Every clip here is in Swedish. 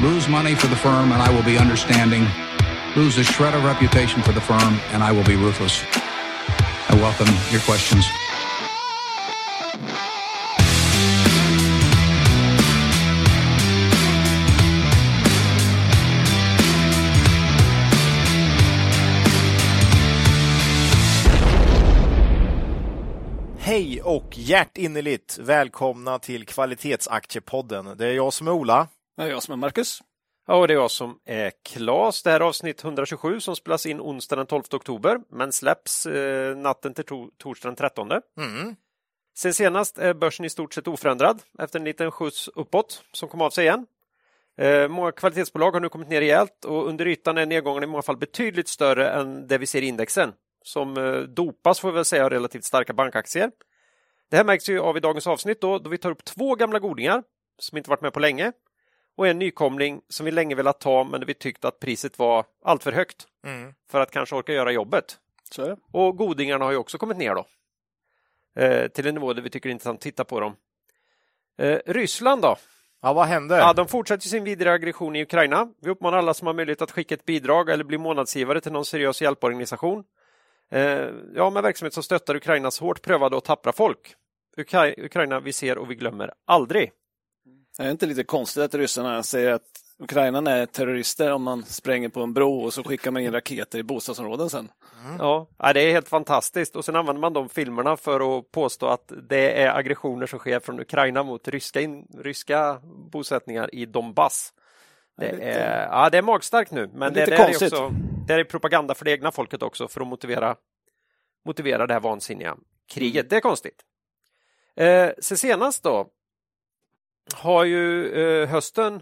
lose money for the firm and I will be understanding, lose a shred of reputation for the firm and I will be ruthless. I welcome your questions. Hej och hjärtinnerligt välkomna till Kvalitetsaktiepodden. Det är jag som är Ola. Det är jag som är Marcus. Ja, och det är jag som är Klas. Det här är avsnitt 127 som spelas in onsdag den 12 oktober men släpps eh, natten till to torsdag den 13. Mm. Sen senast är börsen i stort sett oförändrad efter en liten skjuts uppåt som kom av sig igen. Eh, många kvalitetsbolag har nu kommit ner rejält och under ytan är nedgången i många fall betydligt större än det vi ser i indexen som eh, dopas får vi väl säga av relativt starka bankaktier. Det här märks ju av i dagens avsnitt då, då vi tar upp två gamla godingar som inte varit med på länge och en nykomling som vi länge velat ta men vi tyckte att priset var alltför högt Mm. för att kanske orka göra jobbet. Och godingarna har ju också kommit ner då. Eh, till en nivå där vi tycker det är intressant att titta på dem. Eh, Ryssland då? Ja, vad händer? Ja, de fortsätter sin vidare aggression i Ukraina. Vi uppmanar alla som har möjlighet att skicka ett bidrag eller bli månadsgivare till någon seriös hjälporganisation. Eh, ja, med verksamhet som stöttar Ukrainas hårt prövade och tappra folk. Ukra Ukraina vi ser och vi glömmer aldrig. Det är inte lite konstigt att ryssarna säger att Ukraina är terrorister om man spränger på en bro och så skickar man in raketer i bostadsområden sen. Ja, ja, det är helt fantastiskt och sen använder man de filmerna för att påstå att det är aggressioner som sker från Ukraina mot ryska, in, ryska bosättningar i Donbass. Det Det är ja, det är magstarkt nu, men Det det, är det, också, det är propaganda för det egna folket också för att motivera, motivera det här vansinniga kriget. Mm. Det är konstigt. Eh, sen senast då har ju eh, hösten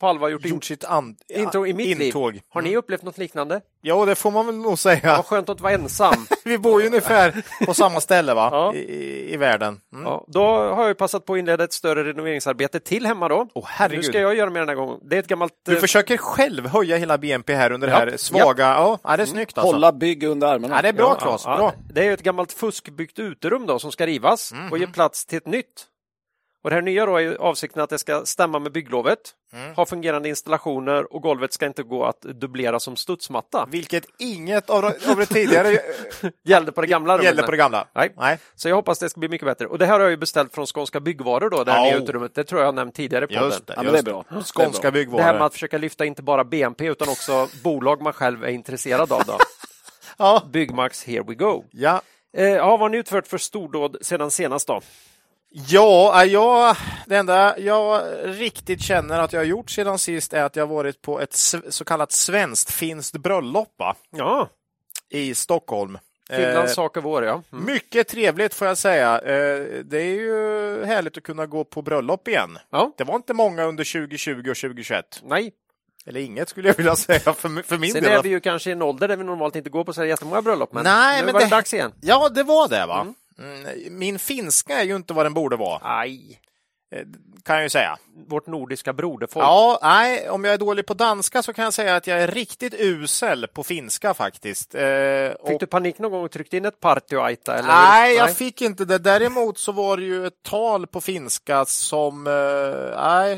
på allvar gjort, Gjort sitt intåg i mitt intåg. liv. Har ni upplevt något liknande? Ja, det får man väl nog säga. Vad skönt att vara ensam. Vi bor ju ungefär på samma ställe va? Ja. I, i, världen. Mm. Ja, då har jag ju passat på att inleda ett större renoveringsarbete till hemma då. Åh, herregud. Nu ska jag göra mer den här gången. Det är ett gammalt... Du eh, försöker själv höja hela BNP här under det här svaga... Ja, ja det är snyggt alltså. Hålla bygg under armarna. Ja, det är bra ja, Claes, ja, bra. Det är ett gammalt fuskbyggt uterum då som ska rivas Mhm. och ge plats till ett nytt. Och det här nya då är ju avsikten att det ska stämma med bygglovet, Mm. ha fungerande installationer och golvet ska inte gå att dubblera som studsmatta. Vilket inget av det, av det tidigare Gällde på det gamla gällde på det gamla. Nej. Nej. Så jag hoppas det ska bli mycket bättre. Och det här har jag ju beställt från Skånska Byggvaror då, det här Ja. nya uterummet. Det tror jag nämnt tidigare på Just det. Ja, men just det är bra. det. Skånska Det är Det här med byggvaror. att försöka lyfta inte bara BNP utan också bolag man själv är intresserad av. Då. Ja. Byggmax, here we go. Ja. Eh, ja, vad har ni utfört för stordåd sedan senast då? Ja, äh, jag, det enda jag riktigt känner att jag har gjort sedan sist är att jag varit på ett så kallat svenskt-finskt bröllop? Ja, i Stockholm. Finlands Eh, sak över år, ja. Mm. mycket trevligt får jag säga. Eh, det är ju härligt att kunna gå på bröllop igen. ja. Det var inte många under 2020 och 2021. Nej, Eller inget skulle jag vilja säga för, för min sen del. är vi ju kanske i en ålder där vi normalt inte går på så här jättemånga bröllop, men Nej, nu men var det- dags igen. Ja, det var det va? Mm, Min finska är ju inte vad den borde vara, Aj, eh, kan jag ju säga. vårt nordiska broderfolk. Ja, nej, om jag är dålig på danska så kan jag säga att jag är riktigt usel på finska faktiskt. Eh, Fick och- du panik någon gång och tryckte in ett partyoaita? Eller? Nej, jag fick inte det. Däremot så var det ju ett tal på finska som... eh, Nej,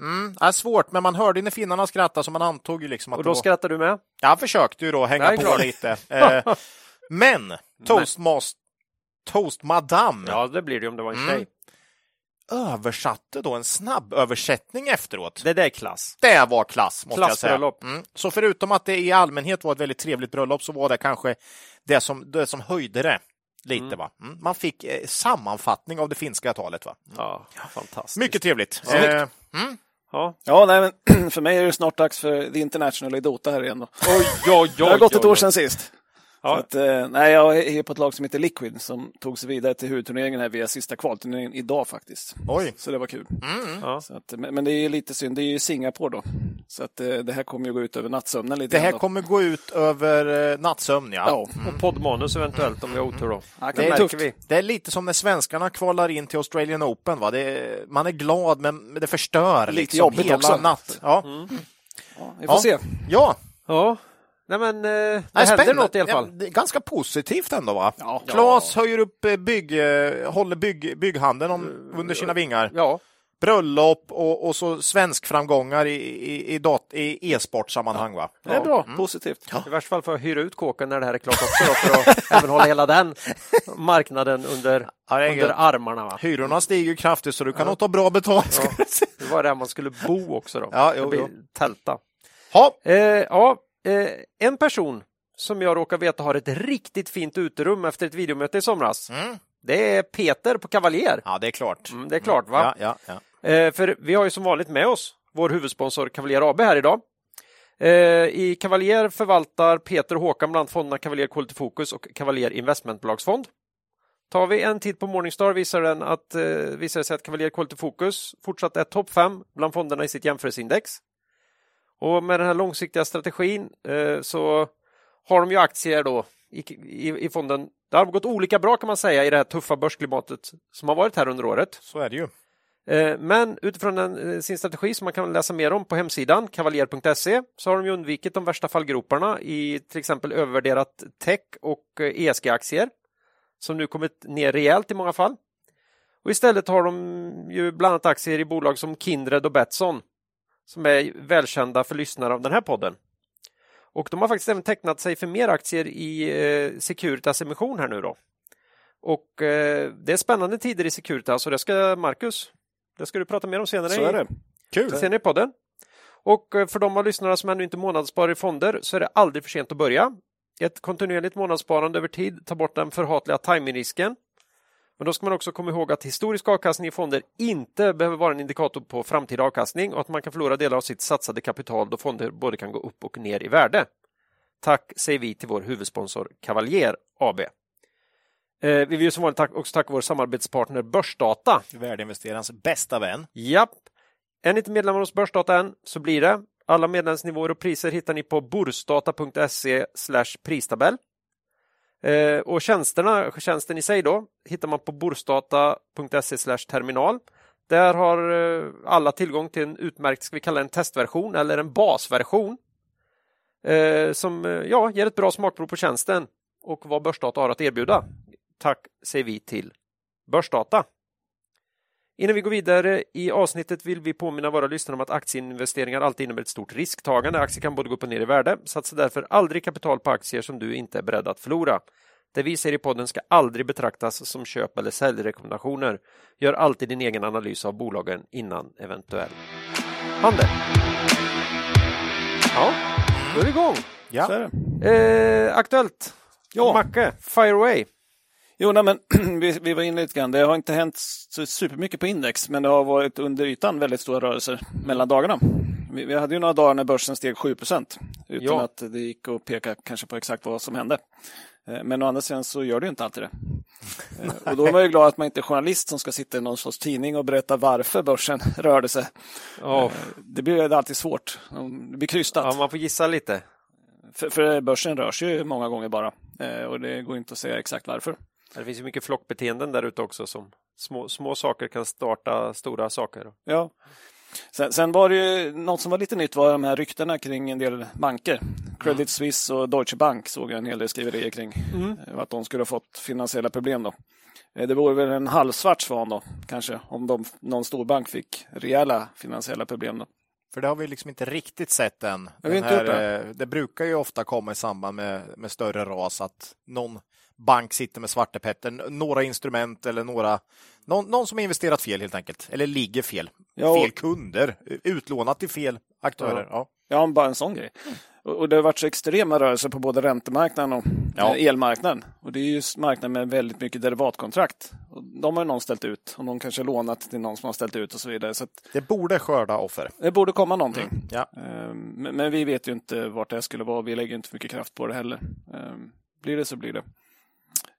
mm, är svårt, men man hörde när finnarna skrattade så man antog ju liksom att Och då var... skrattar du med? Jag försökte ju då hänga på glad. lite. Men toastmas... Toast madame Ja, det blir det om det var en Mm. tjej. översatte då en snabb översättning efteråt. Det där är klass. Det var klass, måste jag säga. Klassbröllop. Mm. Så förutom att det i allmänhet var ett väldigt trevligt bröllop så var det kanske det som, det som höjde det lite. Va? Mm. Man fick eh, sammanfattning av det finska talet. Va? Ja, fantastiskt. Mycket trevligt. Snyggt. Eh, mm. Ja. Ja, nej, men för mig är det snart dags för The International i Dota här igen. Då. Oj, oj, Det har gått ett år oj. sedan sist. Ja. Så att, eh, nej, jag är på ett lag som heter Liquid som tog sig vidare till huvudturneringen här via sista kvalturneringen idag faktiskt. Oj. Så det var kul. Mm. Ja. Så att, men, men det är ju lite synd, det är ju Singapore då. Så att eh, det här kommer ju gå ut över nattsömnen lite Det här kommer gå ut över eh, nattsömn. Ja. Ja, Och poddmanus eventuellt om vi har otur då. Ja, det det är vi. Det är lite som när svenskarna kvalar in till Australian Open. Va? Det är, man är glad, men det förstör Lite liksom jobbigt hela också. natt. Ja. ja, vi får Ja. se. ja. Ja, nej men eh, det Nej, händer något i alla Ja, fall. det är ganska positivt ändå va? Ja. Klas höjer upp eh, bygg, eh, håller bygg, bygghandeln om, under sina vingar. Ja, bröllop och, och så svensk framgångar i, i, i, e-sportsammanhang. Va? Det är bra, positivt. I värsta fall får jag hyra ut kåken när det här är klart också då, för att även hålla hela den marknaden under, Ja, under armarna. Va? Hyrorna stiger kraftigt så du kan nog ta bra betalt. Ja, det var där man skulle bo också då. Ja, jo, jo. Tälta. Ha, Eh, ja, eh, en person som jag råkar veta har ett riktigt fint uterum efter ett videomöte i somras. Mm. Det är Peter på Cavalier. ja, det är klart. Mm, det är klart va? Ja, ja, ja. Eh, för vi har ju som vanligt med oss vår huvudsponsor Cavalier AB här idag. Eh, I Cavalier förvaltar Peter och Håkan bland fonderna Cavalier Quality Focus och Cavalier Investmentbolagsfond. Tar vi en titt på Morningstar visar, den att, eh, visar det sig att Cavalier Quality Focus fortsatt är topp 5 bland fonderna i sitt jämförelseindex. Och med den här långsiktiga strategin eh, så har de ju aktier då i, i, i fonden. Det har gått olika bra kan man säga i det här tuffa börsklimatet som har varit här under året. Så är det ju. Eh, Men utifrån den, eh, sin strategi som man kan läsa mer om på hemsidan kavaljer.se så har de ju undvikit de värsta fallgroparna i till exempel övervärderat tech och eh, ESG-aktier som nu kommit ner rejält i många fall. Och istället har de ju bland annat aktier i bolag som Kindred och Betsson som är välkända för lyssnare av den här podden. Och de har faktiskt även tecknat sig för mer aktier i eh, Securitas emission här nu då. Och eh, det är spännande tider i Securitas och det ska Marcus, det ska du prata mer om senare, Så är det. Kul. senare i podden. Och eh, för de av lyssnarna som ännu inte månadssparar i fonder så är det aldrig för sent att börja. Ett kontinuerligt månadssparande över tid tar bort den förhatliga timingrisken. Men då ska man också komma ihåg att historisk avkastning i fonder inte behöver vara en indikator på framtida avkastning och att man kan förlora delar av sitt satsade kapital då fonder både kan gå upp och ner i värde. Tack säger vi till vår huvudsponsor Cavalier AB. Eh, vi vill ju som vanligt också tacka vår samarbetspartner Börsdata. Värdeinvesterarens bästa vän. Japp. Är ni inte medlemmar hos Börsdata än så blir det. Alla medlemsnivåer och priser hittar ni på borsdata.se pristabell. Eh, och tjänsterna, tjänsten i sig då, hittar man på borsdata.se terminal. Där har eh, alla tillgång till en utmärkt, ska vi kalla det en testversion eller en basversion. Eh, som eh, ja, ger ett bra smakprov på tjänsten och vad Börsdata har att erbjuda. Tack säger vi till Börsdata. Innan vi går vidare i avsnittet vill vi påminna våra lyssnare om att aktieinvesteringar alltid innebär ett stort risktagande. Aktier kan både gå upp och ner i värde. Satsa därför aldrig kapital på aktier som du inte är beredd att förlora. Det vi säger i podden ska aldrig betraktas som köp eller säljrekommendationer. Gör alltid din egen analys av bolagen innan eventuell handel. Ja, då är vi igång. Ja. Det. Eh, aktuellt. Ja. Macke, fire away. Jo, nej, men vi, vi var inne lite grann. Det har inte hänt så supermycket på index, men det har varit under ytan väldigt stora rörelser mellan dagarna. Vi, vi hade ju några dagar när börsen steg 7% utan Ja. att det gick att peka kanske på exakt vad som hände. Eh, Men å andra sidan så gör det ju inte alltid det. Eh, Och då är man ju glad att man inte är journalist som ska sitta i någon sorts tidning och berätta varför börsen rörde sig. Ja, Det blir alltid svårt. Det blir krystat. ja, man får gissa lite. För, för börsen rör sig ju många gånger bara. Och det går inte att säga exakt varför. Det finns ju mycket flockbeteenden där ute också som små, små saker kan starta stora saker. Ja. Sen, sen var det ju något som var lite nytt var de här ryktena kring en del banker. Credit Suisse och Deutsche Bank såg jag en hel del skriverier kring. eh, Att de skulle ha fått finansiella problem då. Eh, Det vore väl en halvsvart svan då, kanske, om de, någon storbank fick rejäla finansiella problem. Då. För det har vi liksom inte riktigt sett än. Den gjort det. eh, det brukar ju ofta komma i samband med, med större ras att någon bank sitter med svartepetter, några instrument eller några någon, någon som har investerat fel helt enkelt, eller ligger fel. Ja, Fel kunder, utlånat till fel aktörer. Ja. Ja, bara en sån grej. Och och det har varit så extrema rörelser på både räntemarknaden och Ja. eh, elmarknaden. Och det är ju marknaden med väldigt mycket derivatkontrakt. Och de har ju någon ställt ut och någon kanske lånat till någon som har ställt ut och så vidare. Så Det borde skörda offer. det borde komma någonting. Ja. Eh, Men men vi vet ju inte vart det skulle vara. Vi lägger inte för mycket kraft på det heller. Eh, Blir det så blir det,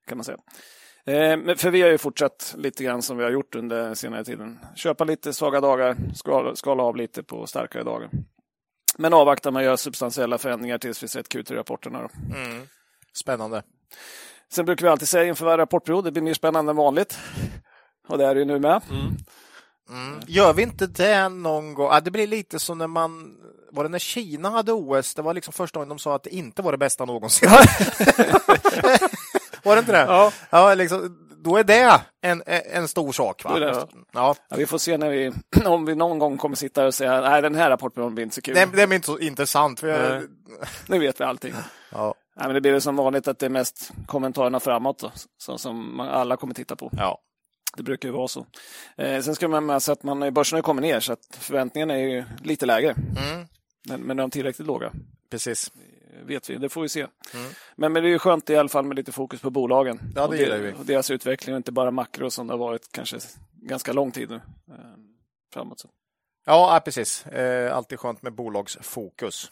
kan man säga. Eh, för vi har ju fortsatt lite grann som vi har gjort under senare tiden. Köpa lite svaga dagar, skala, skala av lite på starkare dagar. Men avvakta med att göra substantiella förändringar tills vi sett Q3-rapporterna. Då. Spännande. Sen brukar vi alltid säga inför varje rapportperiod, det blir mer spännande än vanligt. Och det är det ju nu med. Mm. Gör vi inte det någon gång? Ja, det blir lite som när man var det när Kina hade OS? Det var liksom första gången de sa att det inte var det bästa någonsin. var det inte det? Ja. ja liksom, då är det en, en stor sak. Va? Är det- Ja. Ja, vi får se när vi, om vi någon gång kommer sitta och säga nej den här rapporten blir inte så kul. Det, det är inte så intressant. För Nej. Nu vet vi allting. ja. Nej, men det blir väl som vanligt att det är mest kommentarerna framåt då, så, som man, alla kommer titta på. Ja. Det brukar ju vara så. Eh, sen ska man med sig att man, börsen har kommit ner så att förväntningarna är ju lite lägre. Mm. Men, men är de tillräckligt låga? Precis. Eh, vet vi, det får vi se. Men, men det är ju skönt i alla fall med lite fokus på bolagen. Mm. Ja, det och, gillar vi. och deras utveckling och inte bara makro som det har varit kanske ganska lång tid nu. Eh, framåt. Så. Ja, precis. Eh, alltid skönt med bolagsfokus.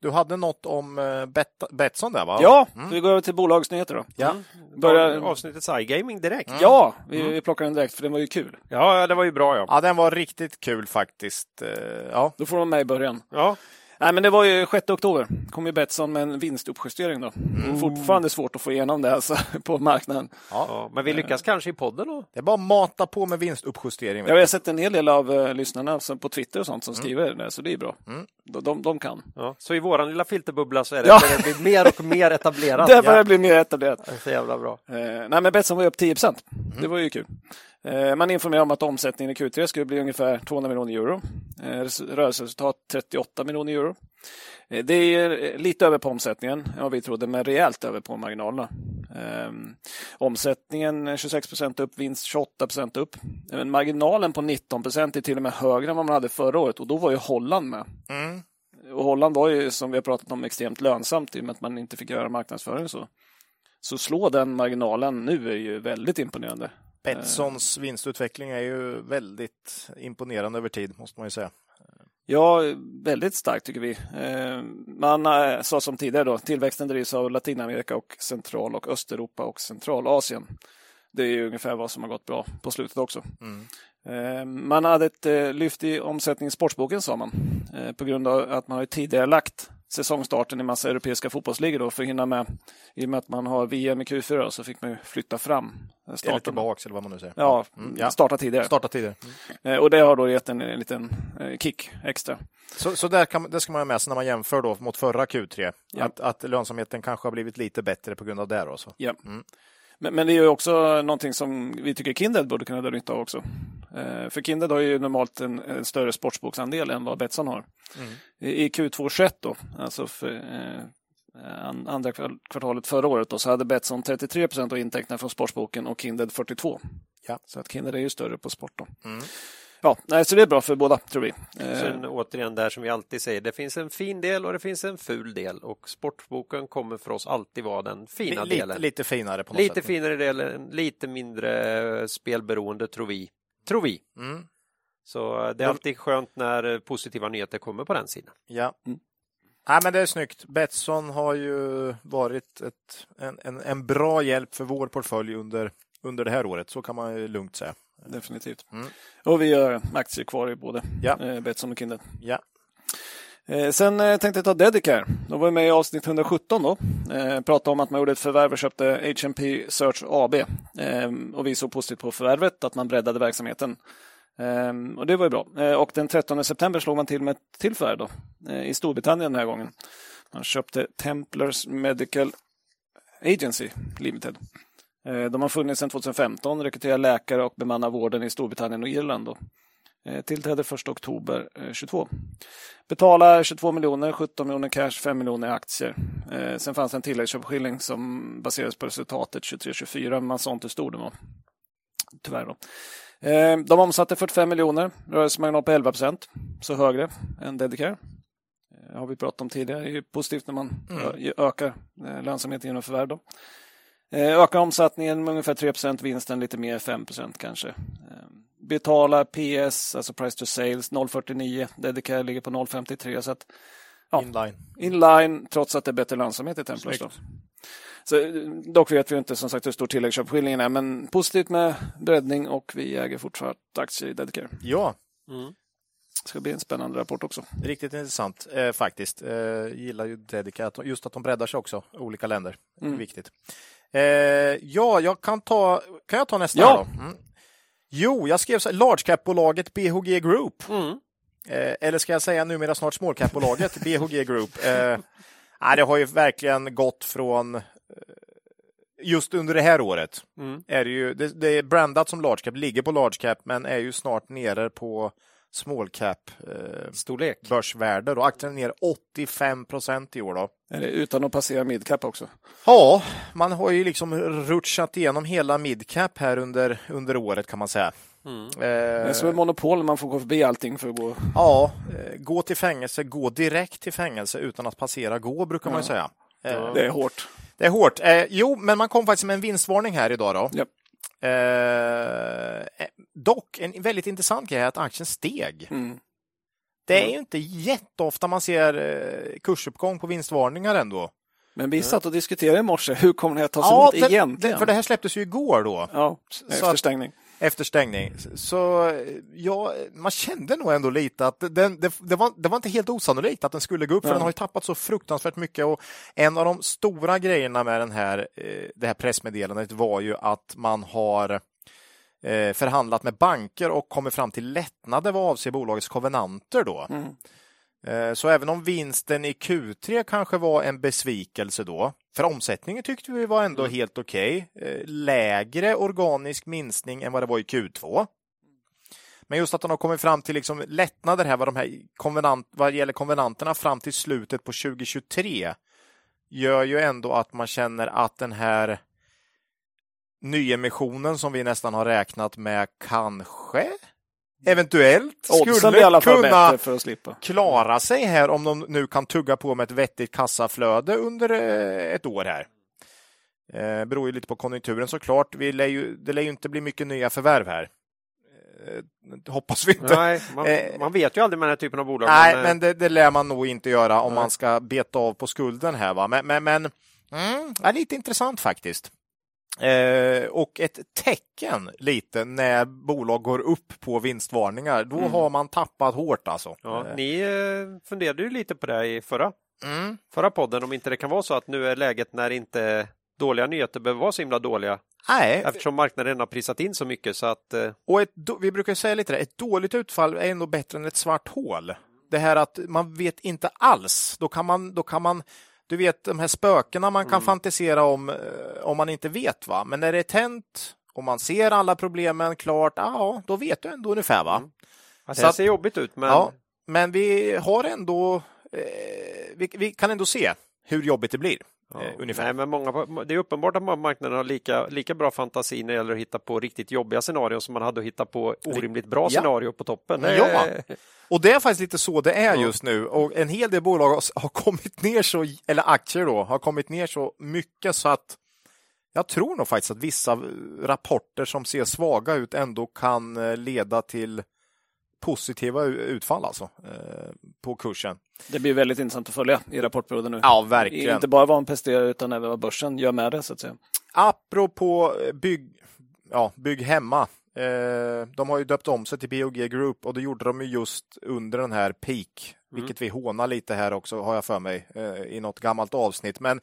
Du hade något om Bet Betsson där, va? Ja, vi går över till bolagsnyheter då. Ja. Börjar- Avsnittets iGaming direkt. Ja, vi, vi plockar den direkt för den var ju kul. Ja, det var ju bra ja. ja, den var riktigt kul faktiskt. Ja. Då får de med i början. ja. Nej, men det var ju 6 oktober. kom ju Betsson med en vinstuppjustering då. Fortfarande svårt att få igenom det alltså, på marknaden. Ja, men vi lyckas kanske i podden då. Det är bara att mata på med vinstuppjustering. vet Jag har sett en hel del av uh, lyssnarna som på Twitter och sånt som skriver det, så det är bra. De, de, de kan. Ja. Så i våran lilla filterbubbla så är det, Ja. det bli mer och mer etablerat. Det börjar bli mer etablerat. Det är så jävla bra. Eh, nej, men Betsson var ju upp 10% Det var ju kul. Eh, man informerade om att omsättningen i Q3 skulle bli ungefär 200 miljoner euro. Eh, res- rörelseresultat 38 miljoner euro. Eh, det är lite över på omsättningen än vad vi trodde, men rejält över på marginalerna. Eh, omsättningen eh, 26 procent upp, vinst 28 procent upp. Men marginalen på 19 procent är till och med högre än vad man hade förra året och då var ju Holland med. Mm. Och Holland var ju, som vi har pratat om, extremt lönsamt i och med att man inte fick göra marknadsföring. Så, så slå den marginalen nu är ju väldigt imponerande. Betssons vinstutveckling är ju väldigt imponerande över tid, måste man ju säga. Ja, väldigt starkt tycker vi. Eh, Man eh, sa som tidigare då, tillväxten drivs av Latinamerika och Central och Östeuropa och Centralasien. Det är ju ungefär vad som har gått bra på slutet också. Eh, Man hade ett lyft i omsättning i sportsboken sa man. På grund av att man har tidigare lagt säsongstarten i massa europeiska fotbollsligor då för att hinna med. I och med att man har VM i Q4 då, så fick man ju flytta fram eh, Eller starten. tillbaks, eller vad man nu säger. Ja, Mm, ja. starta tidigare. Starta tidigare. Eh, Och det har då gett en, en liten eh, kick extra. Så, så där kan, det ska man ha med sig när man jämför då mot förra Q3. Ja. Att, att lönsamheten kanske har blivit lite bättre på grund av det. Då, så. Ja. Men, men det är ju också någonting som vi tycker Kindred borde kunna dra nytta av också. Eh, för Kindred har ju normalt en, en större sportsboksandel än vad Betsson har. I, I Q2 21 då, alltså för eh, an- andra kvartalet förra året då, så hade Betsson 33 procent av intäkterna från sportsboken och Kindred 42. Ja. Så att Kindred är ju större på sport då. Ja, nej, så det är bra för båda tror vi. Eh, Sen återigen där som vi alltid säger, det finns en fin del och det finns en ful del och sportboken kommer för oss alltid vara den fina Li- delen. lite, lite finare på något Lite sätt. finare delen, lite mindre eh, spelberoende tror vi. Tror vi. Mm. Så eh, det är alltid skönt när eh, positiva nyheter kommer på den sidan. Ja. Mm. Nej, men det är snyggt. Betsson har ju varit ett, en, en, en bra hjälp för vår portfölj under, under det här året. Så kan man ju lugnt säga. Definitivt. Mm. Och vi har aktier kvar i både Ja. eh, Betsson och Kindred. Ja. Eh, sen eh, tänkte jag ta Dedicare. De var med i avsnitt 117 då. Eh, pratade om att man gjorde ett förvärv och köpte HMP Search AB. Eh, och vi såg positivt på förvärvet, att man breddade verksamheten. Eh, och det var ju bra. Eh, och den 13 september slog man till med ett till förvärv då. Eh, I Storbritannien den här gången. Man köpte Templars Medical Agency Limited. Eh, De har funnits sedan 2015, rekryterar läkare och bemannar vården i Storbritannien och Irland. Då. Eh, Tillträdde 1 oktober eh, 22. Betalar 22 miljoner, 17 miljoner cash, 5 miljoner i aktier. Eh, sen fanns det en tilläggsköpeskilling som baserades på resultatet 23-24, men man sa inte hur stor den var. Tyvärr då. Eh, de omsatte 45 miljoner, rörelsemarginal på 11 procent, så högre än Dedicare. Eh, har vi pratat om tidigare, det är positivt när man ö- ökar eh, lönsamheten genom förvärv. Då. Eh, Ökar omsättningen med ungefär 3% vinsten lite mer, 5% kanske. Eh, Betalar PS, alltså price to sales, 0,49. Dedicare ligger på 0,53. Så att Ja. Inline. inline, trots att det är bättre lönsamhet i Templars. Så, eh, dock vet vi inte som sagt hur stor tilläggsköpeskillingen är, men positivt med breddning och vi äger fortfarande aktier i Dedicare. Ja, Det ska bli en spännande rapport också. riktigt intressant eh, faktiskt. Eh, gillar ju Dedicat, just att de breddar sig också, olika länder. Mm. Viktigt. Eh, ja, jag kan ta, kan jag ta nästa? Ja. Då? Mm. Jo, jag skrev så large cap-bolaget BHG Group. Mm. Eh, eller ska jag säga numera snart small cap-bolaget BHG Group. Eh, nej, det har ju verkligen gått från eh, just under det här året Mm. är det ju, det, det är brandat som large cap, ligger på large cap men är ju snart nere på small cap eh, Storlek. börsvärde. Då. Aktien är ner 85 procent i år. Då. Är det utan att passera midcap också? Ja, man har ju liksom rutschat igenom hela midcap här under, under året kan man säga. Mm. Det är som ett monopol, man får gå förbi allting för att gå. Ja, eh, gå till fängelse, gå direkt till fängelse utan att passera gå, brukar man ju säga. Eh, Det är hårt. Det är hårt. Eh, jo, men man kom faktiskt med en vinstvarning här idag. Då. Ja. Eh, eh, dock, en väldigt intressant grej är att aktien steg. Mm. Det är ju inte jätteofta man ser eh, kursuppgång på vinstvarningar ändå. Men vi satt och diskuterade i morse, hur kommer det här ta sig ut det, egentligen? för det här släpptes ju igår då, Ja, efter att- stängning. Efter stängning. Så eh, ja, man kände nog ändå lite att den, det, det, var, det var inte helt osannolikt att den skulle gå upp, för den har ju tappat så fruktansvärt mycket. Och en av de stora grejerna med den här, eh, det här pressmeddelandet var ju att man har eh, förhandlat med banker och kommit fram till lättnader vad avser bolagets kovenanter då. Mm. Eh, Så även om vinsten i Q3 kanske var en besvikelse då, för omsättningen tyckte vi var ändå helt okej. Eh, Lägre organisk minskning än vad det var i Q2. Men just att de har kommit fram till liksom lättnader här vad, de här konvenant, vad gäller konvenanterna fram till slutet på 2023 gör ju ändå att man känner att den här nyemissionen som vi nästan har räknat med kanske eventuellt skulle kunna klara sig här om de nu kan tugga på med ett vettigt kassaflöde under eh, ett år här. Eh, beror ju lite på konjunkturen såklart. Vi lär ju, det lär ju inte bli mycket nya förvärv här. Eh, hoppas vi inte. Nej, man, Eh, man vet ju aldrig med den här typen av bolag. Nej, eh, men det, det lär man nog inte göra om Nej. man ska beta av på skulden här. Va? Men, men, men mm, ja, lite intressant faktiskt. Eh, och ett tecken lite när bolag går upp på vinstvarningar. Då har man tappat hårt alltså. ja, Eh, ni eh, funderade ju lite på det i förra, mm. förra podden, om inte det kan vara så att nu är läget när inte dåliga nyheter behöver vara så himla dåliga Nej, eftersom marknaden har prisat in så mycket så att eh, och ett, vi brukar säga lite det, ett dåligt utfall är ändå bättre än ett svart hål. Det här att man vet inte alls, då kan man, då kan man du vet de här spökena man kan fantisera om eh, om man inte vet va. Men när det är tänt och man ser alla problemen klart, ja, då vet du ändå ungefär va. alltså, Så det ser jobbigt ut men Ja, men vi har ändå, eh, vi, vi kan ändå se hur jobbigt det blir. Ja, Eh, ungefär. Nej, men många, det är uppenbart att många marknader har lika, lika bra fantasi när det gäller att hitta på riktigt jobbiga scenarion som man hade att hitta på orimligt bra Ja. scenario på toppen. Ja. Och det är faktiskt lite så det är just nu. Och en hel del bolag har, har kommit ner så, eller aktier då, har kommit ner så mycket så att jag tror nog faktiskt att vissa rapporter som ser svaga ut ändå kan eh, leda till positiva utfall alltså eh, på kursen. Det blir väldigt intressant att följa i rapportperioden nu. Ja, verkligen. Inte bara vad man presterar utan även vad börsen gör med det så att säga. Apropå eh, bygg, ja, bygg hemma. Eh, de har ju döpt om sig till BOG Group och det gjorde de ju just under den här peak, vilket vi hånar lite här också har jag för mig i något gammalt avsnitt. Men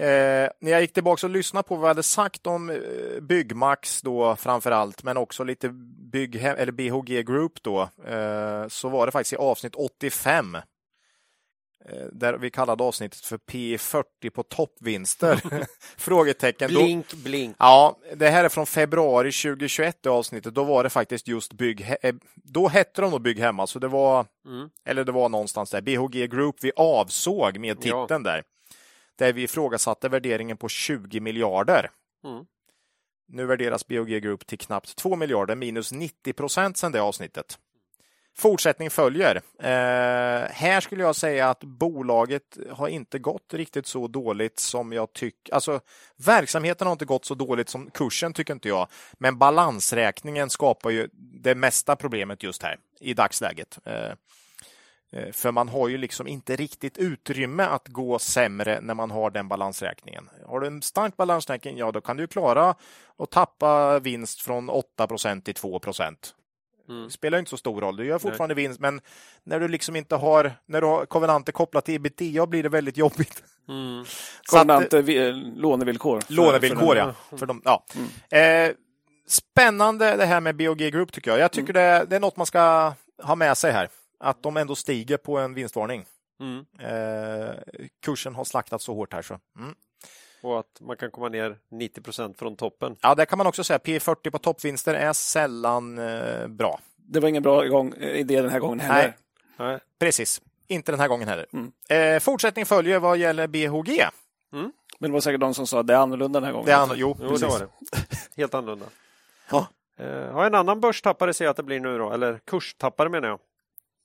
eh, när jag gick tillbaka och lyssnade på vad vi hade sagt om eh, Byggmax då framför allt, men också lite bygg, eller BHG Group då, eh, så var det faktiskt i avsnitt 85 eh, där vi kallade avsnittet för P40 på toppvinster. Frågetecken. Blink, blink. Ja, det här är från februari 2021 det avsnittet. Då var det faktiskt just bygg... eh, Då hette de nog Bygg hemma, så det var... Mm. Eller det var någonstans där. BHG Group vi avsåg med Ja. titeln där. Där vi ifrågasatte värderingen på 20 miljarder. Mm. Nu värderas BHG Group till knappt 2 miljarder, minus 90 procent sedan det avsnittet. Fortsättning följer. Eh, här skulle jag säga att bolaget har inte gått riktigt så dåligt som jag tycker. Alltså verksamheten har inte gått så dåligt som kursen tycker inte jag. Men balansräkningen skapar ju det mesta problemet just här i dagsläget. Eh, för man har ju liksom inte riktigt utrymme att gå sämre när man har den balansräkningen. Har du en stark balansräkning, ja då kan du klara att tappa vinst från 8% till 2 Mm. det spelar inte så stor roll. Du gör fortfarande vinst, men när du liksom inte har, när du har kovenanter kopplat till ebitda blir det väldigt jobbigt. Mm. Att, Kovenanter, vi- lånevillkor. för- lånevillkor, för ja. För dem, ja. Eh, spännande det här med BOG Group tycker jag. Jag tycker det, det är något man ska ha med sig här. Att de ändå stiger på en vinstvarning. Mm. Eh, kursen har slaktat så hårt här så. Mm. Och att man kan komma ner 90 procent från toppen. Ja, det kan man också säga. P40 på toppvinster är sällan eh, bra. Det var ingen bra igång, idé den här gången heller. Nej. Nej. Precis. Inte den här gången heller. Mm. Eh, fortsättning följer vad gäller BHG. Men det var säkert de som sa att det är annorlunda den här gången. Det är an- jo, Jo, precis. det var det. Helt annorlunda. Ja. Eh, har en annan börstappare ser jag att det blir nu då, eller kurstappare menar jag.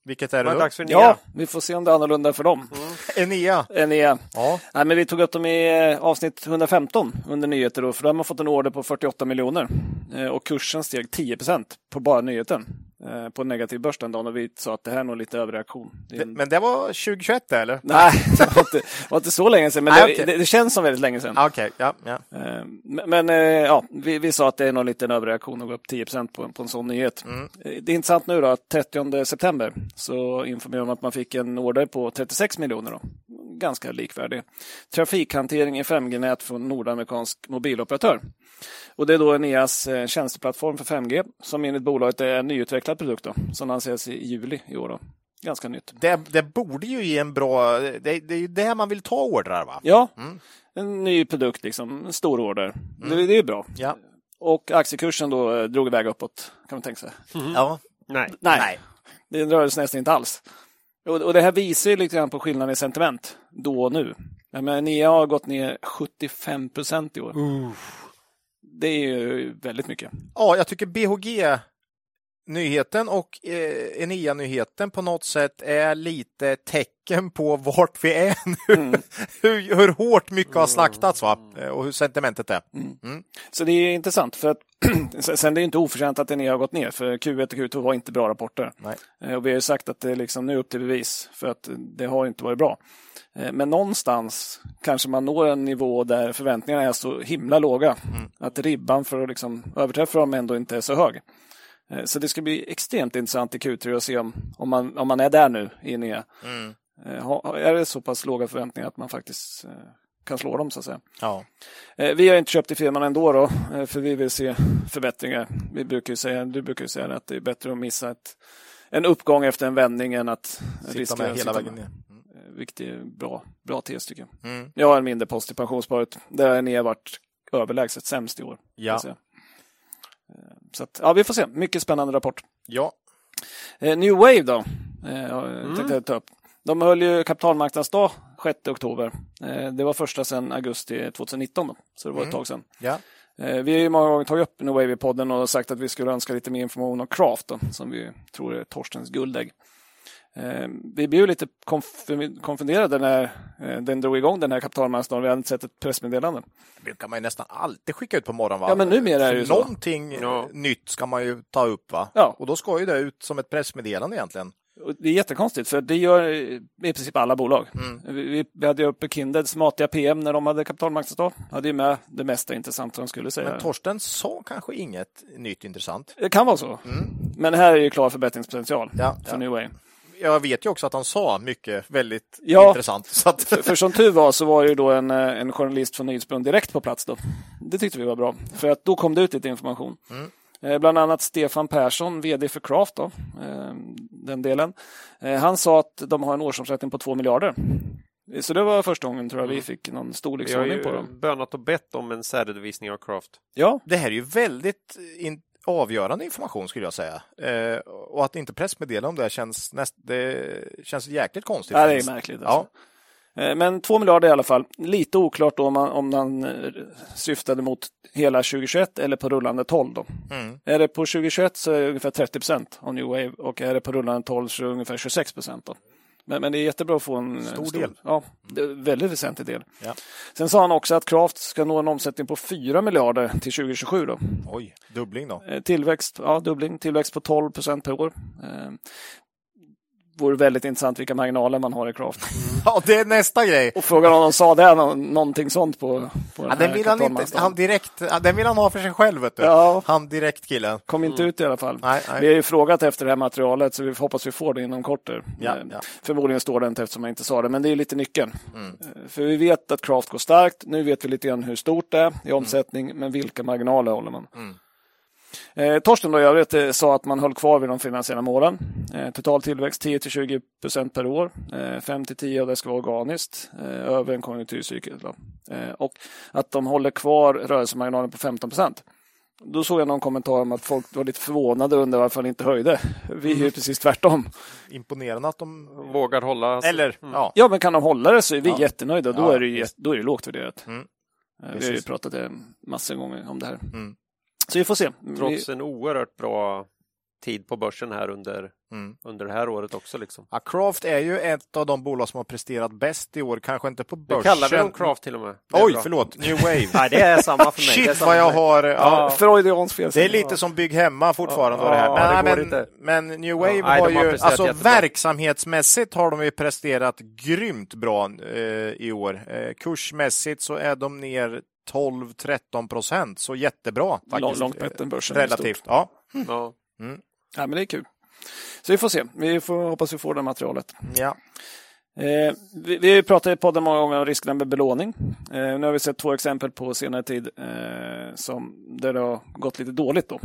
Vilket är det Vad är då? dags för nya? Ja, vi får se om det är annorlunda för dem. Enea. Enea. Ja. Nej, men vi tog upp dem i eh, avsnitt 115 under nyheter då, för då har man fått en order på 48 miljoner. Eh, Och kursen steg 10 procent på bara nyheten. Eh, På negativ börs den dagen och vi sa att det här är nog lite överreaktion. Det en... men det var 2021 det, eller? Nej, det var, inte, var inte så länge sedan, men Nej, det, okej. det, det känns som väldigt länge sedan. Ah, Okej, ja, ja. Eh, Men men, eh, ja, vi, vi sa att det är någon liten överreaktion att gå upp 10 på, på en sån nyhet. Mm. Eh, Det är intressant nu då att 30 september så informerar de att man fick en order på 36 miljoner. Då. Ganska likvärdig. Trafikhantering i 5G-nät från nordamerikansk mobiloperatör. Och det är då Eneas eh, tjänsteplattform för 5G som enligt bolaget är en nyutvecklad produkt då, som lanseras i juli i år. Då. Ganska nytt. Det, det borde ju ge en bra... Det, det är ju där man vill ta ordrar, va? Ja, Mm. en ny produkt, liksom, en stor order. Det, det är bra. Ja. Och aktiekursen då eh, drog iväg uppåt, kan man tänka sig. ja. Nej. Nej, Nej. det rördes nästan inte alls. Och, och det här visar ju lite grann på skillnaden i sentiment då och nu. Ja, Men Nea har gått ner 75 procent i år. Det är ju väldigt mycket. Ja, jag tycker BHG-nyheten och eh, Enea-nyheten på något sätt är lite tecken på vart vi är nu. Mm. hur, hur hårt mycket har slaktats va? Eh, och hur sentimentet är. Så det är intressant för att sen det är inte oförtjänt att Enea har gått ner för Q1 och Q2 var inte bra rapporter. Nej. Eh, Och vi har ju sagt att det är liksom nu upp till bevis för att det har inte varit bra. Eh, Men någonstans kanske man når en nivå där förväntningarna är så himla låga att ribban för att liksom överträffa dem ändå inte är så hög. Eh, Så det ska bli extremt intressant i Q3 att se om, om, man, om man är där nu i Enea. Eh, ha- Är det så pass låga förväntningar att man faktiskt eh, kan slå dem så att säga. Ja. Eh, Vi har inte köpt i firman ändå då, eh, för vi vill se förbättringar. Vi brukar säga, du brukar ju säga att det är bättre att missa ett, en uppgång efter en vändning än att Sitta riskera med hela vägen ner. Vilket är bra, bra tes tycker jag. Mm. Jag har en mindre post i pensionssparet. Där har ni varit överlägset sämst i år. Ja. Eh, Så att, ja, vi får se. Mycket spännande rapport. Ja. Eh, New Wave då, eh, jag tänkte jag ta upp. De höll ju kapitalmarknadsdag 6 oktober. Det var första sedan augusti 2019, då, så det var ett tag sedan. Ja. Vi har ju många gånger tagit upp New Wave i podden och sagt att vi skulle önska lite mer information om Craft, då, som vi tror är Torstens guldägg. Eh, vi blev lite konf- konfunderade när eh, den drog igång den här kapitalmarknadsdagen. Vi hade inte sett ett pressmeddelande. Det brukar man ju nästan alltid skicka ut på morgonen va? Ja, men numera är det ju så. Någonting Ja. nytt ska man ju ta upp va? Ja. Och då ska ju det ut som ett pressmeddelande egentligen. Det är jättekonstigt, för det gör i princip alla bolag. Vi, vi- vi hade ju uppe Kindeds matiga PM när de hade kapitalmarknadsdag. Hade ju med det mesta intressanta de skulle säga. Men Torsten sa kanske inget nytt intressant. Det kan vara så. Men här är ju klar förbättringspotential Ja, för ja. New Way. Jag vet ju också att han sa mycket väldigt Ja. intressant. Så att, För, för som tur var så var det ju då en, eh, en journalist från Nyhetsbyrån direkt på plats då. Det tyckte vi var bra, för att då kom det ut lite information. Eh, Bland annat Stefan Persson, VD för Craft, då, eh, den delen. Eh, Han sa att de har en årsomsättning på 2 miljarder. Så det var första gången tror jag vi fick någon Vi har storleksordning ju på dem. bönat och bett om en särredovisning av Craft. Ja, det här är ju väldigt in, avgörande information skulle jag säga. Eh, och att inte pressmeddela om det känns, näst, det känns jäkligt konstigt. Ja, det är märkligt. Alltså. Eh, Men två miljarder i alla fall. Lite oklart då om man, om man eh, syftade mot hela 2021 eller på rullande 12. Då. Mm. Är det på 2021 så är det ungefär 30 procent av New Wave och är det på rullande 12 så är det ungefär 26 procent. Men, men det är jättebra att få en Stor en del. Ja, väldigt väsentlig del. Ja. Sen sa han också att Craft ska nå en omsättning på 4 miljarder till 2027. Då. Oj, dubbling då. Eh, Tillväxt, ja, dubbling, tillväxt på 12 procent per år. Vore väldigt intressant vilka marginaler man har i Craft. Ja, det är nästa grej. Och frågan om de sa det, nå- någonting sånt på, på den Ja, den vill han inte. Han direkt, den vill han ha för sig själv. Vet du. Ja. Han direkt killen. Kom inte ut i alla fall. Nej, nej. Vi har ju frågat efter det här materialet så vi hoppas vi får det inom kort. Ja, Eh, ja. Förmodligen står det inte eftersom jag inte sa det, men det är lite nyckeln. Mm. Eh, För vi vet att Craft går starkt. Nu vet vi lite grann hur stort det är Mm. i omsättning, men vilka marginaler håller man? Eh, Torsten då i övrigt eh, sa att man höll kvar vid de finansiella målen. Eh, total tillväxt 10 till 20 procent per år. Eh, 5 till 10 och det ska vara organiskt eh, över en konjunkturcykel. Då. Eh, och att de håller kvar rörelsemarginalen på 15 procent. Då såg jag någon kommentar om att folk var lite förvånade och undrade varför han inte höjde. Vi är ju precis tvärtom. Imponerande att de... Vågar hålla. Eller, ja. Ja, men kan de hålla det så är vi Ja. jättenöjda. Då, Ja, är det ju, då är det lågt värderat. Mm. Eh, Vi har ju pratat massor gånger om det här. Mm. Så vi får se. Vi, Trots en oerhört bra tid på börsen här under, Mm. under det här året också. Liksom. Ja, Craft är ju ett av de bolag som har presterat bäst i år, kanske inte på börsen. kallar vi dem Craft till och med. Det Oj, bra. förlåt. New Wave. Nej, det är samma för mig. det är Shit vad jag har... Ja, ja, Freudians fel. Det är lite som Bygg Hemma fortfarande. Ja, det här. ja, Men, det men, inte. men New Wave Ja, har ju, alltså jättebra. verksamhetsmässigt har de ju presterat grymt bra eh, i år. Eh, kursmässigt så är de ner 12-13 procent, så jättebra faktiskt. Långt, bättre än börsen. Relativt, ja. Ja. Ja, men det är kul. Så vi får se. Vi får hoppas vi får det materialet. ja. Eh, vi, vi pratar i podden många gånger om riskerna med belåning. Eh, nu har vi sett två exempel på senare tid eh, som, där det har gått lite dåligt. Då.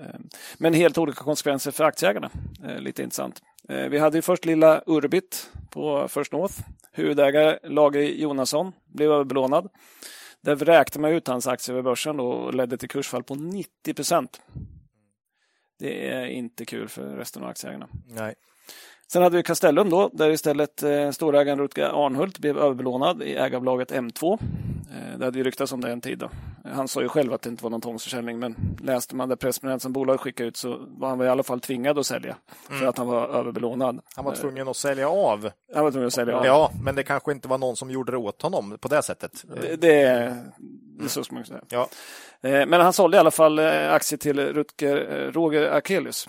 Eh, men helt olika konsekvenser för aktieägarna. Eh, lite intressant. Eh, vi hade ju först lilla Urbit på First North. Huvudägare Lager Jonasson blev överbelånad. Där vräkte man ut hans aktier över börsen då och ledde till kursfall på 90 procent. Det är inte kul för resten av aktieägarna. Nej. Sen hade vi Castellum då, där istället eh, storägaren Rutger Arnhult blev överbelånad i ägarbolaget M2. Eh, det hade ju ryktats om det en tid. Då. Han sa ju själv att det inte var någon tvångsförsäljning, men läste man det pressmeddelandet som bolaget skickade ut så var han i alla fall tvingad att sälja för att han var överbelånad. Han var tvungen att sälja av. Han var tvungen att sälja. Ja, men det kanske inte var någon som gjorde det åt honom på det sättet. Det, det, är- är så ska man säga. Ja. Eh, Men han sålde i alla fall eh, aktier till Rutger, eh, Roger Akelius.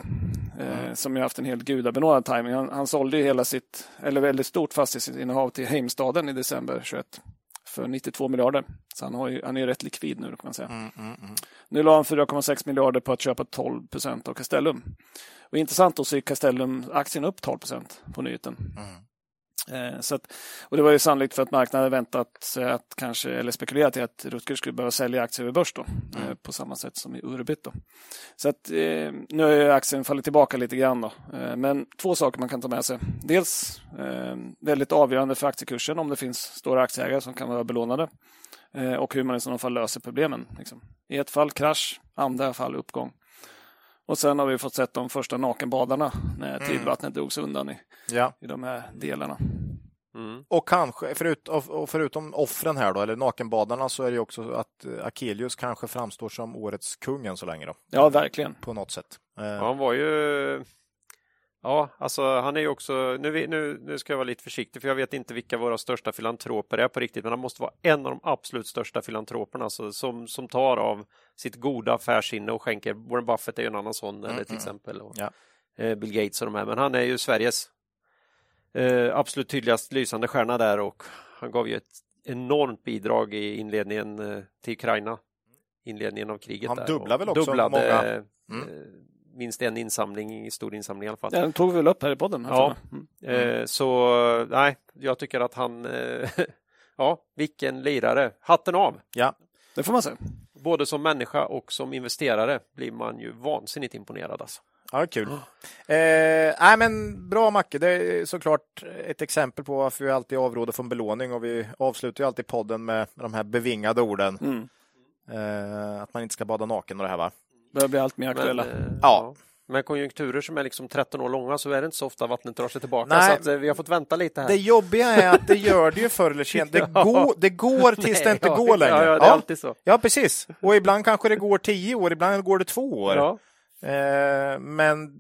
eh, Som ju haft en helt gudabenådad timing. Han, han sålde ju hela sitt, eller väldigt stort fastighetsinnehav till Heimstaden i december 21 för 92 miljarder. Så han, har ju, han är ju rätt likvid nu kan man säga. Mm, mm, mm. Nu la han 4,6 miljarder på att köpa 12 procent av Castellum. Och intressant då så gick Castellum-aktien upp 12 procent på nyheten. Eh, så att, och det var ju sannolikt för att marknaden väntat sig att kanske, eller spekulerat i att Rutger skulle behöva sälja aktier över börs då, eh, på samma sätt som i Urbit. Då. Så att, eh, nu har aktien fallit tillbaka lite grann. Då. Eh, men två saker man kan ta med sig. Dels eh, väldigt avgörande för aktiekursen om det finns stora aktieägare som kan vara belånade. Eh, och hur man i sådana fall löser problemen. Liksom. I ett fall krasch, andra fall uppgång. Och sen har vi fått sett de första nakenbadarna när tidvattnet drogs undan i, Ja. i de här delarna. Mm. Och kanske, förut, och- förutom offren här då, eller nakenbadarna, så är det ju också att Akelius kanske framstår som årets kung än så länge då, Ja, verkligen. på något sätt. Eh, Ja, han var ju... Ja, alltså han är ju också... Nu, nu, nu ska jag vara lite försiktig för jag vet inte vilka våra största filantroper är på riktigt, men han måste vara en av de absolut största filantroperna alltså, som, som tar av sitt goda affärssinne och skänker. Warren Buffett är ju en annan sån, eller till mm. exempel. Och, Ja. eh, Bill Gates och de här, men han är ju Sveriges eh, absolut tydligast lysande stjärna där och han gav ju ett enormt bidrag i inledningen eh, till Ukraina. Inledningen av kriget. Han dubblar och väl också dubblade, många- Mm. eh, minst en insamling, stor insamling i alla fall. Ja, den tog vi väl upp här i podden. här Ja. Mm. Eh, så nej, jag tycker att han, ja, vilken lirare. Hatten av! ja. Det får man säga. Både som människa och som investerare blir man ju vansinnigt imponerad. Alltså. Ja, kul. Eh, nej, men bra Macke, det är såklart ett exempel på varför vi alltid avråder från belåning och vi avslutar ju alltid podden med de här bevingade orden. Mm. Eh, att man inte ska bada naken och det här va? Börjar bli allt mer Men, aktuella. eh, Ja. Med konjunkturer som är liksom 13 år långa så är det inte så ofta vattnet drar sig tillbaka. Nej. Så eh, vi har fått vänta lite här. Det jobbiga är att det gör det ju förr eller senare. Det, Ja. går, det går tills det Nej, inte ja, går längre. Ja, ja, det är alltid så. Ja, precis. Och ibland kanske det går tio år, ibland går det två år. Eh, men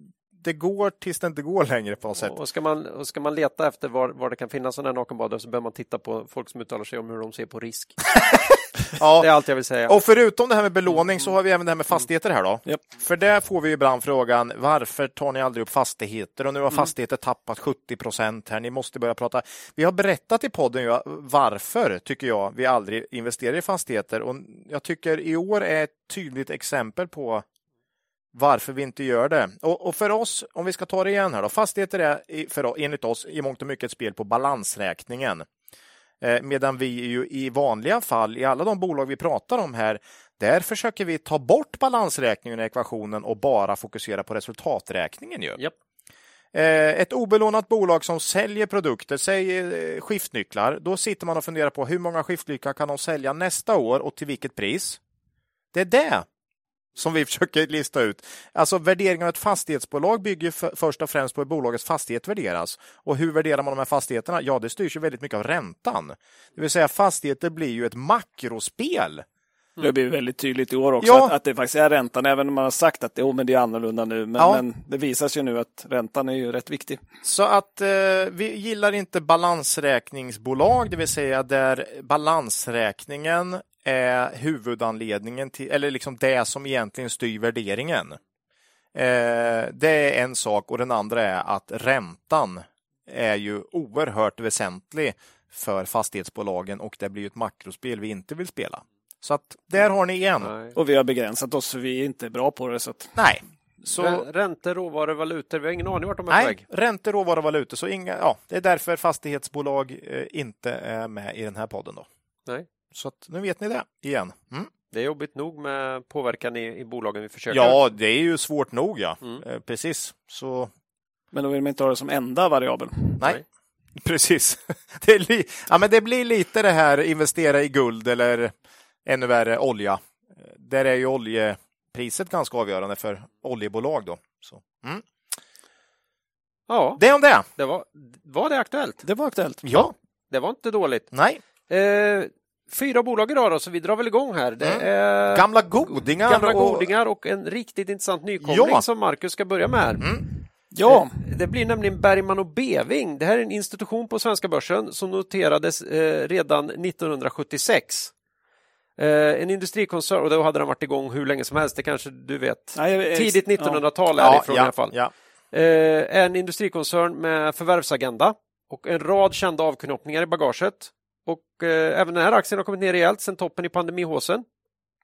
det går tills det inte går längre på något sätt. Och ska man, och ska man leta efter var, var det kan finnas sådana här nakenbadare så behöver man titta på folk som uttalar sig om hur de ser på risk. Ja. Det är allt jag vill säga. Och förutom det här med belåning så har vi även det här med fastigheter här då. Japp. För där får vi ibland frågan varför tar ni aldrig upp fastigheter? Och nu har fastigheter tappat 70 procent här. Ni måste börja prata. Vi har berättat i podden ju varför tycker jag vi aldrig investerar i fastigheter och jag tycker i år är ett tydligt exempel på varför vi inte gör det. Och, och för oss, om vi ska ta det igen här då, fastigheter är för, enligt oss i mångt och mycket ett spel på balansräkningen. Eh, medan vi ju i vanliga fall, i alla de bolag vi pratar om här, där försöker vi ta bort balansräkningen i ekvationen och bara fokusera på resultaträkningen. Ju. Japp. Eh, Ett obelånat bolag som säljer produkter, säg eh, skiftnycklar, då sitter man och funderar på hur många skiftnycklar kan de sälja nästa år och till vilket pris? Det är det som vi försöker lista ut. Alltså värderingen av ett fastighetsbolag bygger för, först och främst på hur bolagets fastighet värderas. Och hur värderar man de här fastigheterna? Ja, det styrs ju väldigt mycket av räntan. Det vill säga fastigheter blir ju ett makrospel. Det blir väldigt tydligt i år också Ja. att, att det faktiskt är räntan, även om man har sagt att oh, men det är annorlunda nu. Men, Ja. men det visar sig ju nu att räntan är ju rätt viktig. Så att eh, vi gillar inte balansräkningsbolag, det vill säga där balansräkningen är huvudanledningen till, eller liksom det som egentligen styr värderingen. Eh, det är en sak och den andra är att räntan är ju oerhört väsentlig för fastighetsbolagen och det blir ju ett makrospel vi inte vill spela. Så att där har ni igen. Nej. Och vi har begränsat oss för vi är inte bra på det. Så att, Nej. Så, Rä- Räntor, råvaror, valutor. Vi har ingen aning vart de är på Nej, väg. räntor, råvaror och valutor. Så inga, ja, det är därför fastighetsbolag eh, inte är med i den här podden. Då. Nej. Så att, nu vet ni det igen. Mm. Det är jobbigt nog med påverkan i, i bolagen vi försöker. Ja, det är ju svårt nog. Ja. Mm. Eh, precis. Så men då vill man inte ha det som enda variabel. nej, Nej. precis. Det, är li- ja, men det blir lite det här investera i guld eller ännu värre olja. Där är ju oljepriset ganska avgörande för oljebolag. Då. Så. Mm. ja Det om det. det var, var det aktuellt? Det var aktuellt. Ja, Det var inte dåligt. nej. Eh, fyra bolag idag då, så vi drar väl igång här. Det Mm. är Gamla godingar. gamla och... godingar och en riktigt intressant nykomling Ja. som Marcus ska börja med här. Mm. Ja, Det blir nämligen Bergman och Beving. Det här är en institution på svenska börsen som noterades eh, redan 1976. Eh, en industrikoncern, och då hade den varit igång hur länge som helst, det kanske du vet. Nej, Tidigt ja. 1900-tal är det ifrån i alla fall. Ja. Eh, en industrikoncern med förvärvsagenda och en rad kända avknoppningar i bagaget. Och eh, även den här aktien har kommit ner rejält sedan toppen i pandemihåsen.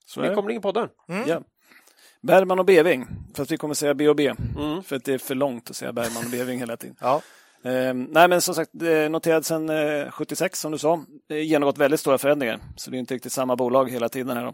så det. Nykomling i podden. Mm. Ja. Bergman och Beving, fast vi kommer säga B och B. Mm. För att det är för långt att säga Bergman och Beving hela tiden. Ja. Eh, nej men som sagt, noterad sedan eh, 76 som du sa. Genomgått väldigt stora förändringar. Så det är inte riktigt samma bolag hela tiden. Här då.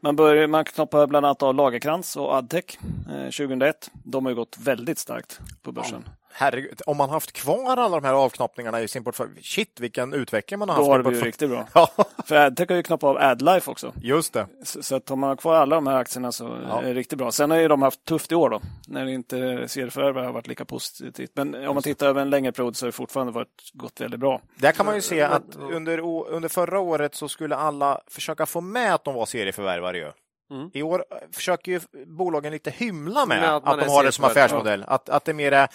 Man, börjar, man knoppar bland annat av Lagerkrans och Adtech eh, 2001. De har ju gått väldigt starkt på börsen. Herregud, om man haft kvar alla de här avknoppningarna i sin portfölj, shit vilken utveckling man har Då haft. har i det blivit riktigt bra. Ja, För Adtech har ju knoppat av Adlife också. just det. Så, så att om man har kvar alla de här aktierna så Ja. är det riktigt bra. Sen har ju de haft tufft i år då, när inte serieförvärvare har varit lika positivt. Men om man tittar över en längre period så har det fortfarande varit, gått väldigt bra. Där kan man ju se att under, under förra året så skulle alla försöka få med att de var serieförvärvare. Ju. Mm. I år eh, försöker ju bolagen lite hymla med, Med att att, de har det som affärsmodell. Att, att det är mer är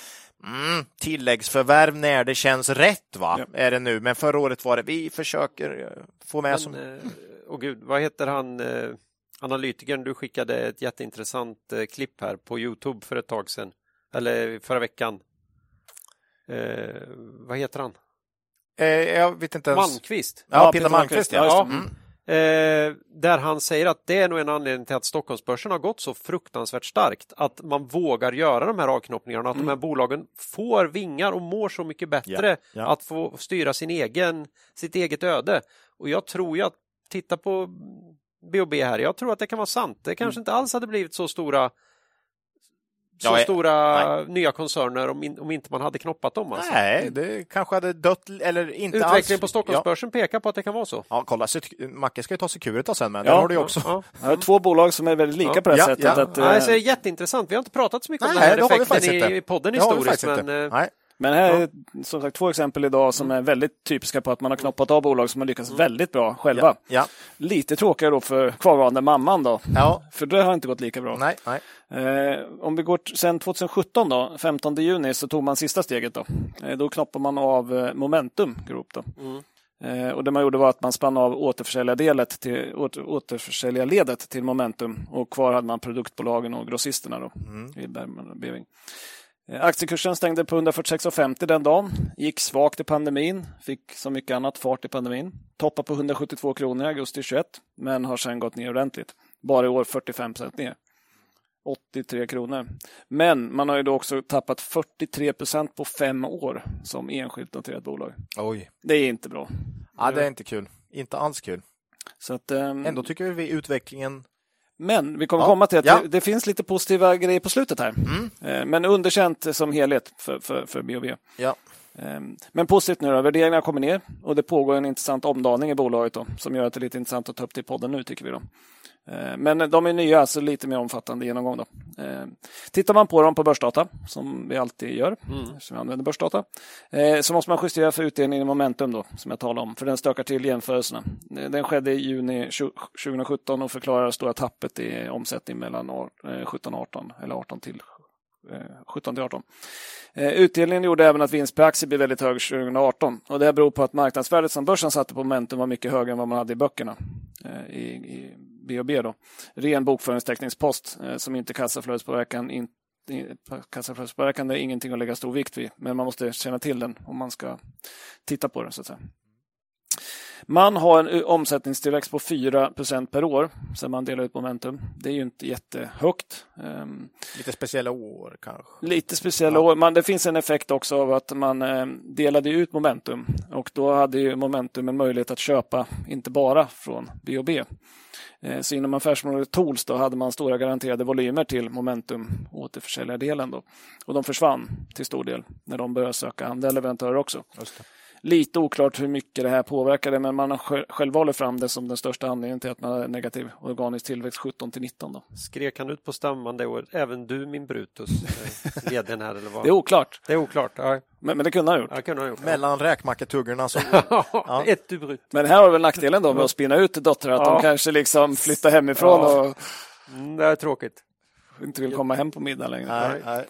mm, tilläggsförvärv när det känns rätt, va? Ja. är det nu. Men förra året var det vi försöker eh, få med Men, som... eh, åh gud, vad heter han, analytikern? Du skickade ett jätteintressant klipp här på Youtube för ett tag sedan. Eller förra veckan. Eh, vad heter han? Eh, jag vet inte ens. Malmqvist. Ja, Ja, Peter Peter Malmqvist. Malmqvist, Ja. ja, Mm. Eh, där han säger att det är nog en anledning till att Stockholmsbörsen har gått så fruktansvärt starkt. Att man vågar göra de här avknoppningarna, att de här bolagen får vingar och mår så mycket bättre Ja, ja. att få styra sin egen, sitt eget öde. Och jag tror ju att, titta på B&B här, jag tror att det kan vara sant. Det kanske inte alls hade blivit så stora så Ja, eh, stora nya koncerner om, in, om inte man hade knoppat dem. Alltså. Nej, det kanske hade dött eller inte Utvecklingen alls. på Stockholmsbörsen pekar på att det kan vara så. Ja, kolla, Macke ska ju ta Securitas sen, men Ja, har du ju också. Ja. Jag har två bolag som är väldigt lika Ja. på det här Ja, sättet. ja. Att, eh, Nej, så det är jätteintressant. Vi har inte pratat så mycket om Nej, den här det har vi effekten i, inte. i podden historiskt. Men, eh, Nej. Men här är som sagt två exempel idag som är väldigt typiska på att man har knoppat av bolag som har lyckats väldigt bra själva. Ja, Lite tråkigare då för kvarvarande mamman då. För det har inte gått lika bra. Nej, nej. Eh, om vi går sen 2017 då, 15 juni, så tog man sista steget då. Eh, då knoppade man av eh, Momentum Group då. Mm. Eh, och det man gjorde var att man spann av återförsäljarledet till, åter, återförsäljarledet till Momentum och kvar hade man produktbolagen och grossisterna då i Bergman och Beving. Eh, Aktiekursen stängde på 146,50 den dagen. Gick svagt i pandemin, fick som mycket annat fart i pandemin. Toppade på 172 kronor i augusti 21, men har sedan gått ner ordentligt. Bara i år 45 procent ner. 83 kronor. Men man har ju då också tappat 43 procent på fem år som enskilt noterat bolag. Oj. Det är inte bra. Ja, det är inte kul. Inte alls kul. Så att, ehm, Ändå tycker vi utvecklingen... Men vi kommer Ja, komma till att ja. det, det finns lite positiva grejer på slutet här. Mm. Eh, Men underkänt som helhet för, för, för B&B. Ja. Ehm, Men positivt nu då, värderingarna kommer ner och det pågår en intressant omdaning i bolaget då, som gör att det är lite intressant att ta upp det i podden nu tycker vi. då. Ehm, Men de är nya, så lite mer omfattande genomgång. Då. Ehm, Tittar man på dem på börsdata, som vi alltid gör, eftersom vi använder börsdata, eh, så måste man justera för utdelningen i momentum då, som jag talade om, för den stökar till jämförelserna. Eh, Den skedde i juni 20- 2017 och förklarar det stora tappet i omsättning mellan ar- eh, 17 och 18, eller 18 till eh, 17 till 18. Eh, Utdelningen gjorde även att vinst per aktie blev väldigt hög 2018 och det beror på att marknadsvärdet som börsen satte på Momentum var mycket högre än vad man hade i böckerna eh, i, i BOB då. Ren bokföringsteckningspost eh, som inte kassaflödespåverkan in, kassaflödespåverkan är ingenting att lägga stor vikt vid, men man måste känna till den om man ska titta på den så att säga. Man har en omsättningstillväxt på 4% per år sen man delar ut momentum. Det är ju inte jättehögt. Ehm, Lite speciella år kanske. Lite speciella år. Men det finns en effekt också av att man eh, delade ut momentum och då hade ju momentum en möjlighet att köpa, inte bara från B&B. Eh, Så inom affärsområdet Tools då hade man stora garanterade volymer till momentum återförsäljardelen då. Och de försvann till stor del när de började söka andra leverantörer också. Just det. Lite oklart hur mycket det här påverkade men man har sj- själv hållit fram det som den största anledningen till att man hade negativ organisk tillväxt 17 till 19 då. Skrek han ut på stämman det året, även du min Brutus, eh, vdn här eller vad? Det är oklart, Det är oklart. Ja, men, men det kunde han ha gjort. kunde ha gjort. Mellan räkmacketuggorna så... Ja. Ett du Brut. Men här har väl nackdelen då med att spinna ut döttrar, att Ja. de kanske liksom flyttar hemifrån Ja. och Mm, det är tråkigt. inte vill komma hem på middag längre. Nej, nej.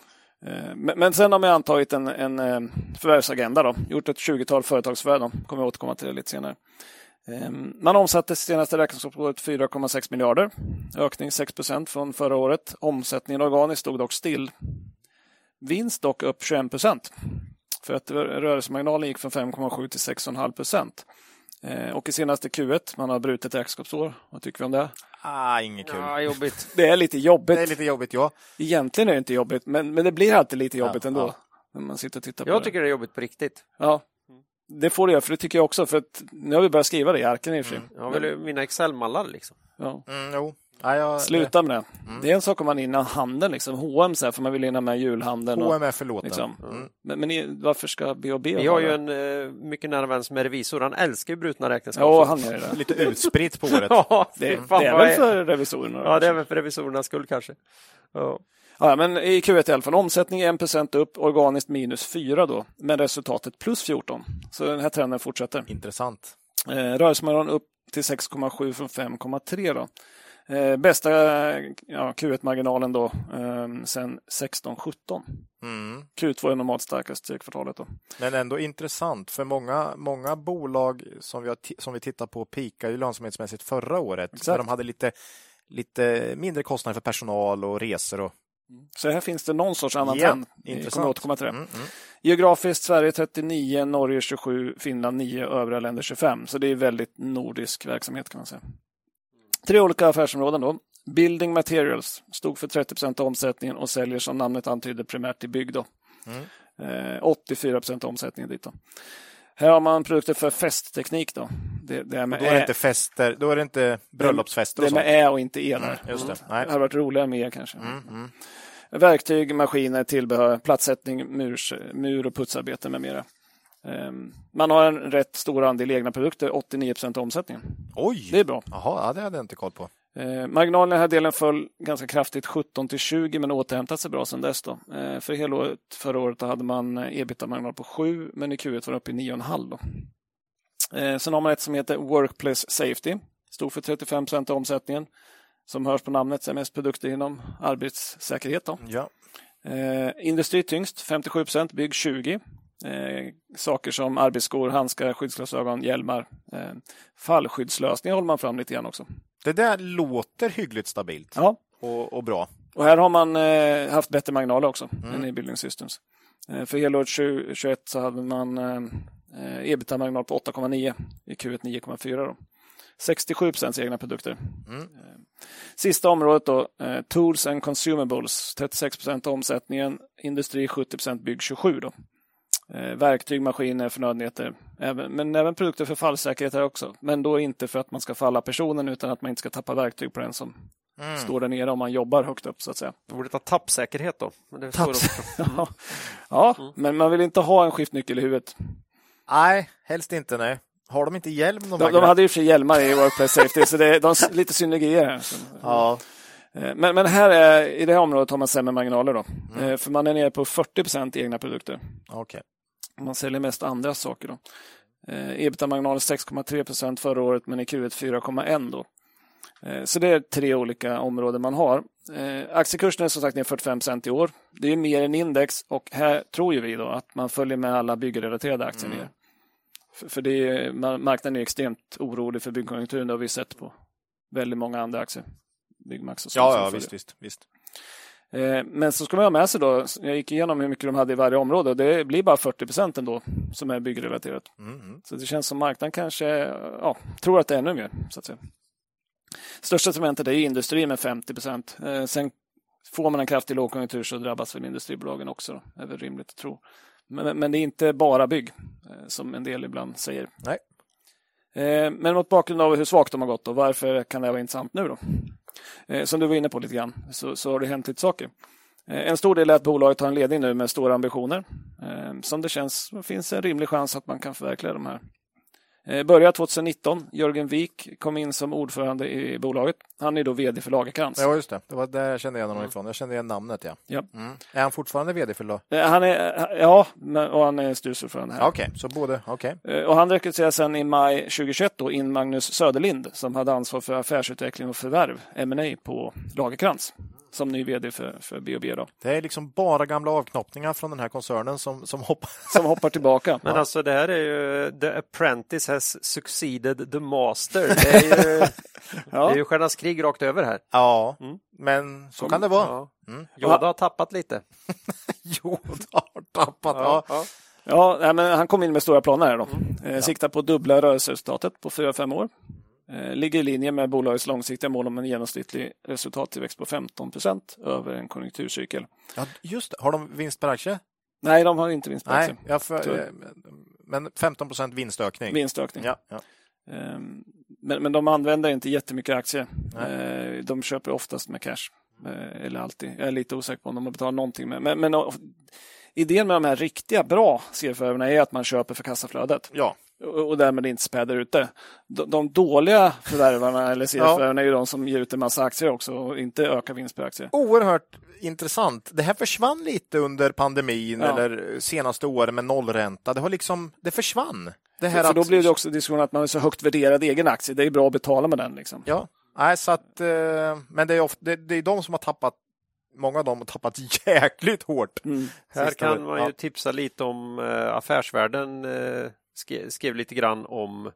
Eh, men, sen har man antagit en, en eh, förvärvsagenda, då. gjort ett 20-tal företagsförvärv, då. kommer jag återkomma till det lite senare. Ehm, man omsatte senaste räkenskapsåret 4,6 miljarder, ökning 6 procent från förra året. Omsättningen organiskt stod dock still. Vinst dock upp 21 procent. För att rörelsemarginalen gick från 5,7 till 6,5 procent. Eh, och i senaste Q1, man har brutit räkenskapsår. Vad tycker vi om det? Ah, inget kul. Ja, jobbigt. Det är lite jobbigt. Det är lite jobbigt, ja. Egentligen är det inte jobbigt, men, men det blir alltid lite jobbigt Ja, ändå. ja. När man sitter och tittar på Jag det. tycker det är jobbigt på riktigt. Ja, det får det göra, för det tycker jag också. För att nu har vi börjat skriva det i arken i och för sig. Jag vill ju mina Excel-mallar liksom. Ja. Mm, jo. Ja, jag, Sluta med det. Det är en sak om man är innan handeln, liksom. H&M så här, för man vill hinna med julhandeln. Och, H&M är förlåten. liksom. Mm. Men, men i- varför ska B&B Vi ha har ju en eh, mycket nära vän som är revisor. Han älskar ju brutna räkenskaper. Ja, han är det. Lite utspritt på året. Ja, Det, fan det är väl för revisorerna. Ja, det är väl för revisorernas skull kanske. Ja. Ja, men i Q1 i alla fall. Omsättning är 1 upp, organiskt minus 4 då. Men resultatet plus 14. Så den här trenden fortsätter. Intressant. Eh, Rörelsemarginalen upp till 6,7 från 5,3 då. Eh, bästa ja, Q1-marginalen då eh, sen 16-17. Mm. Q2 är normalt starkaste kvartalet då. Men ändå intressant, för många, många bolag som vi, har som vi tittar på pikade ju lönsamhetsmässigt förra året. Exakt. De hade lite, lite mindre kostnader för personal och resor. Och... Så här finns det någon sorts annan Ja, trend. Intressant. kommer återkomma till det. Mm, mm. Geografiskt Sverige 39, Norge 27, Finland 9, övriga länder 25. Så det är väldigt nordisk verksamhet kan man säga. Tre olika affärsområden då. Building Materials stod för 30 procent av omsättningen och säljer som namnet antyder primärt till bygg. Då. Mm. Eh, 84 procent av omsättningen dit. Då. Här har man produkter för festteknik. Då. Det, det är med Då är det ä, inte fester, då är det inte bröllopsfester det och är med ä och inte e. Mm, just det. Det Nej. hade varit roligare med e kanske. Mm, mm. Verktyg, maskiner, tillbehör, plattsättning, murs, mur och putsarbete med mera. Ehm, Man har en rätt stor andel egna produkter, 89 procent av omsättningen. Oj! Det är bra. Jaha, ja, det hade jag inte koll på. Eh, marginalen i den här delen föll ganska kraftigt, 17 till 20, men återhämtat sig bra sedan dess. Då. Eh, för helåret förra året hade man ebitda-marginal på 7, men i Q1 var den uppe i 9,5. Då. Eh, sen har man ett som heter Workplace Safety, stod för 35 procent av omsättningen. Som hörs på namnet, så är mest produkter inom arbetssäkerhet. Då. Ja. Eh, industrityngst 57 procent, bygg 20. Eh, saker som arbetsskor, handskar, skyddsglasögon, hjälmar. Eh, fallskyddslösningar håller man fram lite grann också. Det där låter hyggligt stabilt Ja, och, och bra. och här har man eh, haft bättre marginaler också Mm. än i Building Systems. Eh, för helåret 2021 så hade man eh, ebitda-marginal på 8,9 i Q1 9,4. Då. 67 procents egna produkter. Mm. Eh, Sista området då, eh, Tools and Consumables, 36 procent omsättningen, industri 70 procent, bygg 27 då. Eh, verktyg, maskiner, förnödenheter. Även, men även produkter för fallsäkerhet här också. Men då inte för att man ska falla personen utan att man inte ska tappa verktyg på den som Mm. står där nere om man jobbar högt upp så att säga. Det borde ta tappsäkerhet då. Det Tapps- också. Ja, ja men man vill inte ha en skiftnyckel i huvudet. Nej, helst inte. Nej. Har de inte hjälm? De, De, de hade ju för sig hjälmar i Workplace Safety så det är de, lite synergier här. Ja, Eh, Men, men här är, i det här området har man sämre marginaler då. Mm. Eh, För man är nere på 40% egna produkter. okej. Man säljer mest andra saker då. Eh, Ebitda-marginal 6,3% förra året men i Q1 4,1 då. Eh, Så det är tre olika områden man har. Eh, Aktiekursen är som sagt ner 45 i år. Det är mer än index och här tror ju vi då att man följer med alla byggrelaterade aktier ner. För, för det är, ma- marknaden är extremt orolig för byggkonjunkturen. Det har vi sett på väldigt många andra aktier. Byggmax och så. Ja, ja visst, visst, visst. Eh, Men så ska man ha med sig då, jag gick igenom hur mycket de hade i varje område och det blir bara 40 procent ändå som är byggrelaterat. Mm, mm. Så det känns som marknaden kanske ja, tror att det är ännu mer. Så att säga. Största segmentet är industri med 50 procent. Eh, sen får man en kraftig lågkonjunktur så drabbas väl industribolagen också. Då. Det är väl rimligt att tro. Men, men det är inte bara bygg, eh, som en del ibland säger. Nej. Men mot bakgrund av hur svagt de har gått och varför kan det vara intressant nu då? Eh, som du var inne på lite grann så, så har det hänt lite saker. Eh, en stor del är att bolaget har en ledning nu med stora ambitioner. Eh, som det känns finns en rimlig chans att man kan förverkliga de här. Eh, Började 2019. Jörgen Wik kom in som ordförande i bolaget. Han är då vd för Lagerkrans. Ja, just det. Det var där jag kände igen honom ifrån. Jag kände igen namnet, ja. Ja. Mm. Är han fortfarande vd för Lo- Eh, Han är, ja, och han är styrelseordförande här. Okej, så både. Eh, Och han rekryterade sen i maj 2021 då in Magnus Söderlind som hade ansvar för affärsutveckling och förvärv, M&A på Lagerkrans som ny vd för, för B&B då, Det är liksom bara gamla avknoppningar från den här koncernen som, som hoppar. som hoppar tillbaka. Men alltså det här är ju The Apprentice has succeeded the master. Det är ju, Ja. det är ju Stjärnornas krig rakt över här. Ja, Mm. men så kan det vara. Ja. Mm. Yoda har tappat lite. Jo, det har tappat. Ja. Ja. Ja, men han kom in med stora planer här då. Eh, Siktar på dubbla rörelseresultatet på 4-5 år. Eh, Ligger i linje med bolagets långsiktiga mål om en genomsnittlig resultattillväxt på 15 procent över en konjunkturcykel. Ja, just det. Har de vinst per aktie? Nej, de har inte vinst på Nej, aktier. jag för, eh, men 15 procent vinstökning. Vinstökning. Ja, ja. Ehm, Men, men de använder inte jättemycket aktier. Nej. Eh, De köper oftast med cash. Eller alltid. Jag är lite osäker på om de har betalat någonting med. Men, men idén med de här riktiga bra serieförvärven är att man köper för kassaflödet. ja. Och därmed inte späder ut det. De, de dåliga förvärvarna eller serieförvärven är ju de som ger ut en massa aktier också och inte ökar vinst per aktie. Oerhört intressant. Det här försvann lite under pandemin Ja. eller senaste åren med nollränta. Det har liksom, det försvann. Det här För då att- blir det också diskussion att man är så högt värderad egen aktie. Det är bra att betala med den. Liksom. Ja, nej, så att, eh, men det är, ofta, det, det är de som har tappat, många av dem har tappat jäkligt hårt. Mm. Här kan man ju Ja. tipsa lite om eh, Affärsvärlden eh, skrev, skrev lite grann om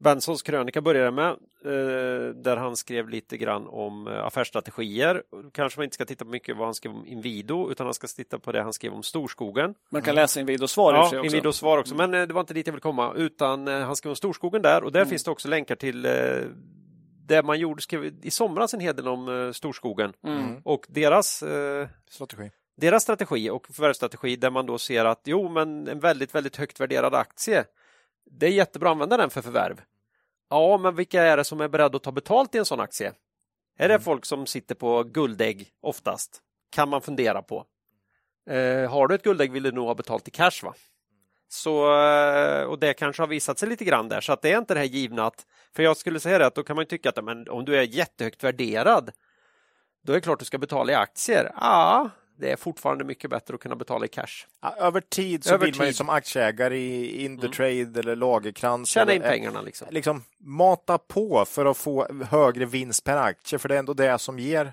Bensons krönika började med, eh, där han skrev lite grann om eh, affärsstrategier. Kanske man inte ska titta på mycket vad han skrev om Inwido, utan han ska titta på det han skrev om Storskogen. Man kan läsa Inwidos svar i Ja, också. Inwidos svar också, men eh, det var inte dit jag ville komma, utan eh, han skrev om Storskogen där och där finns det också länkar till det man gjorde, skrev i somras en hel del om Storskogen Mm. och deras Strategi. Deras strategi och förvärvsstrategi där man då ser att jo, men en väldigt, väldigt högt värderad aktie. Det är jättebra att använda den för förvärv. Ja, men vilka är det som är beredda att ta betalt i en sån aktie? Är det folk som sitter på guldägg oftast? Kan man fundera på. Eh, har du ett guldägg vill du nog ha betalt i cash va? Så, eh, och det kanske har visat sig lite grann där, så att det är inte det här givna att, för jag skulle säga det att då kan man ju tycka att men, om du är jättehögt värderad, då är det klart du ska betala i aktier. Ja, det är fortfarande mycket bättre att kunna betala i cash. Ja, över tid så Över vill man ju tid. som aktieägare i Indutrade eller Lagerkrans Tjäna in pengarna liksom. liksom mata på för att få högre vinst per aktie, för det är ändå det som ger.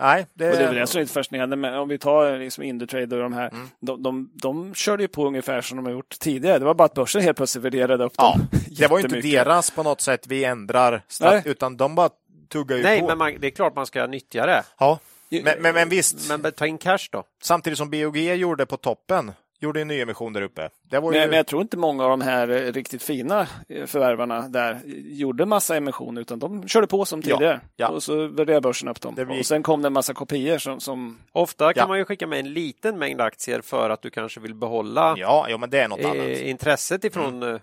Nej, det, Och det är väl det som är lite fascinerande. Men om vi tar liksom Indutrade och de här. Mm. De, de, de körde ju på ungefär som de har gjort tidigare. Det var bara att börsen helt plötsligt värderade upp Ja, dem. det var ju inte deras på något sätt vi ändrar, Nej. utan de bara tuggar ju Nej, på. men man, det är klart man ska nyttja det. Ja, men, men, men visst, Men ta in cash då. samtidigt som BOG gjorde på toppen gjorde en nyemission där uppe. Det var Men, ju... men jag tror inte många av de här eh, riktigt fina eh, förvärvarna där gjorde massa emission utan de körde på som Ja, tidigare. ja. Och så värderade börsen upp dem. Blir- Och sen kom det en massa kopior som, som Ofta kan Ja. man ju skicka med en liten mängd aktier för att du kanske vill behålla Ja, ja, men det är något annat. eh, intresset ifrån eh,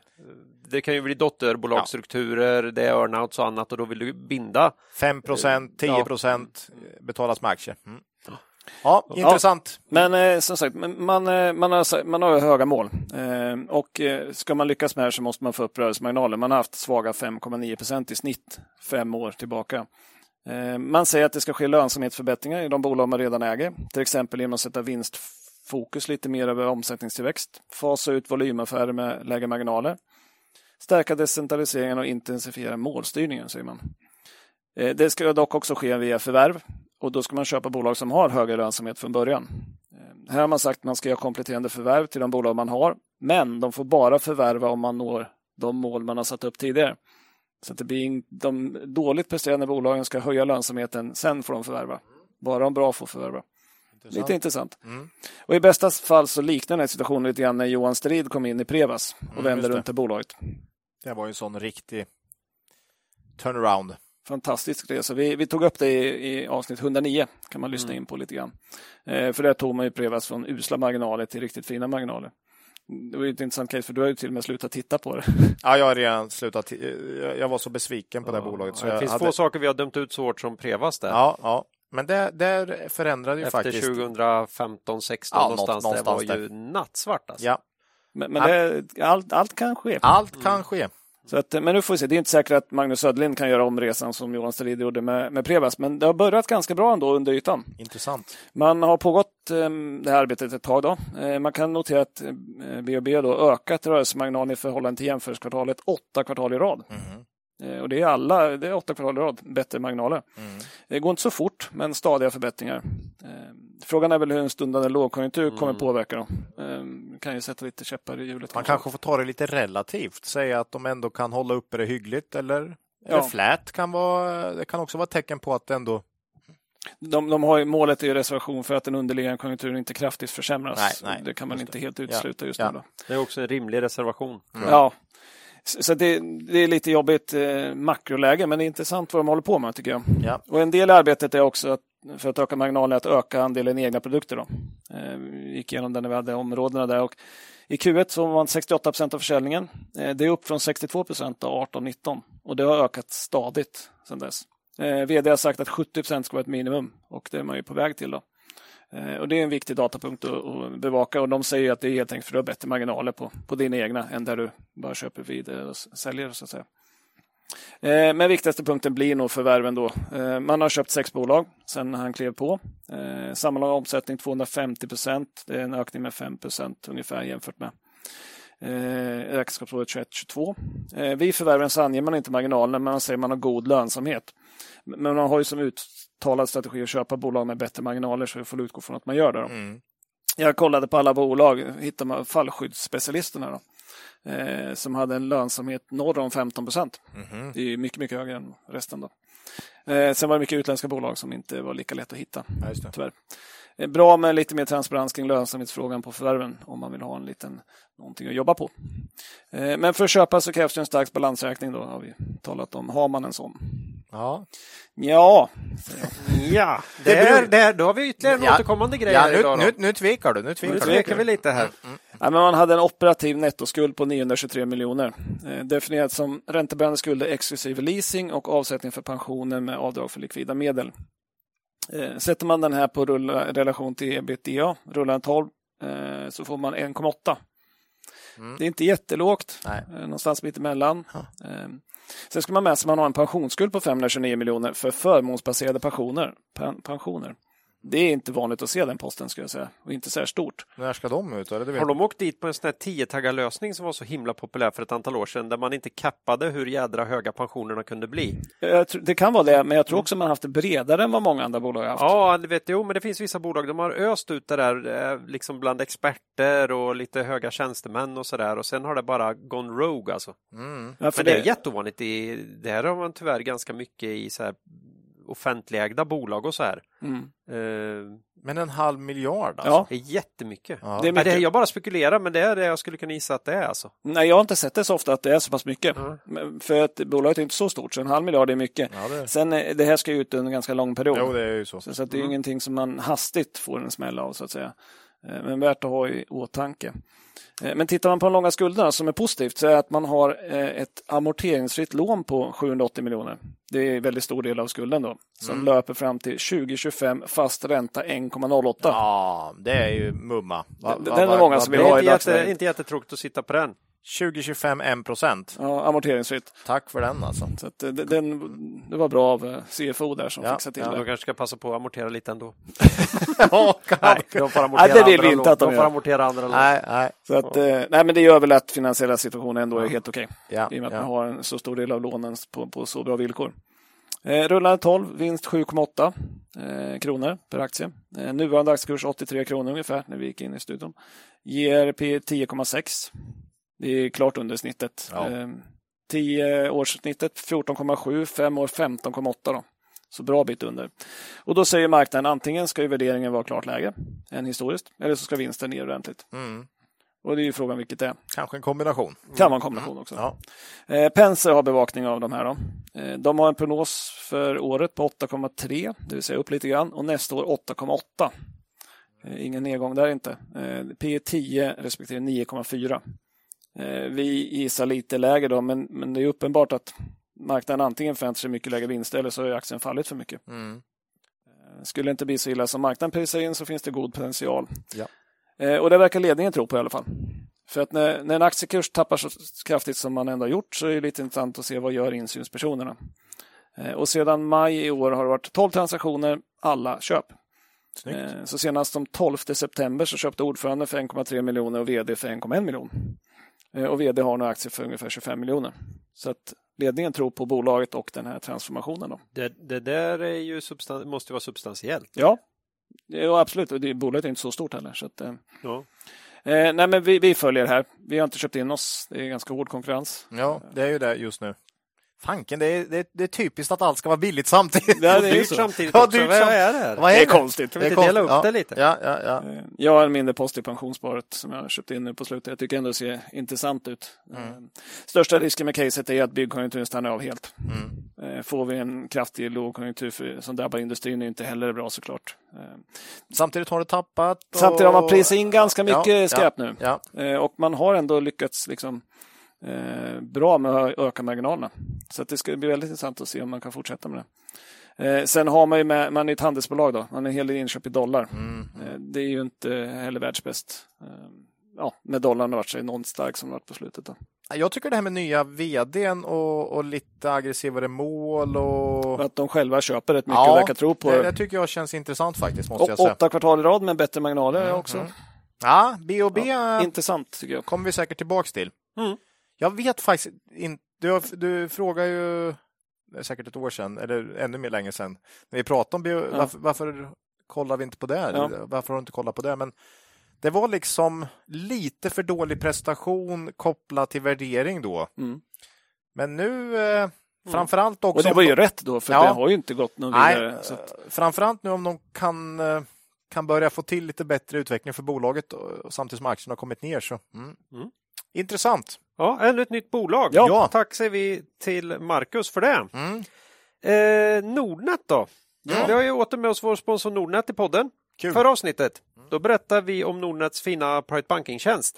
Det kan ju bli dotterbolagsstrukturer, det är earnouts och annat och då vill du binda 5 procent, 10 Ja. procent betalas med aktier. Mm. Ja, intressant. Men eh, som sagt, man, eh, man, har, man har höga mål. Eh, och eh, ska man lyckas med det här så måste man få upp rörelsemarginalen. Man har haft svaga 5,9 procent i snitt fem år tillbaka. Eh, man säger att det ska ske lönsamhetsförbättringar i de bolag man redan äger. Till exempel genom att sätta vinstfokus lite mer över omsättningstillväxt. Fasa ut volymaffärer med lägre marginaler. Stärka decentraliseringen och intensifiera målstyrningen, säger man. Eh, det ska dock också ske via förvärv och då ska man köpa bolag som har högre lönsamhet från början. Eh, här har man sagt att man ska göra kompletterande förvärv till de bolag man har, men de får bara förvärva om man når de mål man har satt upp tidigare. Så att det blir de dåligt presterande bolagen ska höja lönsamheten, sen får de förvärva. Bara de bra får förvärva. Lite intressant. Mm. Och I bästa fall så liknar den här situationen lite grann när Johan Strid kom in i Prevas och Mm, vände runt det bolaget. Det var ju en sån riktig turnaround. Fantastisk resa. Vi, vi tog upp det i, i avsnitt 109, kan man lyssna in på lite grann. Eh, för där tog man ju Prevas från usla marginaler till riktigt fina marginaler. Det var ju ett intressant case, för du har ju till och med slutat titta på det. Ja, jag har redan slutat. Jag jag var så besviken på det här bolaget. Så det finns hade... få saker vi har dömt ut så hårt som Prevas där. Ja, ja. Men det, det förändrade ju Efter faktiskt. 2015, 16 Ja, någonstans. något- Det var någonstans ju nattsvart alltså. Ja, Men, men det, allt, allt kan ske. allt kan ske. Så att, men nu får vi se. Det är inte säkert att Magnus Söderlind kan göra om resan som Johan Strid gjorde med, med Prevas, men det har börjat ganska bra ändå under ytan. Intressant. Man har pågått eh, det här arbetet ett tag. Då. Eh, man kan notera att eh, B&B då ökat rörelsemarginalen i förhållande till jämförelsekvartalet åtta kvartal i rad. Mhm. Eh, och det är alla, det är åtta kvartal i rad, bättre marginaler. Mm. Det går inte så fort, men stadiga förbättringar. Eh, frågan är väl hur en stundande lågkonjunktur kommer påverka dem. Eh, kan ju sätta lite käppar i hjulet. Man kanske får ta det lite relativt, säga att de ändå kan hålla uppe det hyggligt eller, Ja. eller flat kan vara, det kan också vara ett tecken på att det ändå De, de har ju målet i reservation för att den underliggande konjunkturen inte kraftigt försämras. Nej, nej, det kan man inte det. helt utesluta just Ja. nu. Då. Det är också en rimlig reservation. Ja. Så det, det är lite jobbigt eh, makroläge, men det är intressant vad de håller på med tycker jag. Ja. Och en del i arbetet är också att, för att öka marginalen att öka andelen egna produkter. Då. Eh, vi gick igenom det när vi hade områdena där. Och I Q1 så var man 68 procent av försäljningen. Eh, det är upp från 62 procent av 18-19 och det har ökat stadigt sedan dess. Eh, VD har sagt att 70 procent ska vara ett minimum och det är man ju på väg till. då. Eh, och Det är en viktig datapunkt att, bevaka och de säger att det är helt enkelt för att du har bättre marginaler på, på dina egna än där du bara köper vidare eh, och säljer. Så att säga. Eh, men viktigaste punkten blir nog förvärven då. Man har köpt sex bolag sedan han klev på. Sammanlagd omsättning 250 procent. Det är en ökning med 5 procent ungefär jämfört med räkenskapsåret 2021-2022. Vid förvärven så anger man inte marginalen, men man säger att man har god lönsamhet. Men man har ju som uttalad strategi att köpa bolag med bättre marginaler, så vi får utgå från att man gör det. Mm. Jag kollade på alla bolag, hittade man fallskyddsspecialisterna då, eh, som hade en lönsamhet norr om 15 procent. Mhm. Det är mycket, mycket högre än resten. Då. Eh, sen var det mycket utländska bolag som inte var lika lätt att hitta, Ja, just det. Eh, Bra med lite mer transparens kring lönsamhetsfrågan på förvärven om man vill ha en liten någonting att jobba på. Eh, Men för att köpa så krävs det en stark balansräkning då, har vi talat om. Har man en sån? Ja. Ja, Ja, Det det är, det är, då har vi ytterligare en Ja. återkommande grej Ja, nu, idag. då. nu, nu tvekar du. Nu tvekar Nu du. tvekar vi lite här. Ja, men man hade en operativ nettoskuld på 923 miljoner. Eh, definierat som räntebärande skulder exklusive leasing och avsättning för pensioner med avdrag för likvida medel. Eh, sätter man den här på rulla, relation till ebitda, rullande 12, eh, så får man 1,8. Mm. Det är inte jättelågt, Nej. eh, någonstans mitt emellan. Eh, sen ska man med sig att man har en pensionsskuld på 529 miljoner för förmånsbaserade pensioner. Pen, pensioner. Det är inte vanligt att se den posten, ska jag säga, och inte så här stort. När ska de ut? Eller? Det Har de åkt dit på en sån här tiotaggarlösning som var så himla populär för ett antal år sedan där man inte kappade hur jädra höga pensionerna kunde bli? Jag tror- Det kan vara det, men jag tror också man har haft det bredare än vad många andra bolag har haft. Ja, det vet jo, men det finns vissa bolag, de har öst ut det där eh, liksom bland experter och lite höga tjänstemän och sådär och sen har det bara gone rogue alltså. Mm. Ja, Men det är jätteovanligt. I, det här har man tyvärr ganska mycket i så här offentligägda bolag och så här. Mm. Eh, Men en halv miljard alltså. Ja. det är jättemycket. Ja. Det är Men det, mycket. jag bara spekulerar, men det är det jag skulle kunna gissa att det är alltså. Nej, jag har inte sett det så ofta att det är så pass mycket. Men För att bolaget är inte så stort, så en halv miljard är mycket. Ja, det... Sen, eh, det här ska ju ut under en ganska lång period. Jo, det är ju så. Så, så att det är ingenting som man hastigt får en smäll av, så att säga. Eh, Men värt att ha i åtanke. Eh, Men tittar man på de långa skulderna som är positivt så är att man har eh, ett amorteringsfritt lån på 780 miljoner. Det är en väldigt stor del av skulden då. Som löper fram till 2025, fast ränta 1,08. Ja, det är ju mumma. Va, Den- va, den är va, många va- som Det vill är ha i dagsläget. inte jättetråkigt att sitta på den. 2025 1 procent. Ja, amorteringsfritt. Tack för den alltså. Så att eh, den, det var bra av eh, CFO där som Ja, fixade till ja. det. De kanske ska passa på att amortera lite ändå. Ja, Nej, de får amortera Nej, det vill andra vi inte att de de får amortera andra lån. nej, nej. Så att, eh, nej, men det gör väl att finansiella situationen ändå är helt okej. Ja, I och med att ja. man har en så stor del av lånen på, på så bra villkor. Eh, rullande 12, vinst 7,8 eh, kronor per aktie. Eh, nuvarande aktiekurs 83 kronor ungefär när vi gick in i studion. Ger P 10,6. Det är klart under snittet. Ja. Eh, 10 årssnittet 14,7, 5 år 15,8 då. Så bra bit under. Och då säger marknaden antingen ska ju värderingen vara klart lägre än historiskt eller så ska vinsten ner ordentligt. Mm. Och det är ju frågan vilket det är. Kanske en kombination. Kan vara en kombination också. Ja. Eh, Penser har bevakning av de här. Då. Eh, de har en prognos för året på 8,3, det vill säga upp lite grann, och nästa år 8,8. Eh, ingen nedgång där inte. Eh, P 10 respektive 9,4. Eh, vi gissar lite lägre då, men, men det är uppenbart att marknaden antingen förväntar sig mycket lägre vinster eller så har aktien fallit för mycket. Mm. Eh, Skulle det inte bli så illa som marknaden prisar in så finns det god potential. Ja. Eh, och det verkar ledningen tro på i alla fall. För att när, när en aktiekurs tappar så kraftigt som man ändå har gjort så är det lite intressant att se vad gör insynspersonerna. Och sedan maj i år har det varit 12 transaktioner, alla köp. Snyggt. Så senast som 12 september så köpte ordföranden för 1,3 miljoner och vd för 1,1 miljon. Eh, och vd har nu aktier för ungefär 25 miljoner. Så att ledningen tror på bolaget och den här transformationen. Då. Det, det där är ju substan- måste vara substantiellt. Ja, ja absolut. Och det, bolaget är inte så stort heller. Så att, eh, Ja. eh, nej, men vi, vi följer det här. Vi har inte köpt in oss. Det är ganska hård konkurrens. Ja, det är ju det just nu. Fanken, det är, det, är, det är typiskt att allt ska vara billigt samtidigt. Ja, det är ju samtidigt Ja, också. Vad är det här? Vad Det är det? konstigt. Kan vi inte dela upp Ja. det lite? Ja, ja, ja. Eh, Jag har en mindre post i pensionssparet som jag har köpt in nu på slutet. Jag tycker ändå det ser intressant ut. Mm. Eh, Största risken med caset är att byggkonjunkturen stannar av helt. Mm. Eh, Får vi en kraftig lågkonjunktur som drabbar industrin är inte heller bra såklart. Samtidigt har det tappat. Och... Samtidigt har man prisat in ganska mycket Ja, skräp nu. Och man har ändå lyckats liksom, eh, bra med att öka marginalerna. Så det ska bli väldigt intressant att se om man kan fortsätta med det. Eh, sen har man ju med, man är ett handelsbolag då, man har en hel del inköp i dollar. mm. Eh, det är ju inte heller världsbäst. Eh, ja, med dollarn har varit så enormt stark som varit på slutet. Då. Jag tycker det här med nya vdn och, och lite aggressivare mål och... Att de själva köper rätt mycket Ja, och verkar tro på det, det. tycker jag känns intressant faktiskt, måste Och jag säga. åtta kvartal i rad med bättre marginaler Mm, också. mm. Ja, B&B Ja, intressant tycker jag. kommer vi säkert tillbaks till. Mm. Jag vet faktiskt inte. Du, du frågar ju, det är säkert ett år sedan, eller ännu mer länge sedan, när vi pratade om bio, varför, varför kollar vi inte på det? Ja. Varför har du inte kollat på det? Men det var liksom lite för dålig prestation kopplat till värdering då. Mm. Men nu, eh, framförallt också... Och det var ju rätt då, för Ja. det har ju inte gått någon Nej, vidare. Så att, framförallt nu om de kan, eh, kan börja få till lite bättre utveckling för bolaget och, samtidigt som aktierna har kommit ner. Så, mm. Mm. Intressant. Ja, ännu ett nytt bolag. Ja. Tack säger vi till Marcus för det. Mm. Eh, Nordnet då? Ja. Vi har ju åter med oss vår sponsor Nordnet i podden. Kul. Förra avsnittet, då berättade vi om Nordnets fina private banking-tjänst.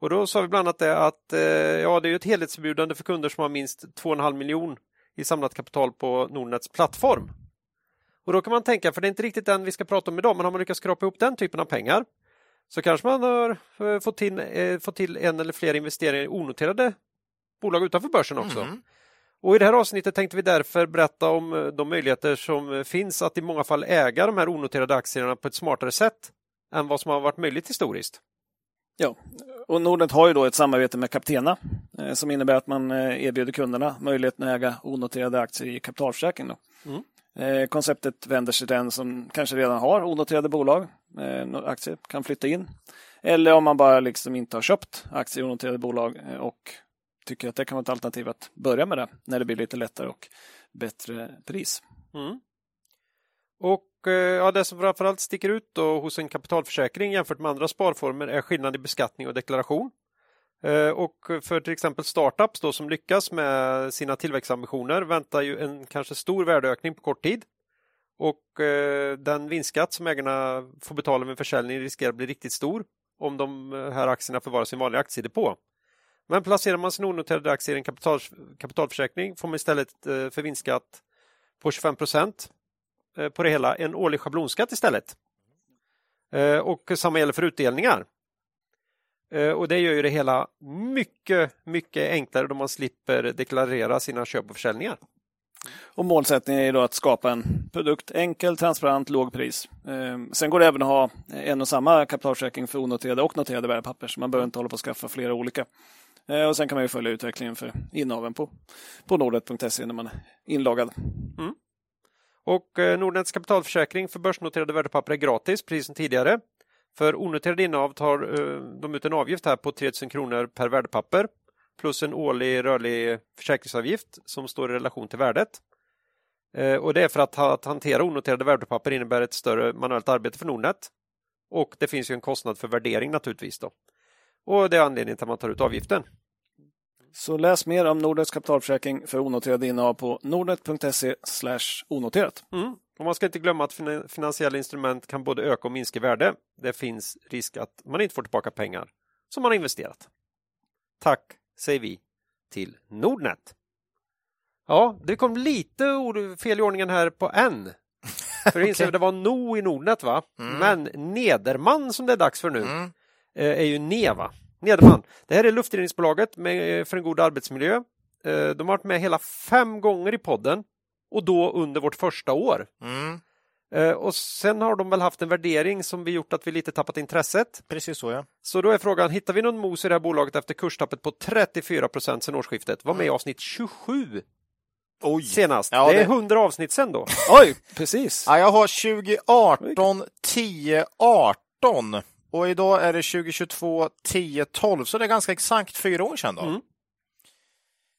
Och då sa vi bland annat det att eh, ja, det är ett helhetserbjudande för kunder som har minst 2,5 miljon i samlat kapital på Nordnets plattform. Och då kan man tänka, för det är inte riktigt den vi ska prata om idag, men har man lyckats skrapa ihop den typen av pengar så kanske man har eh, fått till, eh, fått till en eller fler investeringar i onoterade bolag utanför börsen också. Mm. Och I det här avsnittet tänkte vi därför berätta om eh, de möjligheter som eh, finns att i många fall äga de här onoterade aktierna på ett smartare sätt än vad som har varit möjligt historiskt. ja. Och Nordnet har ju då ett samarbete med Captena eh, som innebär att man eh, erbjuder kunderna möjligheten att äga onoterade aktier i kapitalförsäkring. Då. Mm. Eh, konceptet vänder sig till den som kanske redan har onoterade bolag, eh, aktier, kan flytta in. Eller om man bara liksom inte har köpt aktier i onoterade bolag eh, och tycker att det kan vara ett alternativ att börja med det när det blir lite lättare och bättre pris. Mm. Och eh, ja, det som framförallt sticker ut då hos en kapitalförsäkring jämfört med andra sparformer är skillnad i beskattning och deklaration. Eh, och för till exempel startups då som lyckas med sina tillväxtambitioner väntar ju en kanske stor värdeökning på kort tid. Och eh, den vinstskatt som ägarna får betala vid försäljning riskerar att bli riktigt stor om de eh, här aktierna förvaras i en vanlig aktiedepå. Men placerar man sin onoterade aktier i en kapital, kapitalförsäkring får man istället eh, för vinstskatt på 25 procent eh, på det hela en årlig schablonskatt istället. Och samma gäller för utdelningar. Eh, och det gör ju det hela mycket, mycket enklare då man slipper deklarera sina köp och försäljningar. Och målsättningen är då att skapa en produkt enkel, transparent, låg pris. Ehm, sen går det även att ha en och samma kapitalförsäkring för onoterade och noterade värdepapper, så man behöver inte hålla på att skaffa flera olika. Ehm, och sen kan man ju följa utvecklingen för innehaven på, på nordnet.se när man är inloggad. Mm. Och eh, Nordnets kapitalförsäkring för börsnoterade värdepapper är gratis, precis som tidigare. För onoterade innehav tar eh, de ut en avgift här på 3000 kronor per värdepapper plus en årlig rörlig försäkringsavgift som står i relation till värdet. Uh, och det är för att, att hantera onoterade värdepapper innebär ett större manuellt arbete för Nordnet. Och det finns ju en kostnad för värdering naturligtvis. Då. Och det är anledningen till att man tar ut avgiften. Så läs mer om Nordnets kapitalförsäkring för onoterade innehav på nordnet.se onoterat. Mm. Och man ska inte glömma att finansiella instrument kan både öka och minska i värde. Det finns risk att man inte får tillbaka pengar som man har investerat. Tack säger vi till Nordnet. Ja, det kom lite fel i ordningen här på N. För okay. inser det var No i Nordnet va? Mm. Men Nederman som det är dags för nu mm. Eh, är ju Neva. Nederman. Det här är luftreningsbolaget med, för en god arbetsmiljö. Eh, de har varit med hela fem gånger i podden och då under vårt första år. Mm. Eh, och sen har de väl haft en värdering som vi gjort att vi lite tappat intresset. Precis så ja. Så då är frågan, hittar vi någon mos i det här bolaget efter kurstappet på 34 procent sedan årsskiftet? Var med i mm. avsnitt 27 Oj. senast. Ja, det är 100 avsnitt sen då. Oj, precis. Ja, jag har 2018 10 18 och idag är det 2022 10 12 så det är ganska exakt fyra år sedan då. Mm.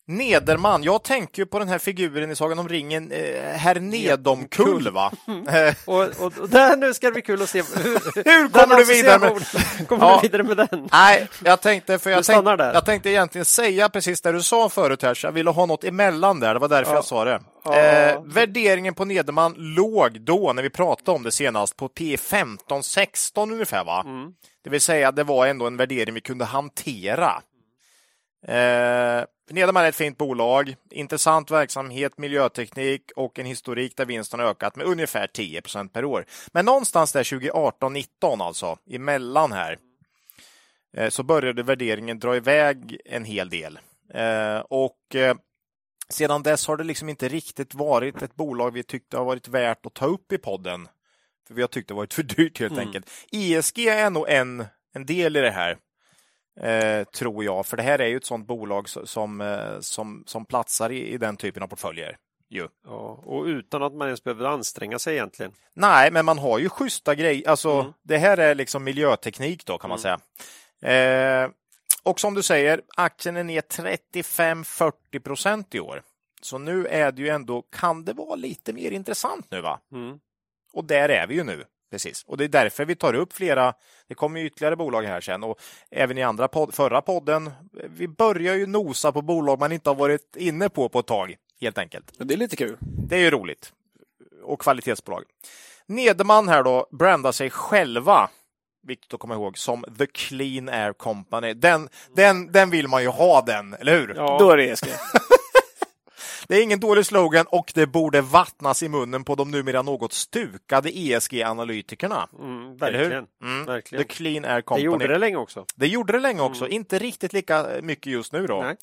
Nederman, jag tänker ju på den här figuren i Sagan om ringen, eh, herr Nedomkull va? Mm. och, och, och där nu ska det bli kul att se hur, hur kommer du vidare med, kommer ja. du vidare med den? Nej, jag tänkte, för jag, tänkte, jag tänkte egentligen säga precis det du sa förut här, så jag ville ha något emellan där, det var därför ja. jag sa det. Ja. Eh, värderingen på Nederman låg då, när vi pratade om det senast, på P 15-16 ungefär va? Mm. Det vill säga, det var ändå en värdering vi kunde hantera. Eh, Nederman är ett fint bolag, intressant verksamhet, miljöteknik och en historik där vinsten har ökat med ungefär 10% per år. Men någonstans där 2018-19 alltså, emellan här, eh, så började värderingen dra iväg en hel del. Eh, och eh, sedan dess har det liksom inte riktigt varit ett bolag vi tyckte har varit värt att ta upp i podden. För vi har tyckt det varit för dyrt helt mm. enkelt. ESG är nog en, en del i det här. Eh, tror jag, för det här är ju ett sådant bolag som, eh, som, som platsar i, i den typen av portföljer. Ju. Ja, och utan att man ens behöver anstränga sig egentligen. Nej, men man har ju schyssta grejer. Alltså, mm. Det här är liksom miljöteknik då kan man mm. säga. Eh, och som du säger, aktien är ner 35-40 procent i år. Så nu är det ju ändå, kan det vara lite mer intressant nu va? Mm. Och där är vi ju nu. Precis, och det är därför vi tar upp flera. Det kommer ytterligare bolag här sen och även i andra podd, förra podden. Vi börjar ju nosa på bolag man inte har varit inne på på ett tag helt enkelt. Det är lite kul. Det är ju roligt och kvalitetsbolag. Nederman här då brandar sig själva viktigt att komma ihåg, som The Clean Air Company. Den, den, den vill man ju ha den, eller hur? Ja. Då är det ESG. Det är ingen dålig slogan och det borde vattnas i munnen på de numera något stukade ESG-analytikerna. Mm, verkligen. Mm. verkligen. The Clean Air Company. Det gjorde det länge också. Det gjorde det länge också. Mm. Inte riktigt lika mycket just nu då.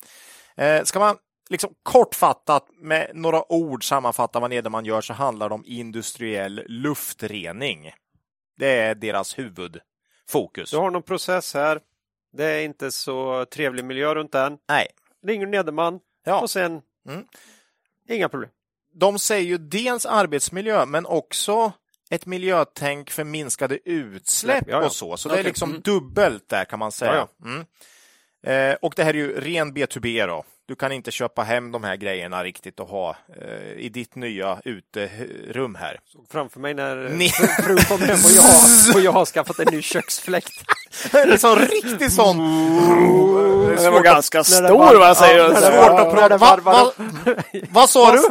Eh, ska man liksom kortfattat med några ord sammanfatta vad Nederman gör så handlar det om industriell luftrening. Det är deras huvudfokus. Du har någon process här. Det är inte så trevlig miljö runt den. Nej. Ringer Nederman ja. och sen Mm. Inga problem. De säger ju dels arbetsmiljö, men också ett miljötänk för minskade utsläpp ja, ja. och så. Så okay. det är liksom mm. dubbelt där kan man säga. Ja, mm. Eh, och det här är ju ren B2B då. Du kan inte köpa hem de här grejerna riktigt och ha eh, i ditt nya uterum här. Såg framför mig när Ni- fru- frun kom hem och jag, och jag har skaffat en ny köksfläkt. en sån riktig sån... Den var ganska det stor var- vad jag säger. ja, det Svårt var- att prata. det Va, va, vad sa du?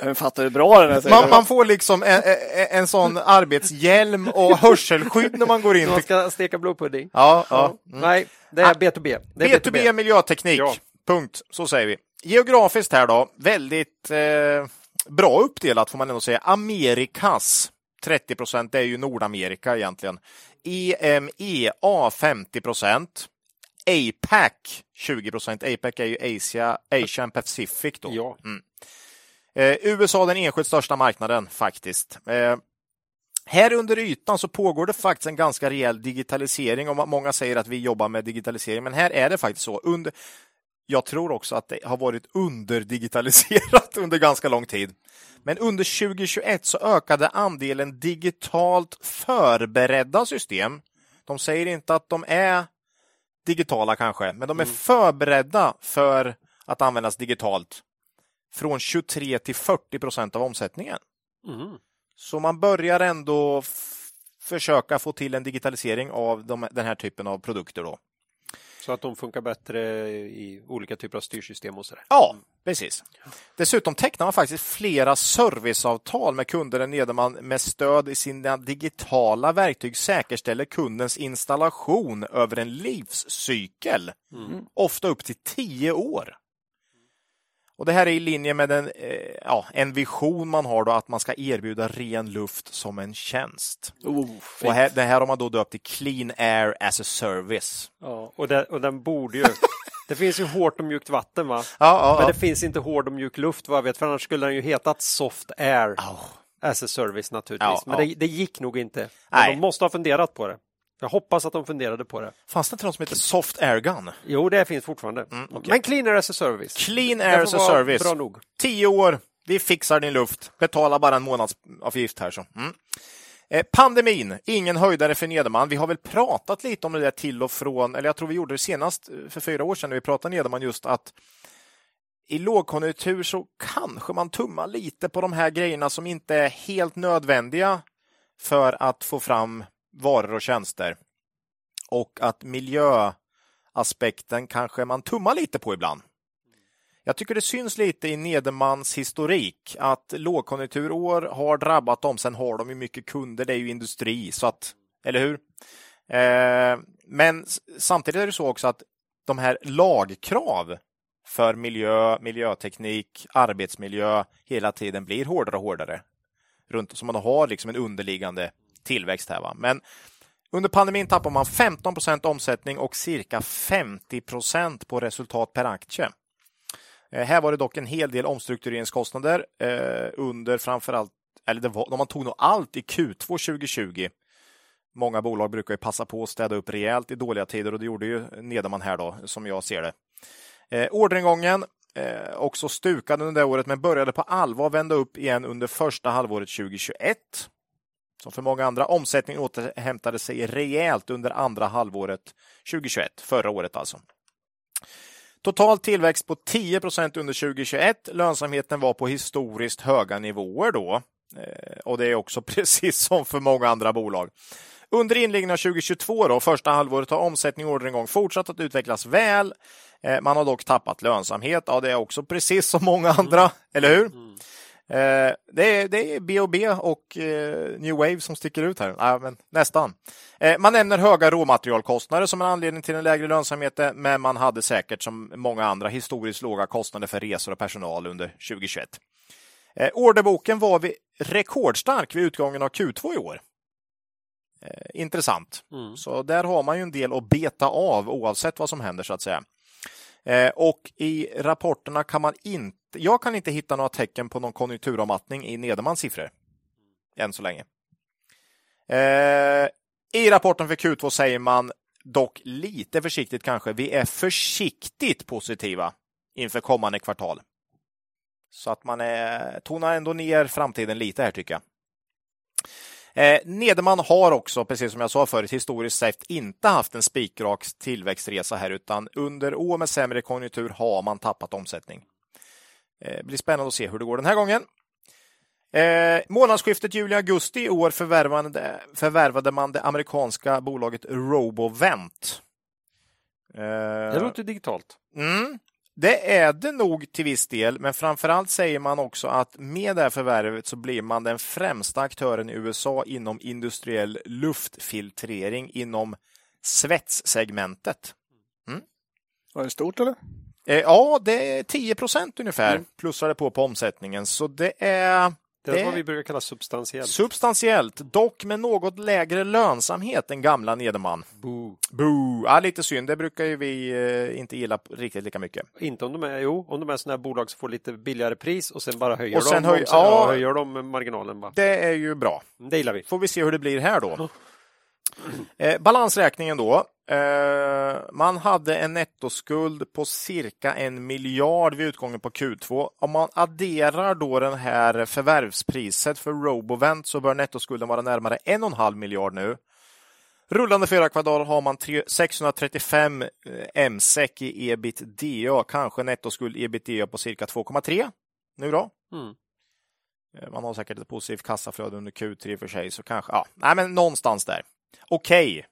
Jag fattar hur bra den är. Man, man får liksom en, en, en sån arbetshjälm och hörselskydd när man går in. Man ska steka blodpudding. Ja, ja. Mm. Nej, det är B2B. Det är B2B miljöteknik. Ja. Punkt. Så säger vi. Geografiskt här då, väldigt eh, bra uppdelat får man ändå säga. Amerikas 30 procent, det är ju Nordamerika egentligen. EMEA 50 procent. APAC 20 procent. APAC är ju Asia, Asian Pacific då. Ja. Eh, USA den enskilt största marknaden faktiskt. Eh, här under ytan så pågår det faktiskt en ganska rejäl digitalisering och många säger att vi jobbar med digitalisering, men här är det faktiskt så. Under, jag tror också att det har varit underdigitaliserat under ganska lång tid. Men under 2021 så ökade andelen digitalt förberedda system. De säger inte att de är digitala kanske, men de är förberedda för att användas digitalt från 23 till 40 procent av omsättningen. Mm. Så man börjar ändå försöka få till en digitalisering av de, den här typen av produkter. Då. Så att de funkar bättre i olika typer av styrsystem och sådär. Ja, precis. Dessutom tecknar man faktiskt flera serviceavtal med kunder där nere man med stöd i sina digitala verktyg säkerställer kundens installation över en livscykel. Ofta upp till tio år. Och Det här är i linje med en, eh, ja, en vision man har då att man ska erbjuda ren luft som en tjänst. Oh, Och här, det här har man då döpt till Clean Air as a Service. Ja, och, den, och den borde ju... Det finns ju hårt och mjukt vatten va? Ja, Men ja. det finns inte hård och mjuk luft vad jag vet, för annars skulle den ju hetat Soft Air Ja. as a Service naturligtvis. Men. Det, det gick nog inte. Men Nej. de måste ha funderat på det. Jag hoppas att de funderade på det. Fanns det inte något som heter Soft Air Gun? Jo, det finns fortfarande. Mm, okej. Men Clean Air as a Service. Clean Air as a Service. Bra nog. Tio år, vi fixar din luft. Betala bara en månadsavgift här. Så. Mm. Eh, pandemin, ingen höjdare för Nederman. Vi har väl pratat lite om det där till och från, eller jag tror vi gjorde det senast eh, för fyra år sedan när vi pratade Nederman just att i lågkonjunktur så kanske man tummar lite på de här grejerna som inte är helt nödvändiga för att få fram varor och tjänster. Och att miljöaspekten kanske man tummar lite på ibland. Jag tycker det syns lite i Nedermans historik att lågkonjunkturår har drabbat dem. Sen har de ju mycket kunder, det är ju industri, så att, eller hur? Eh, men samtidigt är det så också att de här lagkrav för miljö, miljöteknik, arbetsmiljö hela tiden blir hårdare och hårdare. Runt, så man har liksom en underliggande tillväxt här. Va? Men under pandemin tappar man 15 procent omsättning och cirka 50 procent på resultat per aktie. Eh, här var det dock en hel del omstruktureringskostnader eh, under framförallt, eller det var, man tog nog allt i Q2 2020. Många bolag brukar ju passa på att städa upp rejält i dåliga tider och det gjorde ju Nederman här då, som jag ser det. Eh, orderingången eh, också stukad under det året, men började på allvar vända upp igen under första halvåret 2021. Som för många andra, omsättningen återhämtade sig rejält under andra halvåret 2021, förra året alltså. Total tillväxt på 10 procent under 2021. Lönsamheten var på historiskt höga nivåer då. Eh, Och det är också precis som för många andra bolag. Under inledningen av 2022, då, första halvåret, har omsättning och orderingång fortsatt att utvecklas väl. Eh, Man har dock tappat lönsamhet. Ja, det är också precis som många andra, eller hur? Eh, det, är, det är B&B och eh, New Wave som sticker ut här. Ja, men nästan. Eh, man nämner höga råmaterialkostnader som en anledning till den lägre lönsamheten, men man hade säkert som många andra historiskt låga kostnader för resor och personal under 2021. Eh, orderboken var vid rekordstark vid utgången av Q2 i år. Eh, intressant. Mm. Så där har man ju en del att beta av oavsett vad som händer så att säga. Eh, och i rapporterna kan man inte, jag kan inte hitta några tecken på någon konjunkturavmattning i Nedermans siffror. Än så länge. Eh, I rapporten för Q2 säger man dock lite försiktigt kanske, vi är försiktigt positiva inför kommande kvartal. Så att man är, tonar ändå ner framtiden lite här tycker jag. Eh, Nederman har också, precis som jag sa förut, historiskt sett inte haft en spikrak tillväxtresa här, utan under år med sämre konjunktur har man tappat omsättning. Eh, blir spännande att se hur det går den här gången. Eh, månadsskiftet juli-augusti i år förvärvade, förvärvade man det amerikanska bolaget Robovent. Eh, det låter digitalt. Mm, det är det nog till viss del, men framförallt säger man också att med det här förvärvet så blir man den främsta aktören i USA inom industriell luftfiltrering inom svetssegmentet. Mm. Var det stort eller? Eh, ja, det är 10 procent ungefär mm. plussar det på på omsättningen, så det är det är vad vi brukar kalla substantiellt. Substantiellt, dock med något lägre lönsamhet än gamla Nederman. Boo. Boo. Ja, lite synd, det brukar ju vi eh, inte gilla riktigt lika mycket. Inte om de är, jo, om de är sådana här bolag som får lite billigare pris och sen bara höjer, och sen de, höj, ja, ja, höjer de marginalen. Bara. Det är ju bra. Det gillar vi. Får vi se hur det blir här då. Eh, balansräkningen då. Eh, man hade en nettoskuld på cirka en miljard vid utgången på Q2. Om man adderar då den här förvärvspriset för Robovent så bör nettoskulden vara närmare en och en halv miljard nu. Rullande fyra kvartal har man 635 eh, MSEK i ebitda, kanske nettoskuld ebitda på cirka 2,3 nu då. Mm. Eh, man har säkert ett positivt kassaflöde under Q3 för sig, så kanske, ja, nej, men någonstans där. Okej,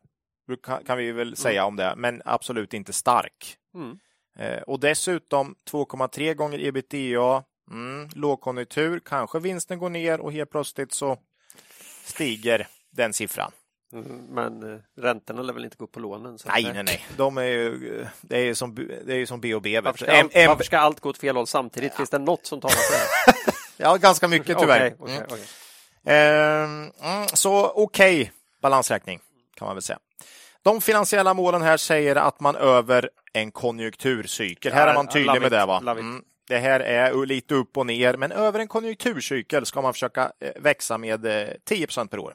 okay, kan vi väl mm. säga om det, men absolut inte stark. Mm. Eh, och dessutom 2,3 gånger ebitda, mm, lågkonjunktur, kanske vinsten går ner och helt plötsligt så stiger den siffran. Mm, men eh, räntorna lär väl inte gå upp på lånen? nej, nej, nej. De är ju, det är ju som, det är som B och B. Varför ska, allt, varför ska allt gå åt fel håll samtidigt? Ja. Finns det något som talar för det? ja, ganska mycket tyvärr. Okay, okay, okay. Mm. Eh, så okej balansräkning kan man väl säga. De finansiella målen här säger att man över en konjunkturcykel. Här är man tydlig med det. Va? Mm. Det här är lite upp och ner, men över en konjunkturcykel ska man försöka eh, växa med 10 eh, per år.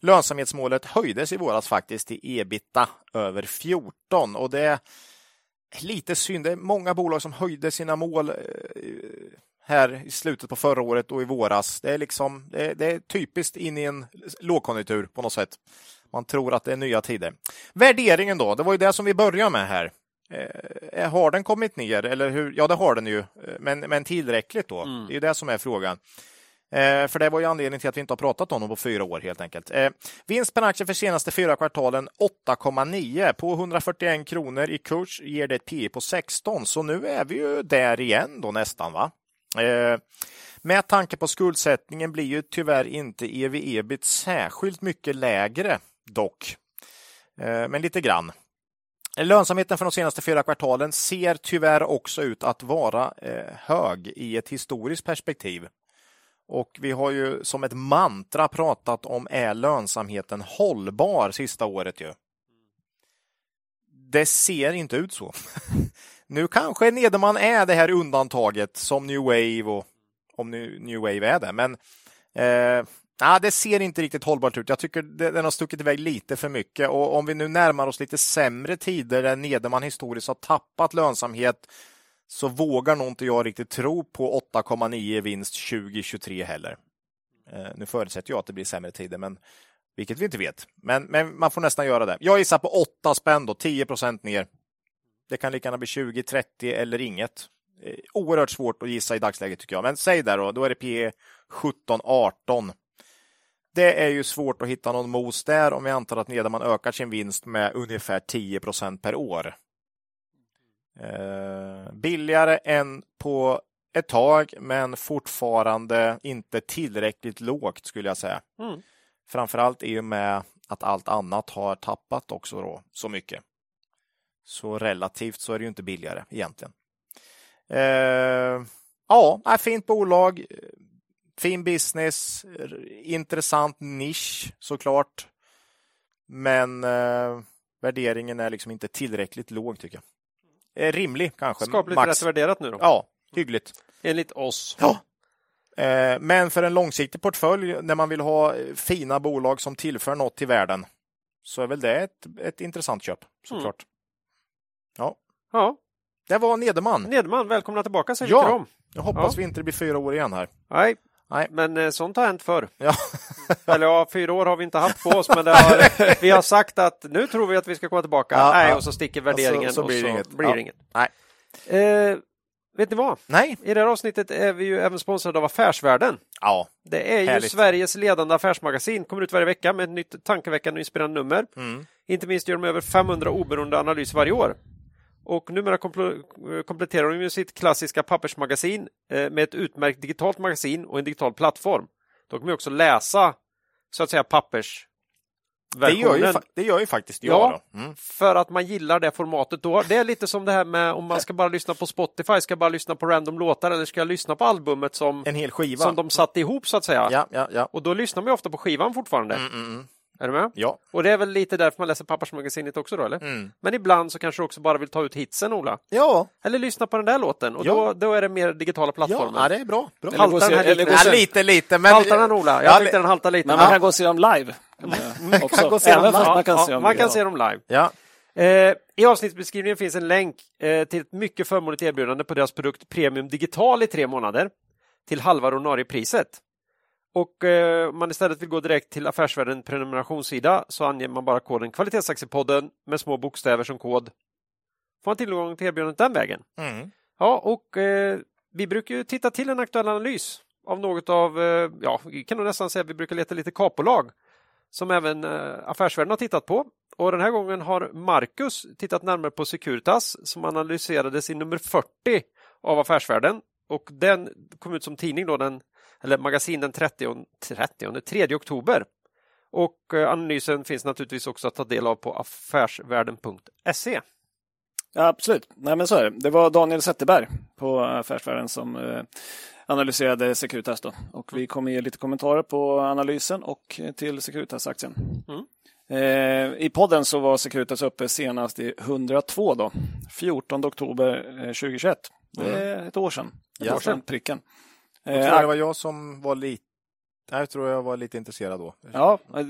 Lönsamhetsmålet höjdes i våras faktiskt till ebita över 14 och det är lite synd. Det är många bolag som höjde sina mål eh, här i slutet på förra året och i våras. Det är liksom det är, det är typiskt in i en lågkonjunktur på något sätt. Man tror att det är nya tider. Värderingen då, det var ju det som vi började med här. Eh, har den kommit ner? Eller hur? Ja, det har den ju, men, men tillräckligt då? Mm. Det är det som är frågan. Eh, för det var ju anledningen till att vi inte har pratat om dem på fyra år helt enkelt. Eh, vinst per aktie för senaste fyra kvartalen 8,9 på 141 kronor i kurs ger det ett P på 16. Så nu är vi ju där igen då nästan va? Eh, med tanke på skuldsättningen blir ju tyvärr inte ev-ebit särskilt mycket lägre dock, eh, men lite grann. Lönsamheten för de senaste fyra kvartalen ser tyvärr också ut att vara eh, hög i ett historiskt perspektiv. Och vi har ju som ett mantra pratat om är lönsamheten hållbar sista året ju. Det ser inte ut så. nu kanske Nederman är det här undantaget som New Wave och om nu New Wave är det, men eh, nah, det ser inte riktigt hållbart ut. Jag tycker den har stuckit iväg lite för mycket och om vi nu närmar oss lite sämre tider där Nederman historiskt har tappat lönsamhet så vågar nog inte jag riktigt tro på 8,9 vinst 2023 heller. Eh, nu förutsätter jag att det blir sämre tider, men vilket vi inte vet. Men, men man får nästan göra det. Jag gissar på 8 spänn då, 10 procent ner. Det kan lika gärna bli 20, 30 eller inget. Eh, oerhört svårt att gissa i dagsläget tycker jag. Men säg där då, då är det P 17, 18. Det är ju svårt att hitta någon mos där om vi antar att Nederman ökar sin vinst med ungefär 10 procent per år. Eh, billigare än på ett tag, men fortfarande inte tillräckligt lågt skulle jag säga. Mm. Framförallt i och med att allt annat har tappat också då, så mycket. Så relativt så är det ju inte billigare egentligen. Eh, ja, fint bolag, fin business, intressant nisch såklart. Men eh, värderingen är liksom inte tillräckligt låg tycker jag. Eh, rimlig kanske. Skapligt rätt värderat nu då? Ja, hyggligt. Enligt oss. Ja. Eh, men för en långsiktig portfölj när man vill ha fina bolag som tillför något till världen så är väl det ett, ett intressant köp såklart. Mm. Ja. ja. Det var Nederman. Nederman, välkomna tillbaka säger ja. vi till dem. Jag hoppas ja. vi inte blir fyra år igen här. Nej, Nej. men eh, sånt har hänt förr. Ja. Eller ja, fyra år har vi inte haft på oss, men har, vi har sagt att nu tror vi att vi ska komma tillbaka. Ja, Nej, och så sticker värderingen Och så- så blir det inget. blir inget. Nej. Eh, vet ni vad? Nej. I det här avsnittet är vi ju även sponsrade av Affärsvärlden. Ja. Det är ju Härligt. Sveriges ledande affärsmagasin. Kommer ut varje vecka med ett nytt tankeväckande och inspirerande nummer. Mm. Inte minst gör de över 500 oberoende analyser varje år. Och numera kompl- kompletterar de ju sitt klassiska pappersmagasin eh, med ett utmärkt digitalt magasin och en digital plattform. Då kan man också läsa så att säga pappers Det gör, ju, det gör ju faktiskt jag. Ja. Mm. för att man gillar det formatet då. Det är lite som det här med om man ska bara lyssna på Spotify, ska jag bara lyssna på random låtar eller ska jag lyssna på albumet som, En hel skiva. som de satte ihop så att säga. Ja, ja, ja. Och då lyssnar man ju ofta på skivan fortfarande. Mm, mm, mm. Är du med? Ja. Och det är väl lite därför man läser pappersmagasinet också då eller? Mm. Men ibland så kanske du också bara vill ta ut hitsen Ola. Ja. Eller lyssna på den där låten och Ja. då, då är det mer digitala plattformar. ja, det är bra. bra. Eller Haltar den här liknelsen? Ja, lite, lite. Men... Haltar den Ola? Jag Ja, tyckte den haltade lite. Men man kan gå och se dem live. Kan man, kan gå och se dem live. man kan ja, se dem man kan ja. se dem live. Ja. Eh, I avsnittsbeskrivningen finns en länk eh, till ett mycket förmånligt erbjudande på deras produkt Premium Digital i tre månader till halva ordinarie priset. Och eh, man istället vill gå direkt till Affärsvärlden prenumerationssida så anger man bara koden Kvalitetsaktiepodden med små bokstäver som kod. Får man tillgång till erbjudandet den vägen. Mm. Ja, och eh, vi brukar ju titta till en aktuell analys av något av, eh, ja, vi kan nog nästan säga att vi brukar leta lite kapolag som även eh, Affärsvärlden har tittat på. Och den här gången har Marcus tittat närmare på Securitas som analyserades i nummer 40 av Affärsvärlden och den kom ut som tidning då, den, eller magasin den 30, 30, 3 oktober. Och eh, analysen finns naturligtvis också att ta del av på affärsvärlden.se. Ja, absolut. Nej, men så är det. Det var Daniel Zetterberg på Affärsvärlden som eh, analyserade Securitas. Då. Och vi kommer ge lite kommentarer på analysen och eh, till Securitas-aktien. Mm. Eh, I podden så var Securitas uppe senast i 102 då, 14 oktober eh, 2021. Det är ett år sedan. Ett år sedan pricken. Jag Eh, tror det var jag som var lite... Jag tror jag var lite intresserad då. Ja, eh,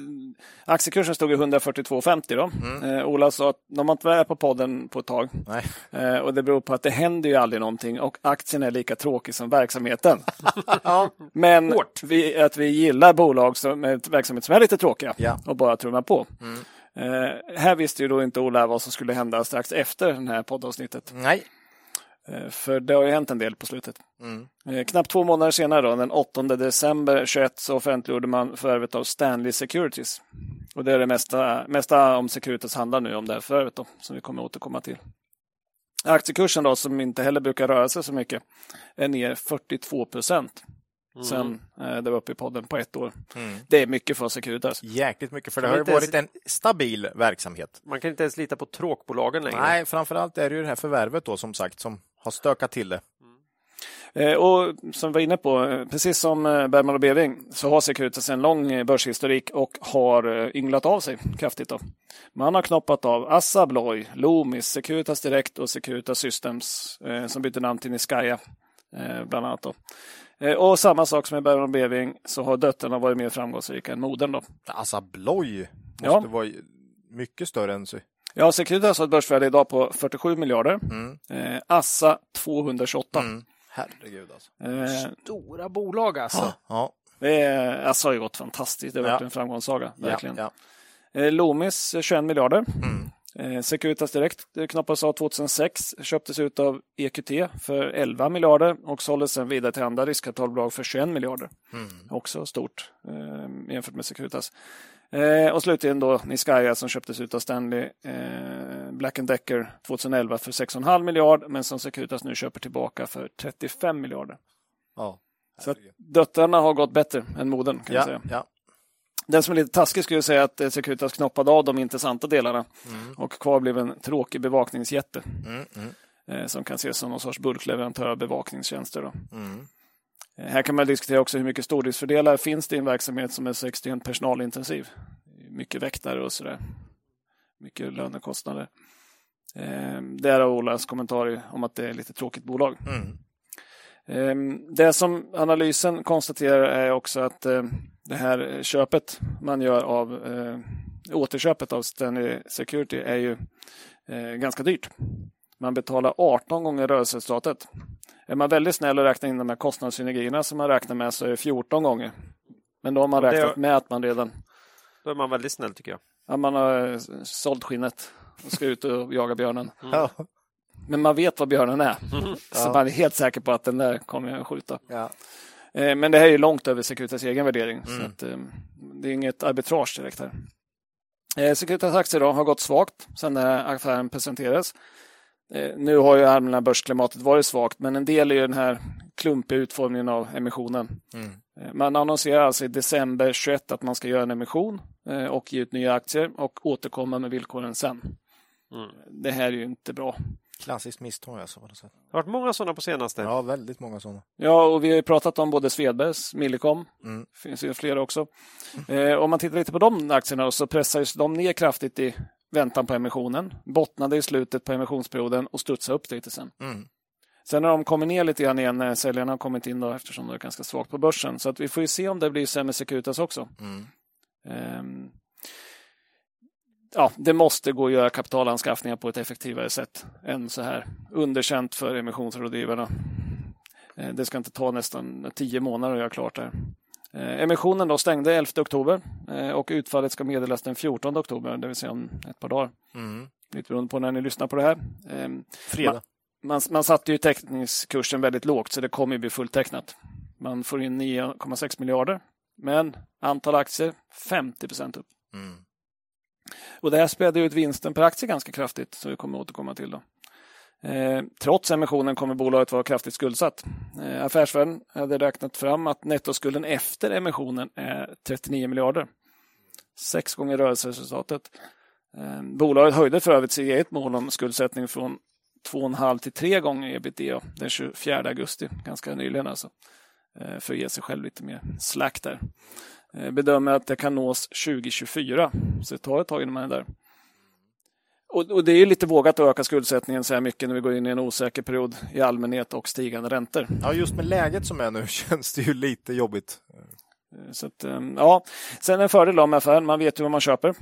aktiekursen stod i 142,50 då. Mm. Eh, Ola sa att de har inte varit på podden på ett tag. Eh, och det beror på att det händer ju aldrig någonting och aktien är lika tråkig som verksamheten. Men vi, att vi gillar bolag som ett verksamhet som är lite tråkiga Ja. och bara trummar på. Mm. Eh, här visste ju då inte Ola vad som skulle hända strax efter det här poddavsnittet. Nej. Eh, för det har ju hänt en del på slutet. Mm. Eh, Knappt två månader senare, då, den 8 december 21, så offentliggjorde man förvärvet av Stanley Securities. Och det är det mesta, mesta om Securities handlar nu om det här förvärvet då, som vi kommer återkomma till. Aktiekursen då, som inte heller brukar röra sig så mycket, är ner 42 procent sen eh, det var uppe i podden på ett år. Mm. Det är mycket för Securitas. Jäkligt mycket, för det har varit en stabil verksamhet. Man kan inte ens lita på tråkbolagen längre. Nej, framförallt är det ju det här förvärvet då som sagt som har stökat till det. Eh, och som vi var inne på, eh, precis som eh, Bergman och Beving så har Securitas en lång börshistorik och har ynglat av sig kraftigt. Då. Man har knoppat av Assa Abloy, Loomis, Securitas Direct och Securitas Systems som bytte namn till Niskaya bland annat. Då. Och samma sak som med Bergman och Beving så har döttrarna varit mer framgångsrika än modern. Då. Alltså Bloy måste Ja. vara mycket större än så. Ja, Securitas har ett börsvärde idag på 47 miljarder. Mm. Eh, Assa 228. Mm. Herregud alltså. Eh, Stora bolag alltså. Ja, det är, Assa har ju gått fantastiskt. Det har varit Ja. en framgångssaga. ja, Verkligen. ja. Eh, Loomis eh, 21 miljarder. Mm. Eh, Securitas Direct eh, knoppades av 2006, köptes ut av EQT för 11 miljarder och såldes sedan vidare till andra riskkapitalbolag för 21 miljarder. Mm. Också stort eh, jämfört med Securitas. Eh, och slutligen då Niskaya som köptes ut av Stanley eh, Black Decker 2011 för 6,5 miljard men som Securitas nu köper tillbaka för 35 miljarder. Ja. Så att döttrarna har gått bättre än modern kan jag Ja, säga. ja. Den som är lite taskig skulle säga att eh, Securitas knoppade av de intressanta delarna Mm. och kvar blev en tråkig bevakningsjätte Mm. Mm. eh, som kan ses som någon sorts bulkleverantör av bevakningstjänster. Då. Mm. Här kan man diskutera också hur mycket stordriftsfördelar finns det i en verksamhet som är så extremt personalintensiv. Mycket väktare och sådär. Mycket lönekostnader. Eh, Därav Olas kommentar om att det är lite tråkigt bolag. Mm. Eh, Det som analysen konstaterar är också att eh, det här köpet man gör av eh, återköpet av Stanley Security är ju eh, ganska dyrt. Man betalar 18 gånger rörelseresultatet. Är man väldigt snäll och räknar in de här kostnadssynergierna som man räknar med så är det 14 gånger. Men då har man räknat med att man redan Då är man väldigt snäll tycker jag. ja, man har eh, sålt skinnet och ska ut och jaga björnen. Ja. Men man vet vad björnen är. Så Ja. man är helt säker på att den där kommer jag att skjuta. Ja. Eh, Men det här är ju långt över Securitas egen värdering. Så Mm. att, eh, det är inget arbitrage direkt här. Securitas aktier då har gått svagt sedan den här affären presenterades. Eh, Nu har ju allmänna börsklimatet varit svagt, men en del är ju den här klumpiga utformningen av emissionen. Mm. Eh, Man annonserar alltså i december 21 att man ska göra en emission eh, och ge ut nya aktier och återkomma med villkoren sen. Mm. Det här är ju inte bra. Klassiskt misstag alltså. På. Det har varit många sådana på senaste. Ja, väldigt många sådana. Ja, och vi har ju pratat om både Svedbergs, Millicom, Mm. finns ju flera också. Eh, om man tittar lite på de aktierna så pressades de ner kraftigt i väntan på emissionen, bottnade i slutet på emissionsperioden och studsade upp lite sen. Mm. Sen har de kommit ner lite grann igen när säljarna har kommit in då, eftersom det är ganska svagt på börsen. Så att vi får ju se om det blir sämre Securitas också. Mm. Ehm, ja, det måste gå att göra kapitalanskaffningar på ett effektivare sätt än så här. Underkänt för emissionsrådgivarna. Eh, Det ska inte ta nästan tio månader att göra klart det här. Eh, Emissionen då stängde 11 oktober eh, och utfallet ska meddelas den 14 oktober, det vill säga om ett par dagar. Mm. Lite beroende på när ni lyssnar på det här. Ehm, Fredag. Man, man satte ju teckningskursen väldigt lågt så det kommer ju bli fulltecknat. Man får in 9,6 miljarder. Men antal aktier 50 procent upp. Mm. Och det här spädde ut vinsten per aktie ganska kraftigt, så vi kommer återkomma till. Då. Eh, trots emissionen kommer bolaget vara kraftigt skuldsatt. Eh, affärsvärlden hade räknat fram att nettoskulden efter emissionen är 39 miljarder. Sex gånger rörelseresultatet. Eh, bolaget höjde för övrigt sitt eget mål om skuldsättning från 2,5 till 3 gånger ebitda den 24 augusti, ganska nyligen alltså. För att ge sig själv lite mer slack där. Bedömer att det kan nås 2024. Så det tar ett tag innan man är där. Och, och det är ju lite vågat att öka skuldsättningen så här mycket när vi går in i en osäker period i allmänhet och stigande räntor. Ja, just med läget som är nu känns det ju lite jobbigt. Eh, Så att, eh, ja. Sen en fördel med affären, man vet ju vad man köper.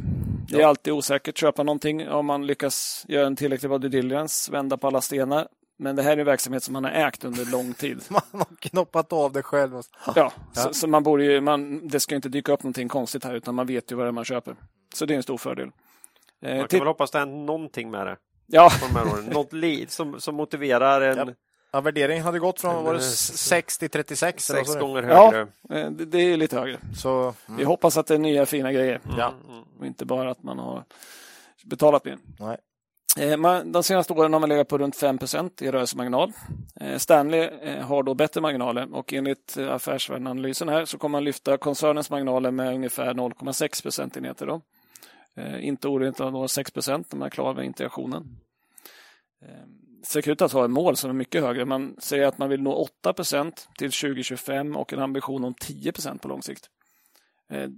Det är Ja. alltid osäkert att köpa någonting om man lyckas göra en tillräckligt bra diligence, vända på alla stenar. Men det här är en verksamhet som man har ägt under lång tid. Man har knoppat av det själv. Ja, Ja. Så, så man borde ju, man, det ska inte dyka upp någonting konstigt här utan man vet ju vad det är man köper. Så det är en stor fördel. Eh, Man till- kan väl hoppas det händer någonting med det ja, på de här åren. Något liv som, som motiverar en Ja. Ja, värderingen hade gått från var det 6 till 36. eller vad sex gånger Ja. högre. eh, det, det är lite högre. Så, mm. Vi hoppas att det är nya fina grejer Ja. Mm. och inte bara att man har betalat mer. Nej. Eh, man- De senaste åren har man legat på runt 5% i rörelsemarginal. Eh, Stanley eh, har då bättre marginaler och enligt eh, Affärsvärlden-analysen här så kommer man lyfta koncernens marginaler med ungefär 0,6 procentenheter. Då. Eh, Inte orimligt att nå 6 procent när man är klar med integrationen. Eh, Securitas har ett mål som är mycket högre. Man säger att man vill nå 8 procent till 2025 och en ambition om 10 procent på lång sikt. Eh,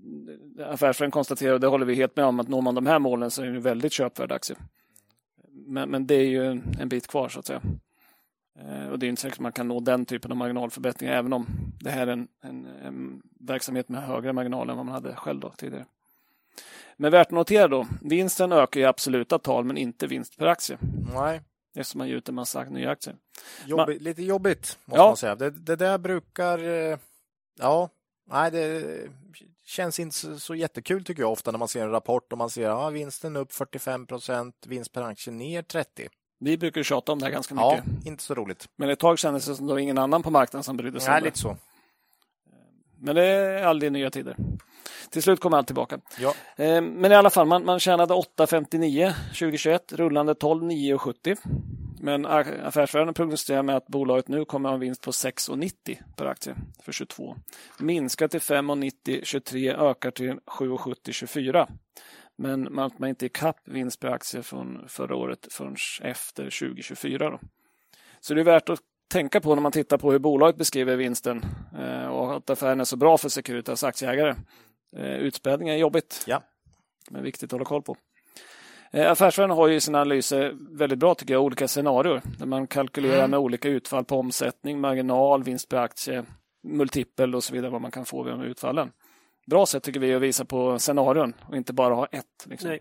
Affärsvärlden konstaterar, och det håller vi helt med om, att når man de här målen så är det en väldigt köpvärd aktie. Men, men det är ju en, en bit kvar så att säga. Eh, och det är inte säkert att man kan nå den typen av marginalförbättringar även om det här är en, en, en verksamhet med högre marginaler än vad man hade själv då, tidigare. Men värt att notera då, vinsten ökar i absoluta tal men inte vinst per aktie Nej, eftersom man ger ut en massa nya aktier. jobbigt, lite jobbigt måste Ja. man säga. Det, det där brukar... eh, Ja, nej det känns inte så, så jättekul tycker jag ofta när man ser en rapport och man ser ja, vinsten upp 45 procent, vinst per aktie ner 30. Vi brukar tjata om det här ganska Ja, mycket. inte så roligt. Men ett tag kändes det som det var ingen annan på marknaden som brydde sig Nej, om det. lite så. Men det är aldrig nya tider. Till slut kommer allt tillbaka. Ja. Eh, Men i alla fall, man, man tjänade 8,59 2021, rullande 12 9,70. Men Affärsvärlden prognostiserar med att bolaget nu kommer ha en vinst på 6,90 per aktie för 22. Minskar till 5,90 23, ökar till 7,70 24. Men man man är inte ikapp vinst per aktie från förra året förrän efter 2024. Då. Så det är värt att tänka på när man tittar på hur bolaget beskriver vinsten eh, och att affären är så bra för Securitas aktieägare. Eh, Utspädning är jobbigt, Ja. men viktigt att hålla koll på. Eh, Affärsvärlden har ju i sina analyser väldigt bra tycker jag, olika scenarier där man kalkylerar Mm. med olika utfall på omsättning, marginal, vinst per aktie, multipel och så vidare vad man kan få vid de utfallen. Bra sätt tycker vi att visa på scenarion och inte bara ha ett. Liksom. Nej.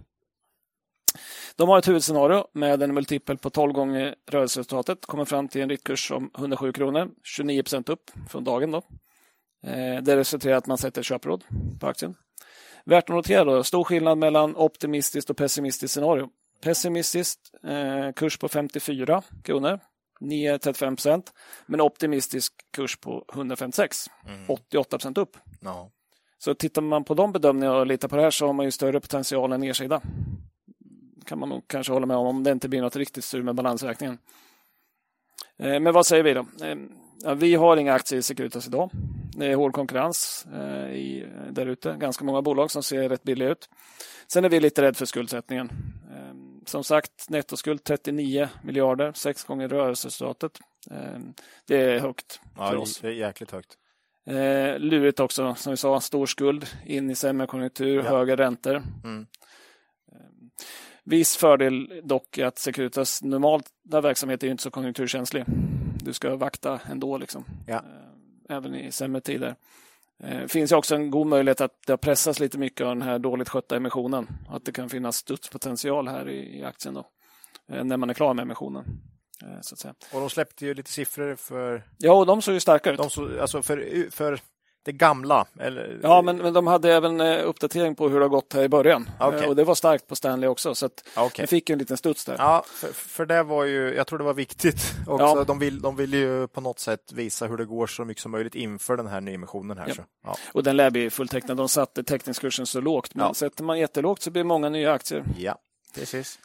De har ett huvudscenario med en multipel på 12 gånger rörelseresultatet. Kommer fram till en riktkurs om 107 kronor. 29 procent upp från dagen. Då. Eh, det resulterar i att man sätter köpråd på aktien. Värt att notera då, stor skillnad mellan optimistiskt och pessimistiskt scenario. Pessimistiskt, eh, kurs på 54 kronor, 9,35 procent. Men optimistisk kurs på 156, Mm. 88 procent upp. Ja. Så tittar man på de bedömningarna och litar på det här så har man ju större potential än nedsida. Kan man nog kanske hålla med om, om det inte blir något riktigt sur med balansräkningen. Eh, Men vad säger vi då? Eh, Ja, vi har inga aktier i Securitas idag. Det är hård konkurrens eh, där ute. Ganska många bolag som ser rätt billiga ut. Sen är vi lite rädda för skuldsättningen. Eh, Som sagt, nettoskuld 39 miljarder, sex gånger rörelseresultatet. Eh, Det är högt Ja, för oss. det är jäkligt högt. Eh, lurigt också, som vi sa, stor skuld in i sämre konjunktur, Ja. höga räntor. Mm. Viss fördel dock är att Securitas normalt där verksamhet är inte så konjunkturkänslig. Du ska vakta ändå liksom. Ja. Eh, Även i sämre tider. Det finns ju också en god möjlighet att det har pressats lite mycket av den här dåligt skötta emissionen. Att det kan finnas studspotential här i, i aktien då. eh, När man är klar med emissionen. eh. Och de släppte ju lite siffror för, Ja, och de såg ju starka ut. de så, alltså för, för det gamla. Eller, Ja, men, men de hade även eh, uppdatering på hur det har gått här i början. Okej. Eh, Och det var starkt på Stanley också, så att Ja, okej. vi fick en liten studs där. Ja, för, för det var ju, jag tror det var viktigt också. Ja. De, vill, de vill ju på något sätt visa hur det går så mycket som möjligt inför den här nyemissionen här. Ja. Så. Ja. Och den lär bli fulltecknad. De satte teckningskursen så lågt, men Ja. sätter man jättelågt så blir det många nya aktier. ja, precis.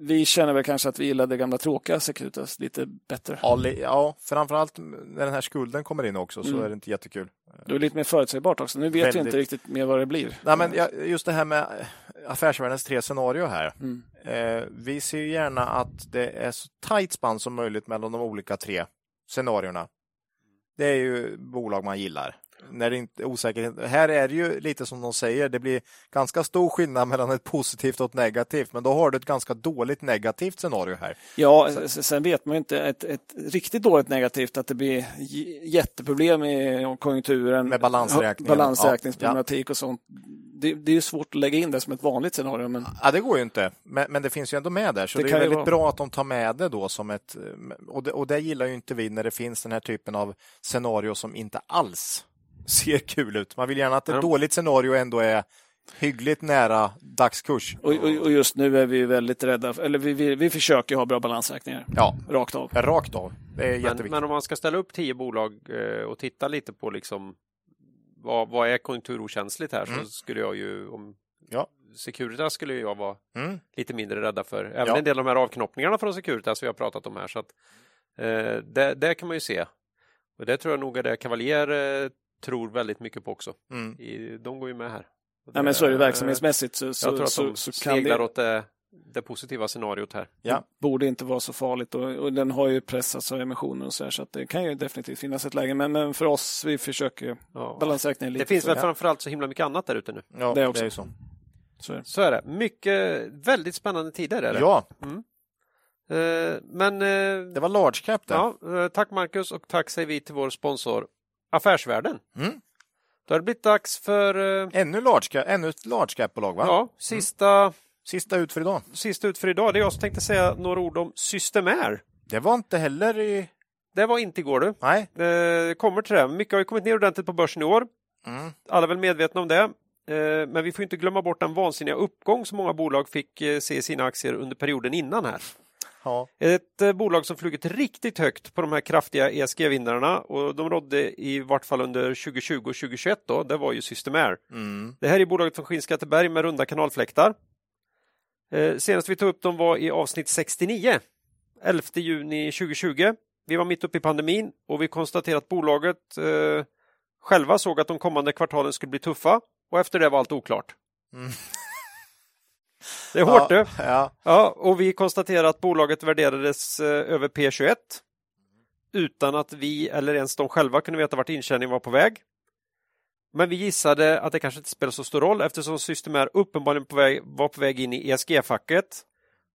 Vi känner väl kanske att vi gillar det gamla tråkiga Securitas lite bättre. Ja, ja, framförallt när den här skulden kommer in också så Mm. är det inte jättekul. Det är lite mer förutsägbart också. Nu vet vi Väldigt. inte riktigt mer vad det blir. Nej, men just det här med eh, affärsvärldens tre scenarier här. Mm. Eh, vi ser ju gärna att det är så tajt spann som möjligt mellan de olika tre scenarierna. Det är ju bolag man gillar. När det inte osäkerhet. Här är det ju lite som de säger, det blir ganska stor skillnad mellan ett positivt och ett negativt, men då har du ett ganska dåligt negativt scenario här. Ja, s- sen vet man ju inte. Ett, ett riktigt dåligt negativt att det blir jätteproblem i konjunkturen. Med balansräkningen. Balansräkningsproblematik och sånt. Det, det är ju svårt att lägga in det som ett vanligt scenario. Men Ja, det går ju inte, men, men det finns ju ändå med där, så Det det, är väldigt vara- bra att de tar med det då som ett, och det, och det gillar ju inte vi när det finns den här typen av scenario som inte alls ser kul ut. Man vill gärna att ett Ja. dåligt scenario ändå är hyggligt nära dagskurs. Och, och, och just nu är vi väldigt rädda, eller vi, vi, vi försöker ha bra balansräkningar. Ja, Rakt av. rakt av. Det är Men, jätteviktigt. men om man ska ställa upp tio bolag eh, och titta lite på liksom vad, vad är konjunkturokänsligt här Mm. så skulle jag ju om Ja. Securitas skulle jag vara Mm. lite mindre rädda för. Även Ja. en del av de här avknoppningarna från Securitas vi har pratat om här. Så att, eh, det, det kan man ju se. Och det tror jag nog är det Cavalier eh, tror väldigt mycket på också. Mm. I, de går ju med här. Och Nej, men så är det verksamhetsmässigt så, Jag så, tror att så, de så kan sneglar det, åt det, det positiva scenariot här. Ja. det borde inte vara så farligt och, och den har ju pressats av emissioner och så här, så att det kan ju definitivt finnas ett läge. Men, men för oss, vi försöker Ja. balansräkningen lite. Det finns för- väl framförallt så himla mycket annat där ute nu. Ja, Det det, också. är ju så. så är det. Så är det. Mycket, väldigt spännande tider är det. Ja, Eh, men eh, det var large cap där. ja, eh, tack Marcus och tack säger vi till vår sponsor Affärsvärlden. Mm. Då har det blivit dags för eh, Ännu, large cap, ännu ett large cap-bolag, va? ja, sista, Sista ut för idag. sista ut för idag. Det är jag som tänkte säga några ord om Systemair. Det var inte heller i... Det var inte igår du. Nej. Eh, kommer till det. Mycket har ju kommit ner ordentligt på börsen i år. Mm. Alla är väl medvetna om det. Eh, Men vi får inte glömma bort den vansinniga uppgång som många bolag fick eh, se i sina aktier under perioden innan här. Ja. Ett eh, bolag som flugit riktigt högt på de här kraftiga ESG-vinnarna och de rådde i vart fall under 2020 och 2021 då, det var ju Systemair. Mm. Det här är bolaget från Skinnskatteberg med runda kanalfläktar. Eh, senast vi tog upp dem var i avsnitt 69, 11 juni 2020. Vi var mitt uppe i pandemin och vi konstaterade att bolaget eh, själva såg att de kommande kvartalen skulle bli tuffa och efter det var allt oklart. Mm. Det är hårt ja, du. ja. Ja, och vi konstaterar att bolaget värderades eh, över P21 utan att vi eller ens de själva kunde veta vart intjäningen var på väg. Men vi gissade att det kanske inte spelar så stor roll eftersom Systemair uppenbarligen på väg, var på väg in i ESG-facket.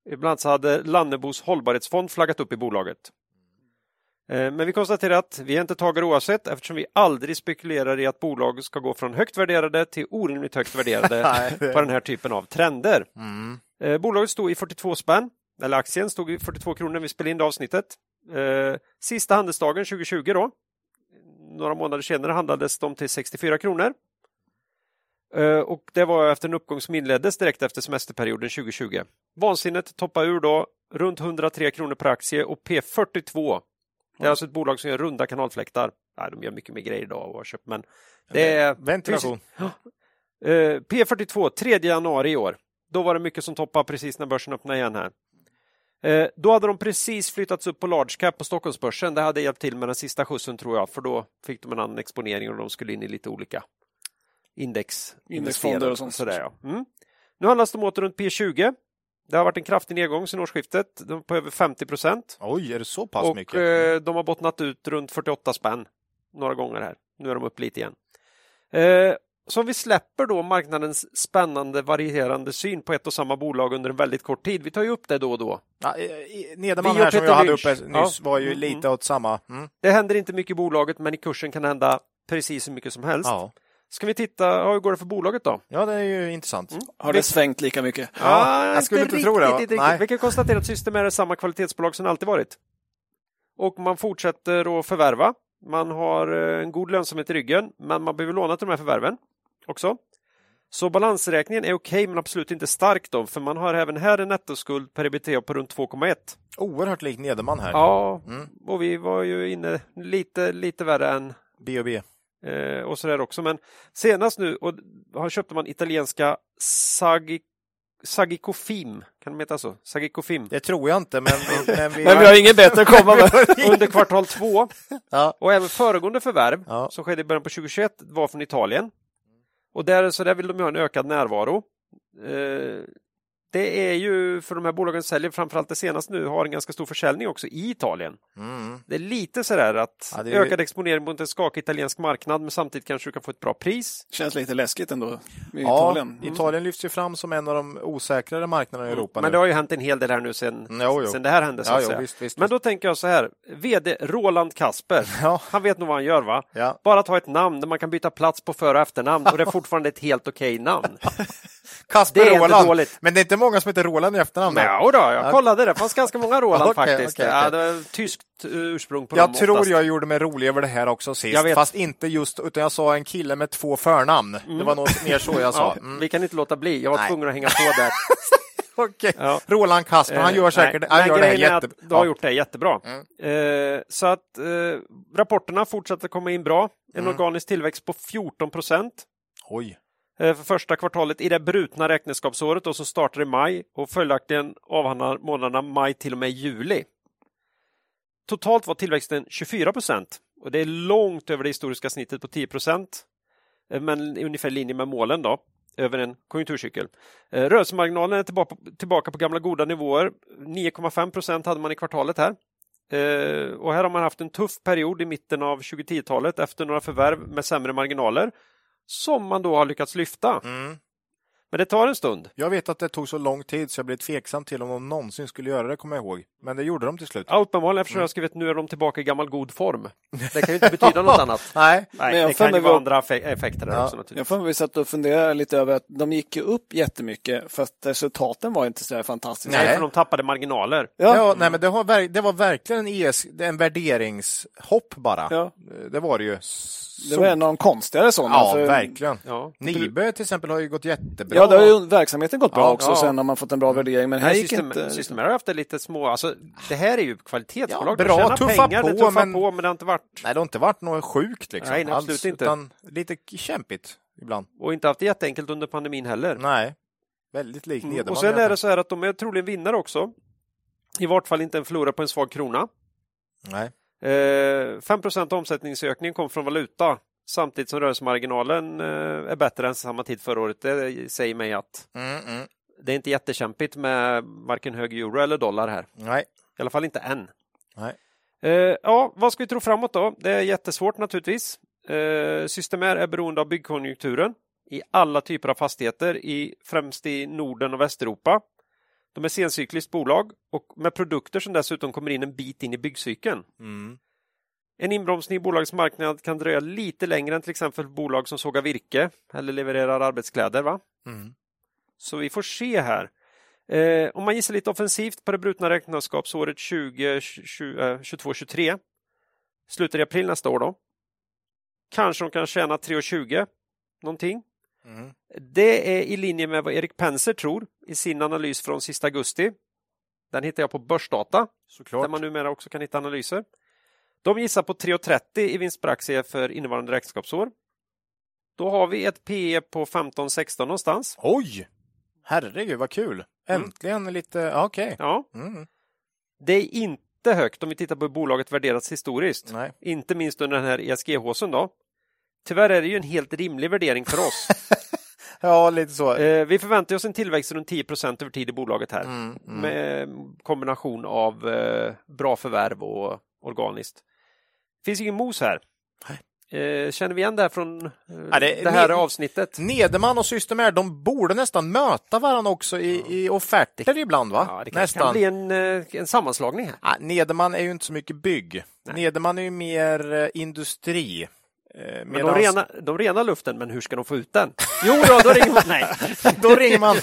Ibland så hade Lannebos hållbarhetsfond flaggat upp i bolaget. Eh, Men vi konstaterar att vi är inte tagare oavsett eftersom vi aldrig spekulerar i att bolag ska gå från högt värderade till orimligt högt värderade på den här typen av trender. Mm. Eh, bolaget stod i 42 spänn, eller aktien stod i 42 kronor när vi spelade in det avsnittet. Eh, sista handelsdagen 2020 då, några månader senare handlades de till 64 kronor. Och det var efter en uppgång som inleddes direkt efter semesterperioden 2020. Vansinnet toppade ur då runt 103 kronor per aktie och P42. Det är alltså ett bolag som gör runda kanalfläktar. Nej, de gör mycket mer grejer idag och har köpt, men det är Ventilation. Eh, P42, 3 januari i år. Då var det mycket som toppade precis när börsen öppnade igen här. Eh, då hade de precis flyttats upp på large cap på Stockholmsbörsen. Det hade hjälpt till med den sista skjutsen tror jag, för då fick de en annan exponering och de skulle in i lite olika index. Indexfonder och sånt. Sådär, ja. mm. Nu handlas de åter runt P20. Det har varit en kraftig nedgång sedan årsskiftet, de på över 50 procent. Oj, är det så pass Och mycket? eh, de har bottnat ut runt 48 spänn några gånger här. Nu är de upp lite igen. Eh, så om vi släpper då marknadens spännande varierande syn på ett och samma bolag under en väldigt kort tid. Vi tar ju upp det då och då. Ja, eh, Nederman här som jag hade uppe nyss Ja. var ju Mm, lite åt samma. Mm. Det händer inte mycket i bolaget men i kursen kan det hända precis hur mycket som helst. Ja. Ska vi titta, ja, hur går det för bolaget då? ja, det är ju intressant. Mm. Har det svängt lika mycket? Ja, jag skulle inte riktigt, tro det? Inte, riktigt. Nej. Vi kan konstatera att Systemair är samma kvalitetsbolag som det alltid varit. Och man fortsätter att förvärva. Man har eh, en god lönsamhet i ryggen, men man behöver låna till de här förvärven också. Så balansräkningen är okej, men absolut inte stark då, för man har även här en nettoskuld per ebitda på runt 2,1. Oerhört likt Nederman här. Ja, Mm. och vi var ju inne lite, lite värre än B&B. Eh, och sådär också. Men senast nu och har köpte man italienska Sagi, Sagicofim, kan de heta så? Sagicofim. Det tror jag inte, men, men vi... Men vi har inget bättre att komma med. Under kvartal två Ja. och även föregående förvärv Ja. som skedde i början på 2021 var från Italien. Och där, så där vill de ha en ökad närvaro. Eh, det är ju för de här bolagen säljer framförallt det senaste nu har en ganska stor försäljning också i Italien. Mm. Det är lite sådär att Ja, är- ökad exponering mot en skakig italiensk marknad men samtidigt kanske du kan få ett bra pris. Känns lite läskigt ändå med Ja, Italien. Mm. Italien lyfts ju fram som en av de osäkrare marknaderna i Europa Men nu. det har ju hänt en hel del här nu sen, Mm, jo, jo. sen det här hände. Så Ja, jo, visst, visst, men då tänker jag så här, VD Roland Kasper, Ja. han vet nog vad han gör va? Ja. Bara ta ett namn där man kan byta plats på för och efternamn och det är fortfarande ett helt okej namn. Kasper Det är inte Roland. dåligt. Men det är inte många som heter Roland i efternamn. Ja, då, jag kollade det. Det fanns ganska många Roland Okej, faktiskt. okej, Ja, okej. det var tyskt eh, ursprung på Jag tror oftast. jag gjorde mig rolig över det här också sist. Jag vet. Fast inte just, utan jag sa en kille med två förnamn. Det var nog mer så jag sa. Ja, Mm. Vi kan inte låta bli. Jag var Nej. tvungen att hänga på där. Okej. Ja. Roland Kasper, han gör Eh, säkert nej, han gör det här Du har ja. gjort det jättebra. Eh, så att eh, rapporterna fortsätter komma in bra. En Mm. organisk tillväxt på 14 procent. Oj. Eh, för första kvartalet i det brutna räkenskapsåret och som startar i maj och följaktligen avhandlar månaderna maj till och med juli. Totalt var tillväxten 24 procent och det är långt över det historiska snittet på 10 procent. Eh, men ungefär i linje med målen då över en konjunkturcykel. Eh, rörelsemarginalen är tillbaka, tillbaka på gamla goda nivåer. 9,5 procent hade man i kvartalet här. Och här har man haft en tuff period i mitten av 2010-talet efter några förvärv med sämre marginaler som man då har lyckats lyfta. Mm. Men det tar en stund. Jag vet att det tog så lång tid så jag blev tveksam till om de någonsin skulle göra det, kommer jag ihåg. Men det gjorde de till slut. Ja, uppenbarligen eftersom jag har skrivit nu är de tillbaka i gammal god form. Det kan ju inte betyda något annat. Nej. Nej, Men jag det kan ju vara var- andra effe- effekter där Ja. också Jag naturligtvis. får vi satt och funderade lite över att de gick ju upp jättemycket för att resultaten var inte så där fantastiska. Nej, för de tappade marginaler. Ja, Ja, nej, men det, har, det var verkligen en, ES, en värderingshopp bara. Ja. Det var det ju. det var en av de konstigare sådana. Ja, för- verkligen. Ja. Nibe till exempel har ju gått jättebra. Ja, det har ju verksamheten gått bra Ja, också. ja. Sen har man fått en bra värdering. Men här gick system, inte... Systemair har haft det lite små, alltså det här är ju kvalitetsbolag. Ja, bra, tuffa pengar, på, tuffar men- på, men det har inte varit, Nej, det har inte varit något sjukt liksom. Nej, nej, absolut alls, inte. Utan lite kämpigt ibland. och inte haft det jätteenkelt under pandemin heller. Nej. Väldigt likt Mm. Och sen är det så här att de är troligen vinnare också. I vart fall inte en förlorare på en svag krona. Nej. Eh, 5 omsättningsökning kom från valuta samtidigt som rörelsemarginalen eh, är bättre än samma tid förra året. Det säger mig att Mm, mm. det är inte jättekämpigt med varken hög euro eller dollar här. Nej. I alla fall inte än. Nej. Eh, ja, vad ska vi tro framåt då? Det är jättesvårt naturligtvis. Eh, Systemair är beroende av byggkonjunkturen i alla typer av fastigheter, i, främst i Norden och Västeuropa. De är sencykliskt bolag och med produkter som dessutom kommer in en bit in i byggcykeln. Mm. En inbromsning i bolagets marknad kan dröja lite längre än till exempel bolag som sågar virke eller levererar arbetskläder. Va? Mm. Så vi får se här. Eh, om man gissar lite offensivt på det brutna räkenskapsåret 2022-23 slutar i april nästa år då. Kanske de kan tjäna 3,20 någonting. Mm. Det är i linje med vad Erik Penser tror i sin analys från sista augusti. Den hittar jag på Börsdata, Såklart. där man numera också kan hitta analyser. De gissar på 3,30 i vinst per aktie för innevarande räkenskapsår. Då har vi ett PE på 15-16 någonstans. Oj! Herregud vad kul! Äntligen lite, ja, okej. Ja, Mm. det är inte högt om vi tittar på hur bolaget värderats historiskt. Nej. Inte minst under den här ESG-håsen då. Tyvärr är det ju en helt rimlig värdering för oss. Ja, lite så. Eh, vi förväntar oss en tillväxt runt 10% över tid i bolaget här. Mm, mm. Med kombination av eh, bra förvärv och organiskt. Finns ingen mos här. Eh, känner vi igen det här från eh, Ja, det, det- här ni- avsnittet? Nederman och Systemair, de borde nästan möta varandra också i, i offerter ibland, va? Ja, det kan, nästan. kan bli en, eh, en sammanslagning här. Ja, Nederman är ju inte så mycket bygg. Nederman är ju mer eh, industri. Men medans- de, rena, de renar luften, men hur ska de få ut den? Jo då, då ringer man. Nej, Då ringer man.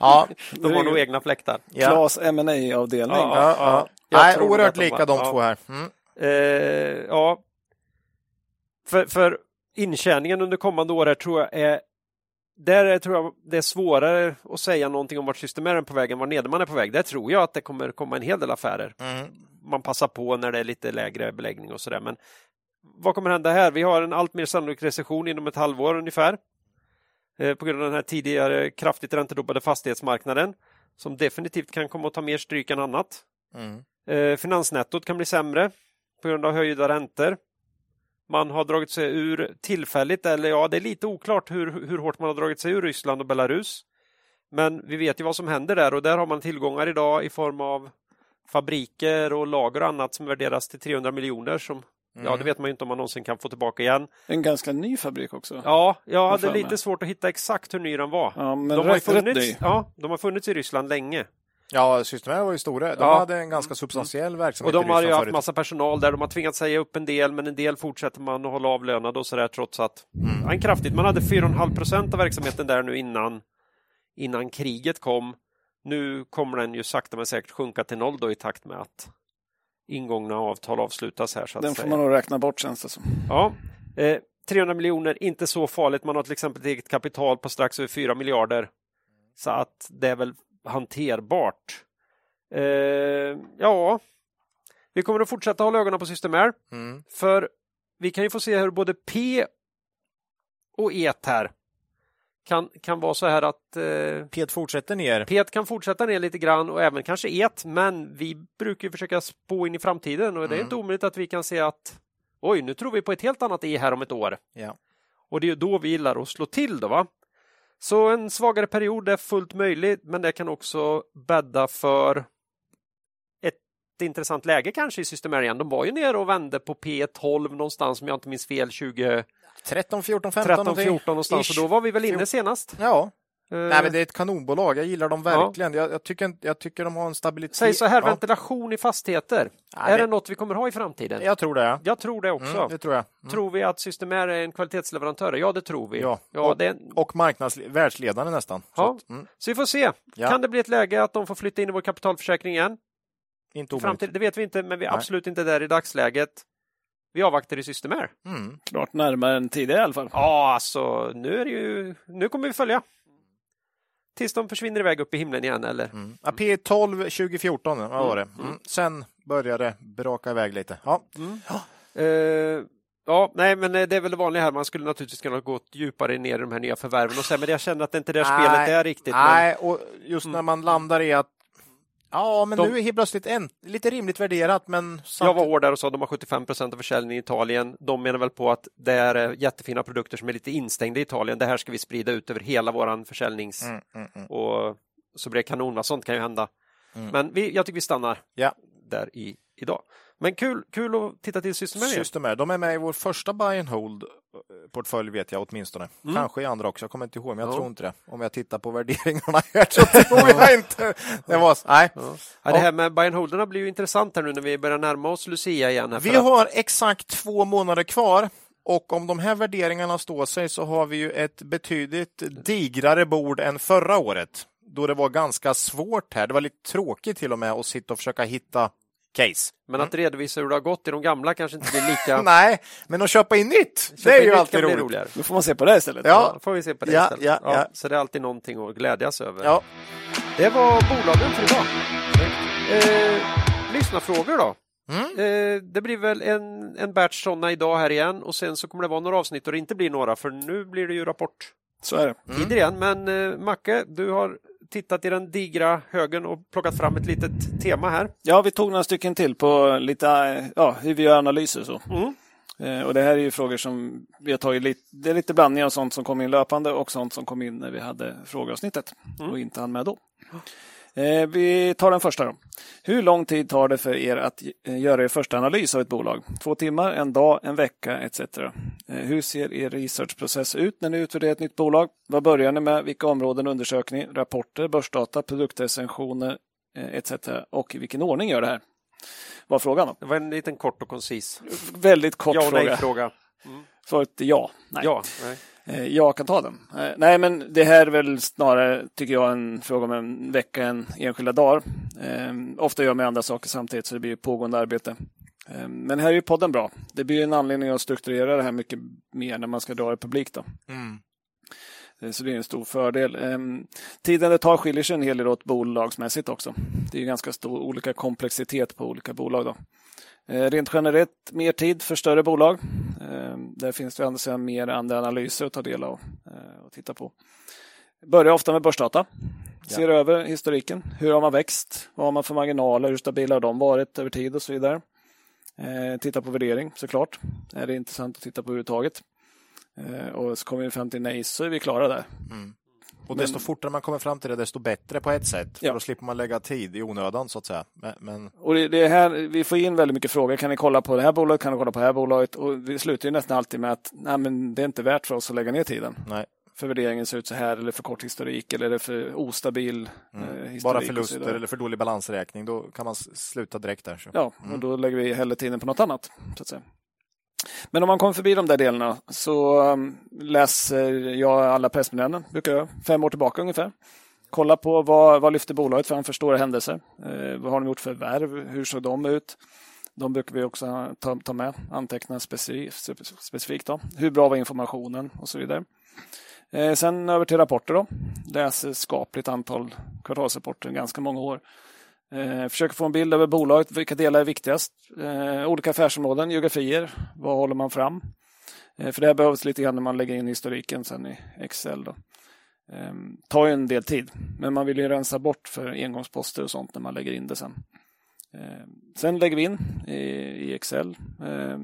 Ja, de har nog egna fläktar. ja. Klas ma avdelning Ja. ja, ja. Jag Nej, oerhört de lika var- de ja. två här. Mm. Eh, ja. För, för intjäningen under kommande år här tror jag är där är- tror jag det är svårare att säga någonting om vart Systemair är på väg än var Nederman är på väg. Där tror jag att det kommer komma en hel del affärer. Mm. Man passar på när det är lite lägre beläggning och sådär. Men vad kommer hända här? Vi har en allt mer sannolik recession inom ett halvår ungefär. Eh, på grund av den här tidigare kraftigt räntedopade fastighetsmarknaden som definitivt kan komma att ta mer stryk än annat. Mm. Eh, finansnettot kan bli sämre på grund av höjda räntor. Man har dragit sig ur tillfälligt, eller ja, det är lite oklart hur, hur hårt man har dragit sig ur Ryssland och Belarus. Men vi vet ju vad som händer där och där har man tillgångar idag i form av fabriker och lager och annat som värderas till 300 miljoner som Ja, Mm. det vet man ju inte om man någonsin kan få tillbaka igen. En ganska ny fabrik också. Ja, jag hade lite svårt att hitta exakt hur ny den var. Ja, men de, har funnits, ja, de har funnits i Ryssland länge. Ja, Systemair var ju stora. De Ja. hade en ganska substantiell Och verksamhet de i har ju haft förut. massa personal där. De har tvingats säga upp en del, men en del fortsätter man att hålla avlönade och sådär trots att ja, en kraftigt. Man hade 4,5 procent av verksamheten där nu innan, innan kriget kom. Nu kommer den ju sakta men säkert sjunka till noll då i takt med att ingångna avtal avslutas här. Så att Den får säga. man nog räkna bort känns det som. Ja, eh, 300 miljoner, inte så farligt. Man har till exempel ett eget kapital på strax över 4 miljarder. Så att det är väl hanterbart. Eh, ja, vi kommer att fortsätta hålla ögonen på Systemair. Mm. För vi kan ju få se hur både P och ET här kan, kan vara så här att eh, Pet fortsätter ner. P kan fortsätta ner lite grann och även kanske ET, men vi brukar ju försöka spå in i framtiden och det är Mm. inte omöjligt att vi kan se att oj, nu tror vi på ett helt annat E här om ett år. Ja. Och det är ju då vi gillar att slå till då va. Så en svagare period är fullt möjligt, men det kan också bädda för ett intressant läge kanske i Systemair igen. De var ju nere och vände på P12 någonstans om jag inte minns fel 2013, 13, 14, 15 14 någonting. någonstans Ish. och då var vi väl inne senast. Ja, Nej, men det är ett kanonbolag. Jag gillar dem verkligen. Jag, jag, tycker, jag tycker de har en stabilitet. Säg så här, ja, ventilation i fastigheter. Ja, är det- det något vi kommer ha i framtiden? Jag tror det. Ja. Jag tror det också. Mm, det tror jag. Mm. Tror vi att Systemair är en kvalitetsleverantör? Ja, det tror vi. Ja. ja Och- det, Och marknads världsledande nästan. Så Ja. att, mm, så vi får se. Ja. Kan det bli ett läge att de får flytta in i vår kapitalförsäkring igen? inte omöjligt. det vet vi inte, men vi är Nej. absolut inte där i dagsläget. Vi avvaktar i Systemair. Mm. Klart närmare än tidigare i alla fall. Ja, alltså nu är det ju... Nu kommer vi följa. Tills de försvinner iväg upp i himlen igen, eller? Mm. Ja, P12 2014 vad var det. Mm. Sen började det braka iväg lite. Ja. Eh, ja, nej, men eh, det är väl det vanliga här. Man skulle naturligtvis kunna gå djupare ner i de här nya förvärven och säga, men jag känner att det inte är där spelet är riktigt. men- Nej, och just när man landar i att Ja, men De- nu är helt plötsligt en, lite rimligt värderat, men Jag var hård där och sa att de har 75 procent av försäljningen i Italien. De menar väl på att det är eh, jättefina produkter som är lite instängda i Italien. Det här ska vi sprida ut över hela våran försäljnings... Mm, mm, mm. Och så blir det kanon, sånt kan ju hända. Mm. Men vi, jag tycker vi stannar Ja. där i, idag. Men kul, kul att titta till Systemair. Systemair. De är med i vår första buy and hold eh, portfölj vet jag åtminstone. Kanske i andra också, jag kommer inte ihåg, men jag Mm. Ja. tror inte det. Om jag tittar på värderingarna här så tror jag inte. Det var, nej. Ja. Ja, det här med buy and holderna blir ju intressant här nu när vi börjar närma oss Lucia igen. Här, Vi att- har exakt två månader kvar och om de här värderingarna står sig så har vi ju ett betydligt digrare bord än förra året. Då det var ganska svårt här. Det var lite tråkigt till och med att sitta och försöka hitta case. Men att redovisa hur det har gått i de gamla kanske inte blir lika... Nej, men att köpa in nytt, det Köpa är in ju alltid roligt. roligare. Då får man se på det istället. Ja. Ja, får vi se på det Ja, istället. ja, ja. Så det är alltid någonting att glädjas över. Ja. Det var bolagen för idag. Eh, lyssnarfrågor då? Mm. Eh, det blir väl en, en batch sådana idag här igen och sen så kommer det vara några avsnitt och det inte blir några för nu blir det ju rapport Så är det. Mm. igen. Men eh, Macke, du har tittat i den digra högen och plockat fram ett litet tema här. Ja, vi tog några stycken till på lite, ja, hur vi gör analyser och så. Mm. Eh, Och det här är ju frågor som vi har tagit lite, det är lite blandning av sånt som kom in löpande och sånt som kom in när vi hade frågeavsnittet Mm. och inte hann med då. Eh, Vi tar den första då. Hur lång tid tar det för er att eh, göra er första analys av ett bolag? Två timmar, en dag, en vecka etc. Eh, Hur ser er researchprocess ut när ni utvärderar ett nytt bolag? Vad börjar ni med? Vilka områden undersöker ni? Rapporter, börsdata, produktrecensioner etc. Och i vilken ordning gör det här? Var frågan då. Det var en liten kort och koncis Väldigt kort ja och fråga. nej-fråga. Svaret är ja. Nej. Ja, nej. Eh, Jag kan ta den. Eh, Nej, men det här är väl snarare, tycker jag, en fråga om en vecka än enskilda dagar. Eh, ofta gör man andra saker samtidigt, så det blir pågående arbete. Men här är ju podden bra. Det blir en anledning att strukturera det här mycket mer när man ska dra i publik. Då. Mm. Så det är en stor fördel. Tiden det tar skiljer sig en hel del åt bolagsmässigt också. Det är ganska stor olika komplexitet på olika bolag. Då. Eh, Rent generellt mer tid för större bolag. Eh, Där finns det andra sidan mer andra analyser att ta del av eh, och titta på. Börjar ofta med börsdata. Ser över historiken. Hur har man växt? Vad har man för marginaler? Hur stabila har de varit över tid och så vidare. Titta på värdering såklart. Är det intressant att titta på överhuvudtaget. Och så kommer vi fram till nej så är vi klara där. Och desto fortare man kommer fram till det, desto bättre på ett sätt. För Ja. då slipper man lägga tid i onödan så att säga. Men, men Och det, det är här, vi får in väldigt mycket frågor. Kan ni kolla på det här bolaget? Kan ni kolla på det här bolaget? Och vi slutar ju nästan alltid med att nej, men det är inte värt för oss att lägga ner tiden. nej, För värderingen ser ut så här eller för kort historik eller är det för ostabil eh, historik. bara förluster eller för dålig balansräkning, då kan man sluta direkt där. Så. Ja, och då lägger vi hellre tiden på något annat. Så att säga. Men om man kommer förbi de där delarna så um, läser jag alla pressmeddelanden, brukar jag, fem år tillbaka ungefär. Kolla på vad, vad lyfter bolaget fram för stora händelser. Eh, vad har de gjort för värv? Hur såg de ut? De brukar vi också ta, ta med, anteckna specifikt. specifikt då. Hur bra var informationen och så vidare. Eh, sen över till rapporter då. Läser skapligt antal kvartalsrapporter, ganska många år. Eh, försöker få en bild över bolaget, vilka delar är viktigast? Eh, olika affärsområden, geografier, vad håller man fram? Eh, för det här behövs lite grann när man lägger in historiken sen i Excel. Då. Eh, tar ju en del tid, men man vill ju rensa bort för engångsposter och sånt när man lägger in det sen. Eh, sen lägger vi in i, i Excel. Eh,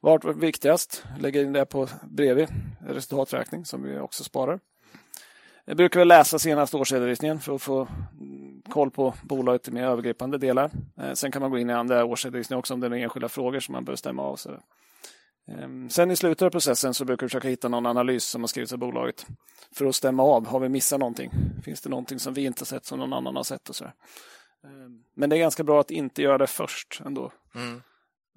vart var viktigast? Lägger in det på bredvid resultaträkning som vi också sparar. Jag brukar väl läsa senaste årsredovisningen för att få koll på bolaget i mer övergripande delar. Eh, Sen kan man gå in i andra årsredovisningar också om det är enskilda frågor som man bör stämma av. Så. Ehm, Sen i slutet av processen så brukar vi försöka hitta någon analys som har skrivits av bolaget för att stämma av. Har vi missat någonting? Finns det någonting som vi inte har sett som någon annan har sett? Och så. Ehm, Men det är ganska bra att inte göra det först ändå. Mm.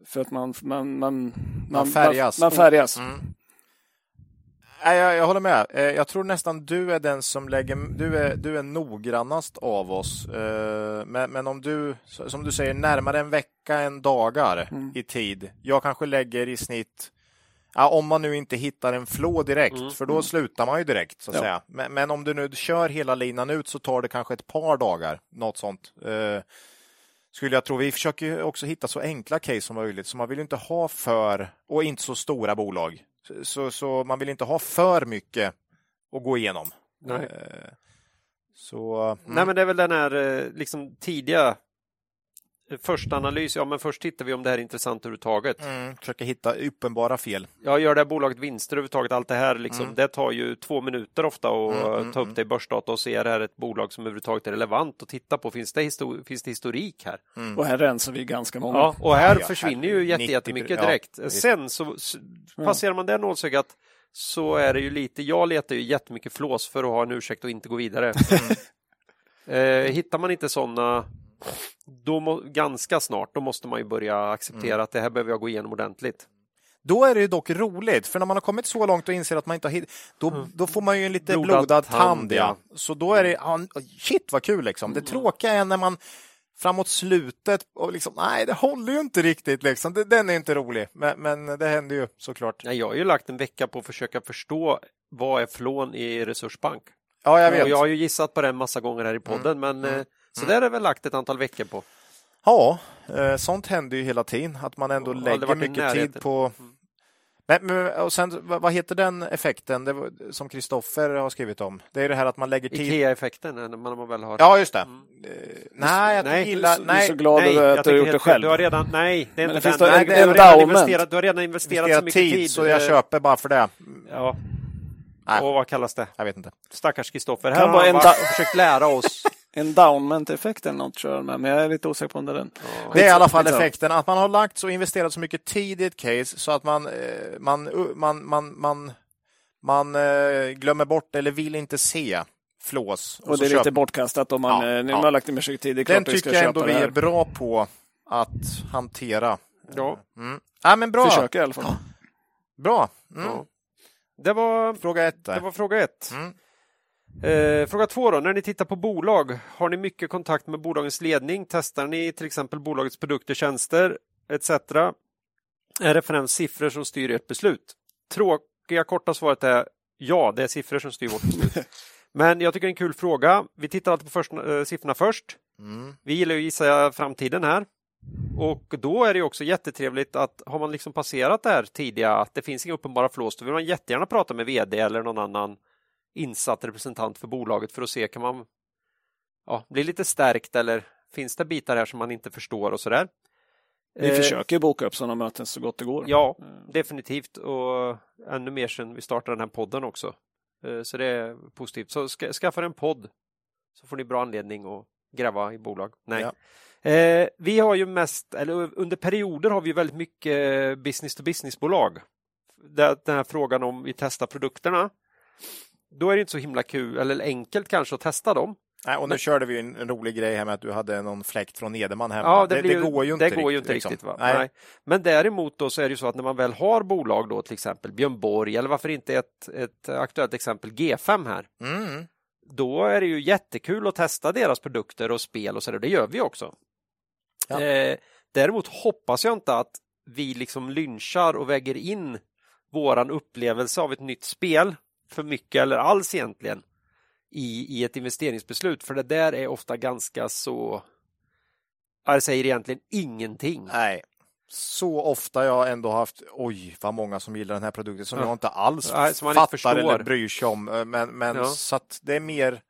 För att man, man, man, man, färgas. Man, man färgas. Mm. Nej, jag, jag håller med. Eh, Jag tror nästan du är den som lägger... Du är, du är noggrannast av oss. Eh, Men, men om du, som du säger, närmare en vecka än dagar Mm. i tid. Jag kanske lägger i snitt... Ja, om man nu inte hittar en flå direkt, för då slutar man ju direkt. så att Ja. säga. Men, men om du nu kör hela linan ut så tar det kanske ett par dagar. Något sånt. Eh, skulle jag tro. Vi försöker också hitta så enkla case som möjligt. Så man vill inte ha för, och inte så stora bolag. Så, så man vill inte ha för mycket att gå igenom. Nej. Eh, Så, mm. Nej, men det är väl den här eh, liksom tidiga första analys. Ja, men först tittar vi om det här är intressant överhuvudtaget. mm, försöka hitta uppenbara fel. Ja, gör det här bolaget vinster överhuvudtaget? Allt det här liksom, Mm. det tar ju två minuter ofta att Mm, mm, ta upp mm. det i börsdata och se är det här ett bolag som överhuvudtaget är relevant att titta på. Finns det, histor- finns det historik här? Och här rensar vi ganska många. Ja, och här Ja, ja, försvinner ju jätte, 90 jättemycket ja, direkt. visst. Sen så s- passerar man det nålsögat så är det ju lite, jag letar ju jättemycket flås för att ha en ursäkt och inte gå vidare. eh, hittar man inte sådana då må, ganska snart, då måste man ju börja acceptera Mm. att det här behöver jag gå igenom ordentligt. Då är det ju dock roligt, för när man har kommit så långt och inser att man inte har hittat, då, då får man ju en lite Blodad blodad, tand, tand. ja. ja. Så då är det, ja, shit vad kul liksom. Det tråkiga är när man framåt slutet och liksom, nej, det håller ju inte riktigt. Liksom. Den är inte rolig, men, men det händer ju såklart. Ja, jag har ju lagt en vecka på att försöka förstå vad är flån i Resursbank. Ja, jag vet. Och jag har ju gissat på det en massa gånger här i podden, men mm. Eh, så där är väl lagt ett antal veckor på. Ja, eh, sånt händer ju hela tiden, att man ändå Ja, lägger mycket tid på men, men, och sen, vad heter den effekten det var, som Kristoffer har skrivit om? Det är det här att man lägger tid... Ikea-effekten, när man, väl har... Ja, just det. Mm. Eh, nej, jag Nej, gillar... så- du är Nej, så glad Nej, över jag att du har tycker gjort det själv. Du har redan, nej, det är inte den. Nej, en- du har redan investerat, du har redan investerat så investerat mycket tid, tid. så jag eh, köper bara för det. Ja, Nej, och vad kallas det? jag vet inte. Stackars Kristoffer. Här har han och försökt lära oss. Endowment-effekt eller något tror jag med, men jag är lite osäker på om det är den. Det är i alla fall effekten att man har lagt så investerat så mycket tid i ett case så att man, eh, man, man, man, man, man eh, glömmer bort eller vill inte se flås. Och så det är lite köper- bortkastat om man, Ja, eh, nu ja. har lagt ner mycket tid. Det är Den tycker jag ändå vi är bra på att hantera. Ja. Mm. Ja, men bra. Försöker i alla fall. Bra. Mm. Ja. Det var, Fråga ett det var fråga ett. Mm. Eh, fråga två då, när ni tittar på bolag, har ni mycket kontakt med bolagens ledning? Testar ni till exempel bolagets produkter, tjänster etc? Är det främst siffror som styr ert beslut? Tråkiga korta svaret är ja, det är siffror som styr vårt beslut. Men jag tycker det är en kul fråga. Vi tittar alltid på först, eh, siffrorna först. Mm. Vi gillar ju att gissa framtiden här. Och då är det också jättetrevligt att har man liksom passerat det här tidiga, att det finns inga uppenbara flås, då vill man jättegärna prata med VD eller någon annan insatt representant för bolaget för att se, kan man ja, bli lite stärkt eller finns det bitar här som man inte förstår och sådär. Vi Eh, försöker boka upp sådana möten så gott det går. Ja, Eh, definitivt och ännu mer sedan vi startade den här podden också. Eh, Så det är positivt. Så ska, skaffa en podd så får ni bra anledning att gräva i bolag. Nej. Ja. Eh, vi har ju mest, eller under perioder har vi väldigt mycket business to business-bolag. Det- Den här frågan om vi testar produkterna. Då är det inte så himla kul, eller enkelt kanske att testa dem. Nej, och nu körde vi en, en rolig grej här med att du hade någon fläkt från Nederman hemma. Ja, det, det, blir, det går ju inte det går ju inte liksom. riktigt. Va? Nej. Nej. Men däremot då så är det ju så att när man väl har bolag då till exempel Björn Borg eller varför inte ett, ett aktuellt exempel G5 här. Mm. Då är det ju jättekul att testa deras produkter och spel och så där. Det gör vi också. Ja. Eh, däremot hoppas jag inte att vi liksom lynchar och väger in våran upplevelse av ett nytt spel för mycket eller alls egentligen i, i ett investeringsbeslut. För det där är ofta ganska så jag säger egentligen ingenting. Nej. Så ofta jag ändå haft, oj vad många som gillar den här produkten som Ja. jag inte alls Nej, man inte fattar förstår. eller bryr sig om. Eh, Men, men Ja. så att det är mer,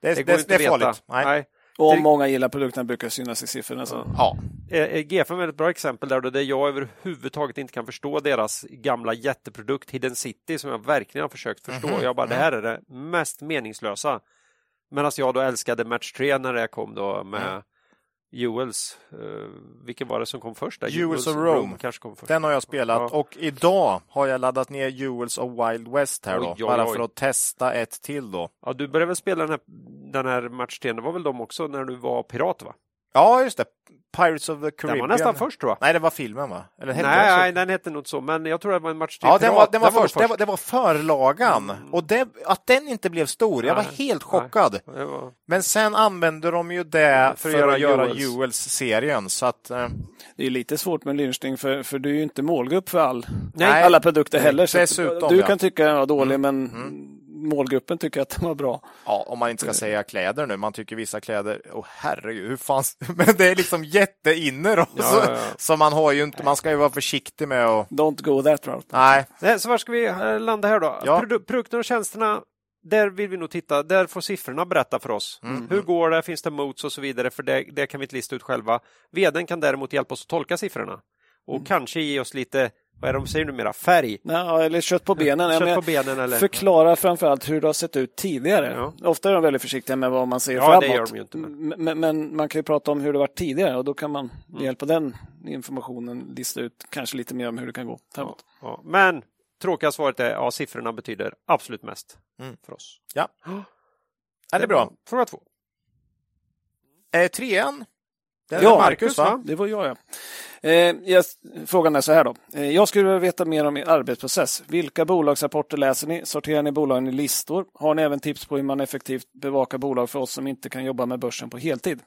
det är, Det det, det, är farligt. Nej. Nej. Och om många gillar produkterna brukar synas i siffrorna. Så. Ja. Eh, eh, GFM är ett bra exempel där, där jag överhuvudtaget inte kan förstå deras gamla jätteprodukt Hidden City som jag verkligen har försökt förstå. Mhm, Jag bara, det mhm. här är det mest meningslösa. Medan jag då älskade Match 3 när det kom då med Mm. Jewels. Uh, vilken var det som kom först? Där? Jewels of Rome. kanske kom först. Den har jag spelat Ja. och idag har jag laddat ner Jewels of Wild West här då. Oj, oj, bara oj. för att testa ett till då. Ja, du började väl spela den här, den här Match 3, det var väl de också när du var pirat va? Ja, just det. Pirates of the Den Caribbean. var nästan först tror jag. Nej, det var filmen va? Eller hette den Nej, nej, den hette nog så, men jag tror det var en Match 3 Ja, den var, den var nog först. Det var, det var förlagan. Mm. Och det, att den inte blev stor, jag var Nej, helt nej. chockad. Var... Men sen använde de ju det för, att göra. Så att, eh, Det är lite svårt med lynchning för, för du är ju inte målgrupp för all, Nej. alla produkter heller. Dessutom, du ja. Mm. kan tycka den var dålig men målgruppen tycker att den var bra. ja, om man inte ska säga kläder nu, man tycker vissa kläder, åh herregud, hur fan, men det är liksom jätteinne då. Ja, så, ja, ja. så man har ju inte, man ska ju vara försiktig med att, Don't go that route. nej, Nej, så var ska vi eh, landa här då? Ja. Produ- produkterna och tjänsterna, där vill vi nog titta, där får siffrorna berätta för oss. Mm. Hur går det, finns det mots och så vidare, för det, det kan vi inte lista ut själva. Veden kan däremot hjälpa oss att tolka siffrorna och Mm. kanske ge oss lite, vad är det de säger numera, färg. Ja, eller kött på benen. Ja, Kött på benen eller... Förklara framförallt hur det har sett ut tidigare. Ja. Ofta är de väldigt försiktiga med vad man säger Ja, framåt. det gör de ju inte, men- men... Men, man kan ju prata om hur det varit tidigare och då kan man med hjälp av den informationen lista ut kanske lite mer om hur det kan gå Ja, framåt. ja. Men tråkiga svaret är, ja, siffrorna betyder absolut mest Mm. för oss. ja. ja det är bra. Fråga två. Eh, trean, det Ja, Marcus va? Det var jag ja. Eh, jag, frågan är så här då. Eh, jag skulle vilja veta mer om er arbetsprocess. Vilka bolagsrapporter läser ni? Sorterar ni bolagen i listor? Har ni även tips på hur man effektivt bevakar bolag för oss som inte kan jobba med börsen på heltid?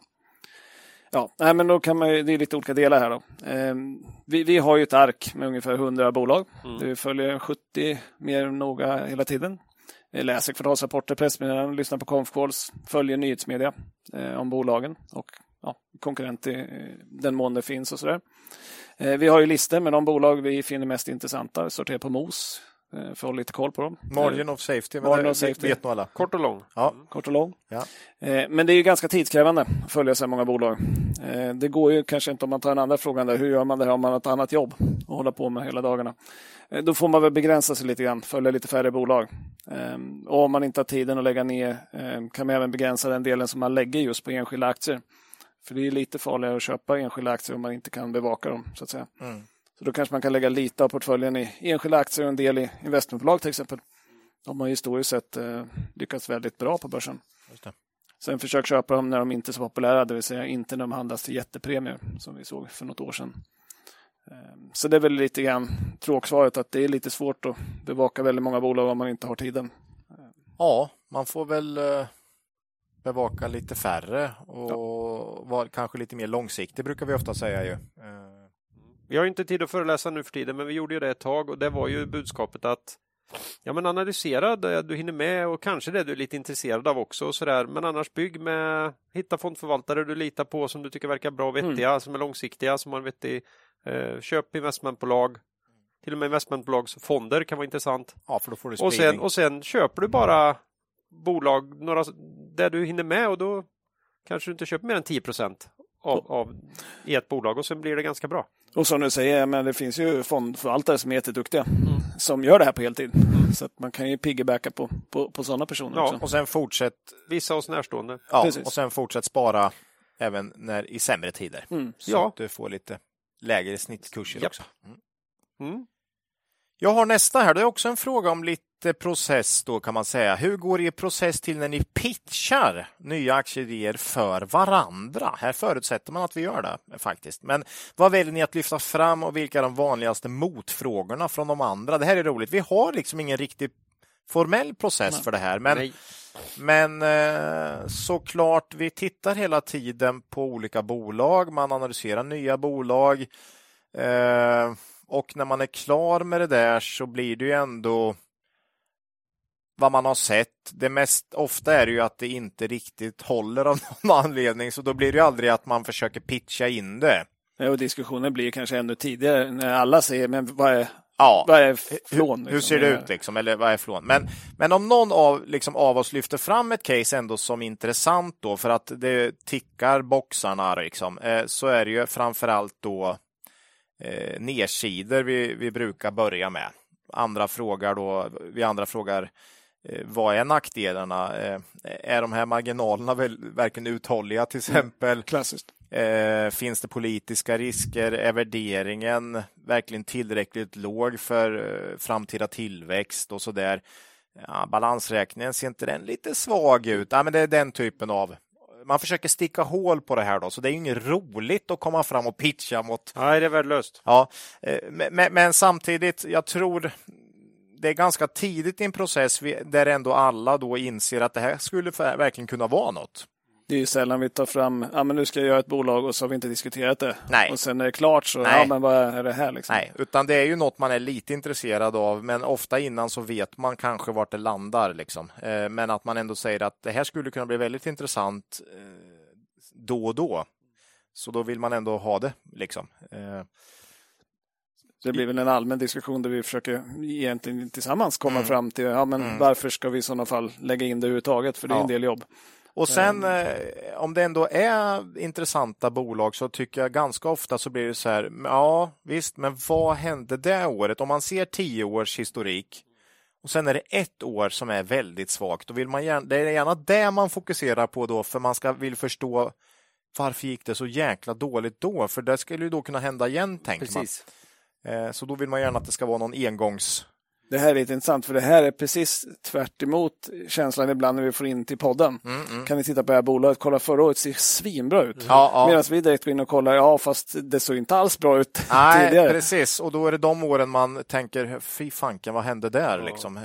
Ja, nej, men då kan man ju, det är lite olika delar här. Då. Eh, vi, vi har ju ett ark med ungefär 100 bolag. Mm. Vi följer 70 mer noga hela tiden. Vi läser kvartalsrapporter, pressmeddelanden, lyssnar på konfkåls, följer nyhetsmedia eh, om bolagen och ja, konkurrent i den mån det finns och sådär. Eh, vi har ju listor med de bolag vi finner mest intressanta, sorterar på MOS Eh, för att hålla lite koll på dem. Margin of safety, Margin of safety. vet nog alla. Kort och lång. Ja. Kort och lång. Ja. Eh, men det är ju ganska tidskrävande att följa så här många bolag. Eh, det går ju kanske inte om man tar den andra frågan där, hur gör man det här om man har ett annat jobb att hålla på med hela dagarna? Då får man väl begränsa sig lite grann, följa lite färre bolag. Och om man inte har tiden att lägga ner kan man även begränsa den delen som man lägger just på enskilda aktier. För det är lite farligare att köpa enskilda aktier om man inte kan bevaka dem. så att säga. Mm. Så då kanske man kan lägga lite av portföljen i enskilda aktier och en del i investmentbolag till exempel. De har historiskt sett eh, lyckats väldigt bra på börsen. Sen försök köpa dem när de inte är så populära, det vill säga inte när de handlas till jättepremier som vi såg för något år sedan. Eh, så det är väl lite grann tråksvaret att det är lite svårt att bevaka väldigt många bolag om man inte har tiden. Ja, man får väl eh, bevaka lite färre och ja. vara kanske lite mer långsiktig brukar vi ofta säga ju. Eh, vi har inte tid att föreläsa nu för tiden, men vi gjorde ju det ett tag och det var ju budskapet att Ja men analysera det du hinner med och kanske det du är lite intresserad av också och sådär. Men annars bygg med, hitta fondförvaltare du litar på som du tycker verkar bra och vettiga, mm. som är långsiktiga, som har en vettig eh, köp investmentbolag. Till och med investmentbolagsfonder kan vara intressant. Ja, för då får du och sen, och sen köper du bara bolag, några, där du hinner med och då kanske du inte köper mer än 10 av, av, i ett bolag och sen blir det ganska bra. Och som du säger, men det finns ju fondförvaltare som är jätteduktiga mm. som gör det här på heltid. Mm. Så att man kan ju piggybacka på, på, på sådana personer ja, också. Och sen fortsätt. Vissa oss närstående. Ja, Precis. och sen fortsätt spara även när, i sämre tider. Mm. Så ja. att du får lite lägre snittkurser Japp. också. Mm. mm. Jag har nästa här. Det är också en fråga om lite process då kan man säga. Hur går er process till när ni pitchar nya aktieidéer för varandra? Här förutsätter man att vi gör det faktiskt. Men vad väljer ni att lyfta fram och vilka är de vanligaste motfrågorna från de andra? Det här är roligt. Vi har liksom ingen riktig formell process Nej. för det här, men Nej. Men eh, såklart, vi tittar hela tiden på olika bolag. Man analyserar nya bolag. Eh, och när man är klar med det där så blir det ju ändå vad man har sett. Det mest ofta är det ju att det inte riktigt håller av någon anledning, så då blir det ju aldrig att man försöker pitcha in det. och diskussionen blir kanske ännu tidigare när alla säger, men vad är, ja. vad är flån? Liksom? Hur ser det ut liksom? Eller vad är flån? Men, men om någon av, liksom, av oss lyfter fram ett case ändå som intressant då, för att det tickar boxarna liksom, eh, så är det ju framförallt då eh, nedsidor vi, vi brukar börja med. Andra frågar då, vi andra frågar vad är nackdelarna? Eh, är de här marginalerna verkligen uthålliga till mm. exempel? Klassiskt. Eh, finns det politiska risker? Är värderingen verkligen tillräckligt låg för framtida tillväxt och så där? Ja, balansräkningen, ser inte den lite svag ut? Ja, men det är den typen av man försöker sticka hål på det här då, så det är inget roligt att komma fram och pitcha mot. Nej, det är värdelöst. Ja, men, men, samtidigt, jag tror det är ganska tidigt i en process där ändå alla då inser att det här skulle verkligen kunna vara något. Det är ju sällan vi tar fram, ja men nu ska jag göra ett bolag och så har vi inte diskuterat det. Nej. Och sen är det klart så, Nej. ja men vad är det här liksom? Nej, utan det är ju något man är lite intresserad av, men ofta innan så vet man kanske vart det landar liksom. Eh, men att man ändå säger att det här skulle kunna bli väldigt intressant eh, då och då. Så då vill man ändå ha det liksom. Eh, så det blir väl en allmän diskussion där vi försöker egentligen tillsammans komma mm. fram till ja, men mm. varför ska vi i sådana fall lägga in det överhuvudtaget? För det är ja. en del jobb. Och sen um. om det ändå är intressanta bolag så tycker jag ganska ofta så blir det så här, ja visst, men vad hände det året? Om man ser tio års historik och sen är det ett år som är väldigt svagt, då vill man gärna, det är gärna det man fokuserar på då, för man ska vill förstå varför gick det så jäkla dåligt då? För det skulle ju då kunna hända igen, tänker Precis. man. Eh, så då vill man gärna att det ska vara någon engångs... Det här är lite intressant för det här är precis tvärt känslan ibland när vi får in till podden. Mm, mm. Kan ni titta på det här bolaget, kolla förra året ser svinbra ut. Ja, ja. Medan vi direkt går in och kollar, ja fast det såg inte alls bra ut Nej, tidigare. Precis, och då är det de åren man tänker, fy fanken, vad hände där ja. liksom? Eh,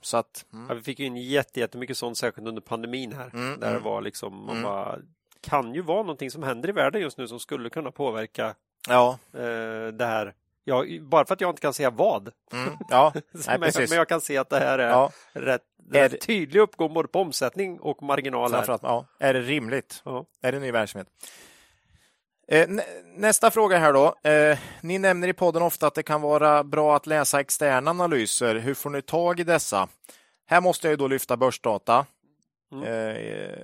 så att, mm. ja, vi fick in jätte, jättemycket sånt, särskilt under pandemin här, mm, där det mm. var liksom, man mm. bara kan ju vara någonting som händer i världen just nu som skulle kunna påverka Ja, eh, det här. Ja, bara för att jag inte kan säga vad. mm, ja. Nej, men, men jag kan se att det här är Ja, rätt, Är- rätt tydlig uppgång både på omsättning och marginal. Här. framförallt, ja. Är det rimligt? Ja. Är det ny verksamhet? Eh, nä- nästa fråga här då. Eh, ni nämner i podden ofta att det kan vara bra att läsa externa analyser. Hur får ni tag i dessa? Här måste jag ju då lyfta börsdata. Mm. Eh,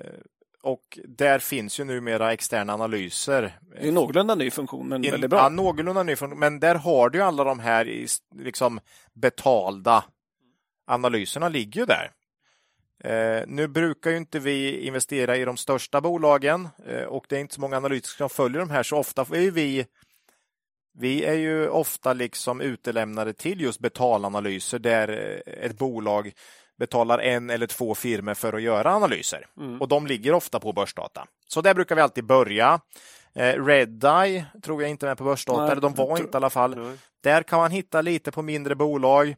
och där finns ju numera externa analyser. Det är någorlunda ny funktion, men In- väldigt Ja, bra. någorlunda ny funktion, men där har du ju alla de här i liksom betalda analyserna ligger ju där. Eh, nu brukar ju inte vi investera i de största bolagen eh, och det är inte så många analytiker som följer de här så ofta är ju vi vi är ju ofta liksom utelämnade till just betalanalyser där eh, ett bolag betalar en eller två firmor för att göra analyser Mm. och de ligger ofta på börsdata. Så där brukar vi alltid börja. Eh, Redeye tror jag inte är med på börsdata, Nej, eller de var inte i alla fall. Nej. Där kan man hitta lite på mindre bolag.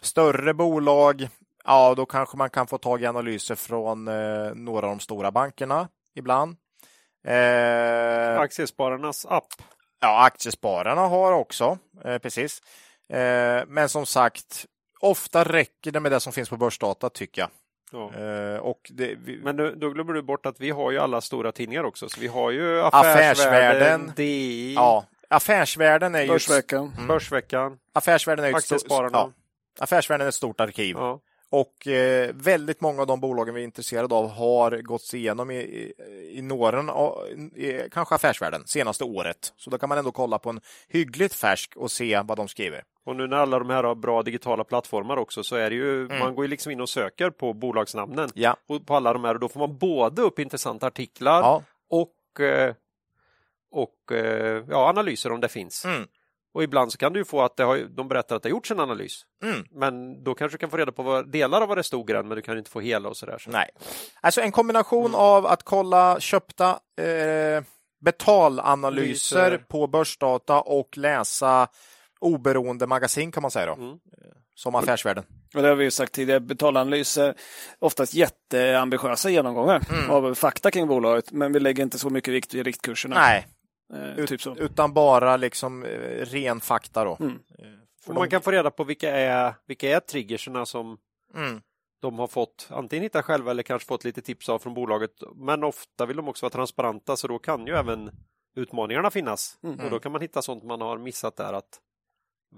Större bolag, ja då kanske man kan få tag i analyser från eh, några av de stora bankerna ibland. Eh, Aktiespararnas app. ja, Aktiespararna har också, eh, precis. Eh, men som sagt, ofta räcker det med det som finns på börsdata tycker jag. Ja. Eh, och det, vi, Men då, då glömmer du bort att vi har ju alla stora tidningar också. Så vi har ju Affärsvärlden. Affärsvärlden, DI, ja, affärsvärlden är ju Börsveckan. Mm. Börsveckan, Affärsvärlden är ju ett stort, ja, affärsvärlden är ett stort arkiv. Ja. Och eh, väldigt många av de bolagen vi är intresserade av har gått igenom i, i, i i, kanske affärsvärlden, senaste året. Så då kan man ändå kolla på en hyggligt färsk och se vad de skriver. Och nu när alla de här har bra digitala plattformar också så är det ju, Mm. man går ju liksom in och söker på bolagsnamnen Ja, och på alla de här och då får man både upp intressanta artiklar ja. och, eh, och eh, ja, analyser om det finns. Mm. Och ibland så kan du ju få att det har, de berättar att det har gjorts en analys. Mm. Men då kanske du kan få reda på vad, delar av vad det stod i den men du kan inte få hela och sådär. Så. Nej. Alltså en kombination Mm. av att kolla köpta eh, betalanalyser Analyser. på börsdata och läsa oberoende magasin kan man säga då, Mm. som Affärsvärlden. Och det har vi ju sagt tidigare, betalanalyser, oftast jätteambitiösa genomgångar Mm. av fakta kring bolaget, men vi lägger inte så mycket vikt vid riktkurserna. Nej, Eh, ut, typ så. utan bara liksom eh, ren fakta då. Mm. Eh, Och de- man kan få reda på vilka är, vilka är triggerserna som mm. de har fått antingen hitta själva eller kanske fått lite tips av från bolaget. Men ofta vill de också vara transparenta så då kan ju även utmaningarna finnas. Mm. Och då kan man hitta sånt man har missat där att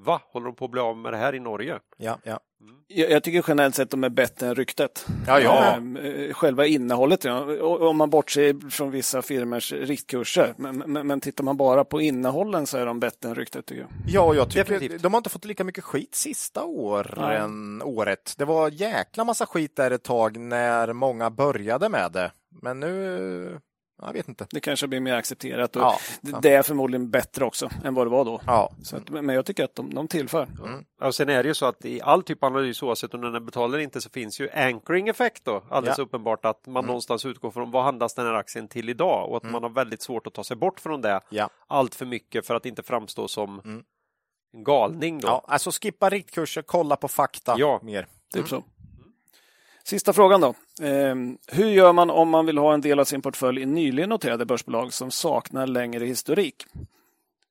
Va, håller de på att bli av med det här i Norge? Ja, ja. Jag, jag tycker generellt sett de är bättre än ryktet. Ja, ja. Ehm, eh, Själva innehållet, ja. Om man bortser från vissa firmors riktkurser. Men, men, men tittar man bara på innehållen så är de bättre än ryktet tycker jag. Ja, jag tycker Definitivt. de har inte fått lika mycket skit sista åren, året. Det var jäkla massa skit där ett tag när många började med det. Men nu, jag vet inte. Det kanske blir mer accepterat och Ja, det- är förmodligen bättre också än vad det var då. ja. Så att, men jag tycker att de, de tillför. Ja, sen är det ju så att i all typ av analys oavsett om den är betald eller inte så finns ju anchoring effekt då. Alldeles Ja. uppenbart att man någonstans utgår från vad handlas den här aktien till idag och att Mm. man har väldigt svårt att ta sig bort från det Ja. allt för mycket för att inte framstå som Mm. galning då. ja, alltså skippa riktkurser, kolla på fakta Ja. mer. Typ så. Sista frågan då. Ehm, hur gör man om man vill ha en del av sin portfölj i nyligen noterade börsbolag som saknar längre historik?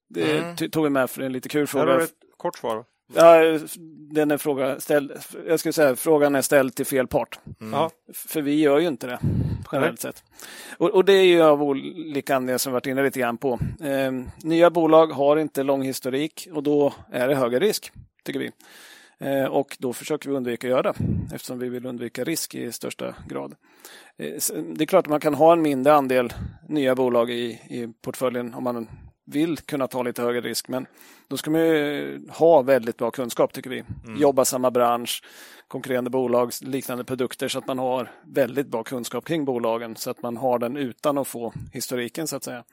Det Mm. tog vi med för en lite kul fråga. ett kort svar. Ja, den är fråga ställd, jag skulle säga frågan är ställd till fel part. Mm. Ja. För vi gör ju inte det generellt sett. Och, och det är ju av olika anledningar som vi varit inne lite grann på. Ehm, nya bolag har inte lång historik och då är det högre risk, tycker vi. Eh, och då försöker vi undvika att göra det eftersom vi vill undvika risk i största grad. Eh, det är klart att man kan ha en mindre andel nya bolag i, i portföljen om man vill kunna ta lite högre risk. Men då ska man ju ha väldigt bra kunskap tycker vi. Jobba samma bransch, konkurrerande bolag, liknande produkter så att man har väldigt bra kunskap kring bolagen så att man har den utan att få historiken så att säga.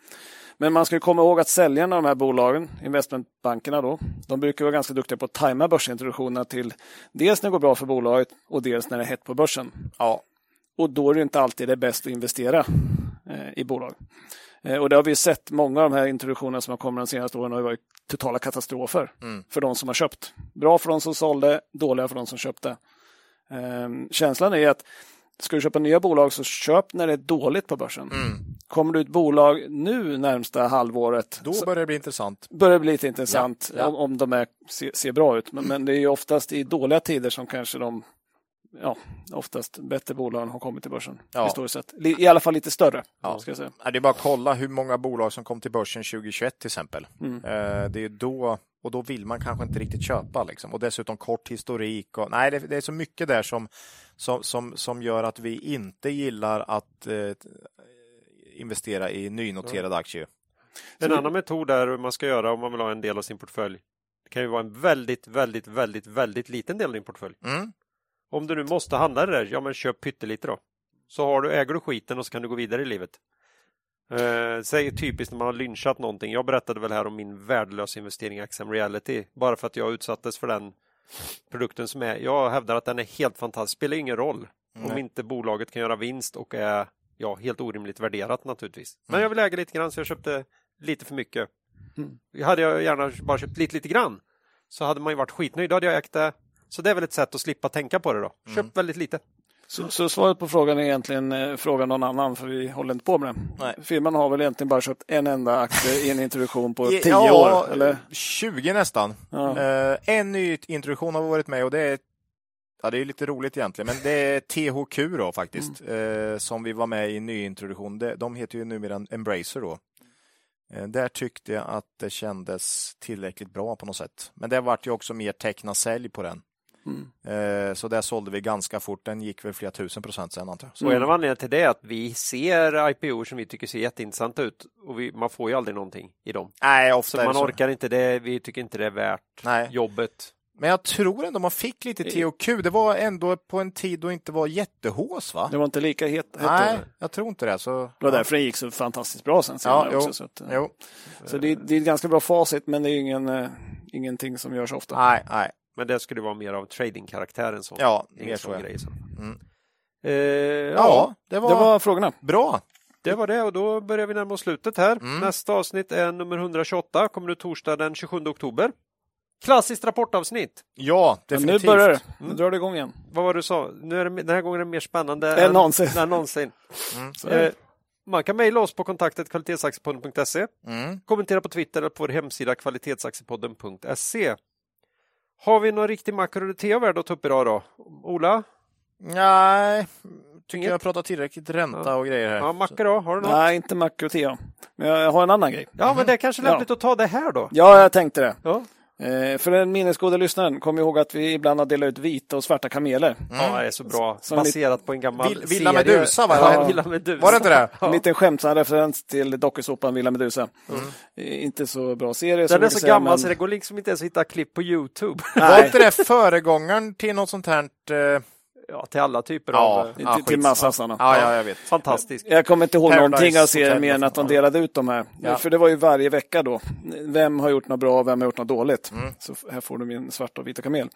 Men man ska komma ihåg att säljarna av de här bolagen, investmentbankerna då, de brukar vara ganska duktiga på att tajma börsintroduktionerna till dels när det går bra för bolaget och dels när det är hett på börsen. Ja, Och då är det inte alltid det bäst att investera eh, i bolag. Eh, och det har vi sett, många av de här introduktionerna som har kommit de senaste åren har varit totala katastrofer Mm. för de som har köpt. Bra för de som sålde, dåliga för de som köpte. Eh, känslan är att ska du köpa nya bolag så köp när det är dåligt på börsen. mm. kommer det ut bolag nu närmsta halvåret Då börjar det bli intressant. börjar det bli lite intressant Ja, ja. Om, om de är, ser, ser bra ut. Men, men det är ju oftast i dåliga tider som kanske de ja, oftast bättre bolagen har kommit till börsen. Ja. Historiskt sett. I alla fall lite större. Ja. Ska jag säga. Det är bara att kolla hur många bolag som kom till börsen 2021 till exempel. Mm. Eh, Det är då, och då vill man kanske inte riktigt köpa. Liksom. Och dessutom kort historik. Och, nej, det, det är så mycket där som, som, som, som gör att vi inte gillar att eh, investera i nynoterade aktier. En annan metod är hur man ska göra om man vill ha en del av sin portfölj. Det kan ju vara en väldigt, väldigt, väldigt, väldigt liten del av din portfölj. Mm. Om du nu måste handla det där, ja men köp pyttelite då. Så har du, äger du skiten och så kan du gå vidare i livet. Eh, säg typiskt när man har lynchat någonting. Jag berättade väl här om min värdelösa investering i XM Reality. Bara för att jag utsattes för den produkten som är. Jag hävdar att den är helt fantastisk. Spelar ingen roll om Nej. inte bolaget kan göra vinst och är ja, helt orimligt värderat naturligtvis. Men Mm. jag vill äga lite grann så jag köpte lite för mycket. Mm. Hade jag gärna bara köpt lite, lite grann så hade man ju varit skitnöjd. Då hade jag ägt det. Så det är väl ett sätt att slippa tänka på det då. Köp Mm. väldigt lite. Så, så svaret på frågan är egentligen eh, fråga någon annan för vi håller inte på med det. Nej. Firman har väl egentligen bara köpt en enda aktie i en introduktion på I- tio ja, år? Eller? 20 nästan. Ja. Eh, en ny introduktion har varit med och det är Ja, det är lite roligt egentligen, men det är THQ då faktiskt, eh, som vi var med i nyintroduktion. De, de heter ju numera Embracer då. Eh, där tyckte jag att det kändes tillräckligt bra på något sätt. Men det vart ju också mer teckna sälj på den. Mm. Eh, så där sålde vi ganska fort. Den gick väl flera tusen procent sen antar jag. Så, Och en av anledningarna till det är att vi ser IPO som vi tycker ser jätteintressanta ut och vi, man får ju aldrig någonting i dem. nej, Så ofta det man så. orkar inte det, vi tycker inte det är värt Nej. jobbet. Men jag tror ändå man fick lite THQ. Det var ändå på en tid då det inte var jättehås va? Det var inte lika het, hett Nej, då. jag tror inte det. Så, Det var därför det gick så fantastiskt bra sen Ja, senare jo, också. Så, att, eh, jo. så det, det är ett ganska bra facit men det är ingen, eh, ingenting som görs ofta. Nej, nej. Men det skulle vara mer av tradingkaraktär än så. Ja, mer så. grej. Så. Mm. Eh, ja, Ja, det var, Det var frågorna. bra. det var det och då börjar vi närma oss slutet här. Mm. Nästa avsnitt är nummer 128, kommer nu torsdag den 27 oktober. Klassiskt rapportavsnitt. Ja, definitivt. nu börjar det. Nu Mm. drar det igång igen. Vad var det du sa? Nu är det, den här gången är det mer spännande Än någonsin. Än någonsin. Mm. Eh, man kan mejla oss på kontaktet kvalitetsaktiepodden.se. Mm. Kommentera på Twitter eller på vår hemsida kvalitetsaktiepodden.se. Har vi någon riktig makro värd att ta upp idag då? Ola? Nej, tycker Inget? jag pratar tillräckligt ränta och grejer här. Ja, då? Har du något? Nej, inte makro och tea. Men jag har en annan grej. Ja, men det är kanske Ja. lämpligt att ta det här då. Ja, jag tänkte det. Ja, för den minnesgoda lyssnaren, kom ihåg att vi ibland har delat ut vita och svarta kameler. ja det är så bra. Som Baserat på en gammal Vill- Villa serie. Medusa, va? Ja, Ja. Villa Medusa. Var det inte det? En liten skämtsam referens till dokusåpan Villa Medusa. Eh, Inte så bra serie. Den är så säga, gammal men- så det går liksom inte ens att hitta klipp på Youtube. Var Nej, inte det föregångaren till något sånt här? eh, Ja, till alla typer Ja. av... eh, till, Ja, till skit. massassarna. Ja, ja, jag vet. Fantastiskt. Jag kommer inte ihåg Paradise någonting av serien mer än att de delade ut de här. Ja. För det var ju varje vecka då. Vem har gjort något bra och vem har gjort något dåligt? Mm. Så här får du min svarta och vita kamel.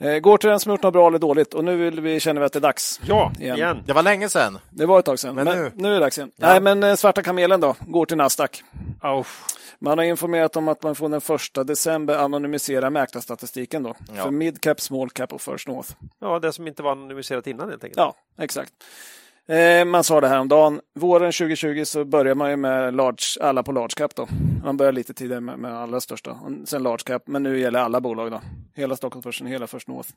Eh, går till den som har gjort något bra eller dåligt och nu vill vi, känner vi att det är dags. Ja, Igen. igen. Det var länge sedan. Det var ett tag sedan, Men men, nu? nu. är det dags igen. Ja. Nej, men eh, svarta kamelen då, går till Nasdaq. Auff. Man har informerat om att man från den första december anonymiserar mäklarstatistiken då. Ja. För mid cap, small cap och first north. Ja, det som inte var anonymiserat innan helt enkelt. Ja, exakt. Eh, man sa det här om dagen. Våren 2020 så börjar man ju med large, alla på large cap då. Man börjar lite tidigare med, med allra största, och sen large cap, men nu gäller alla bolag då. Hela Stockholmsbörsen, hela First North.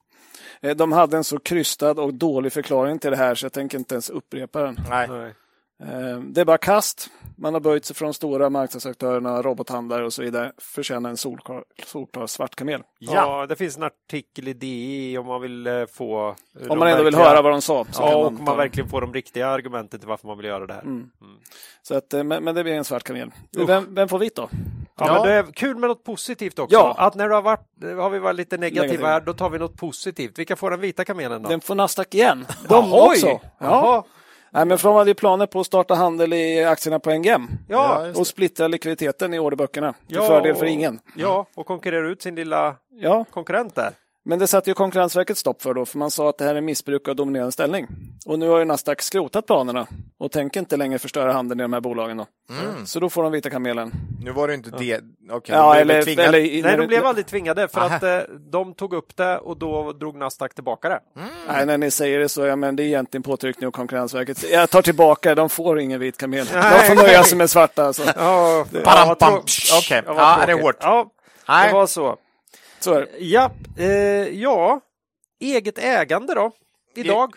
Eh, de hade en så krystad och dålig förklaring till det här så jag tänker inte ens upprepa den. Nej. Eh, Det är bara kast. Man har böjt sig från stora marknadsaktörerna, robothandlare och så vidare. Förtjänar en solklar, solklar svart kamel. Ja. Ja. det finns en artikel i DI om man vill eh, få... Om man ändå vill höra vad de sa. Så Ja, kan och man man, ta- verkligen får de riktiga argumenten till varför man vill göra det här. Mm. Så att, eh, men, men det blir en svart kamel. Vem, vem får vitt då? Ja, Ja. men det är kul med något positivt också. Ja. Att när du har varit, har vi varit lite negativa Negativ. här, då tar vi något positivt. Vilka får den vita kamelen då? Den får Nasdaq igen. De också. Ja. Jaha. Nej, men för de hade ju planer på att starta handel i aktierna på NGM. Ja, och splittra likviditeten i orderböckerna. Till Ja, fördel för ingen. ja, och konkurrera ut sin lilla Ja, konkurrent där. Men det satte ju Konkurrensverket stopp för då, för man sa att det här är missbruk av dominerande ställning. Och nu har ju Nasdaq skrotat planerna och tänker inte längre förstöra handeln i de här bolagen. Då. Mm. Så då får de vita kamelen. Nu var det inte det. Okej, Ja, de blev eller, tvingade. eller, Nej, de blev aldrig tvingade för Aha. att eh, de tog upp det och då drog Nasdaq tillbaka det. Nej, när ni säger det så, ja, men det är egentligen påtryckning av Konkurrensverket. Jag tar tillbaka, de får ingen vit kamel. De Nej, får nöja sig med svarta. Alltså. Ja. Okej, vad ja, det är tråkigt. hårt. Ja, det var så. Så är det. Ja, eh, ja, eget ägande då, idag.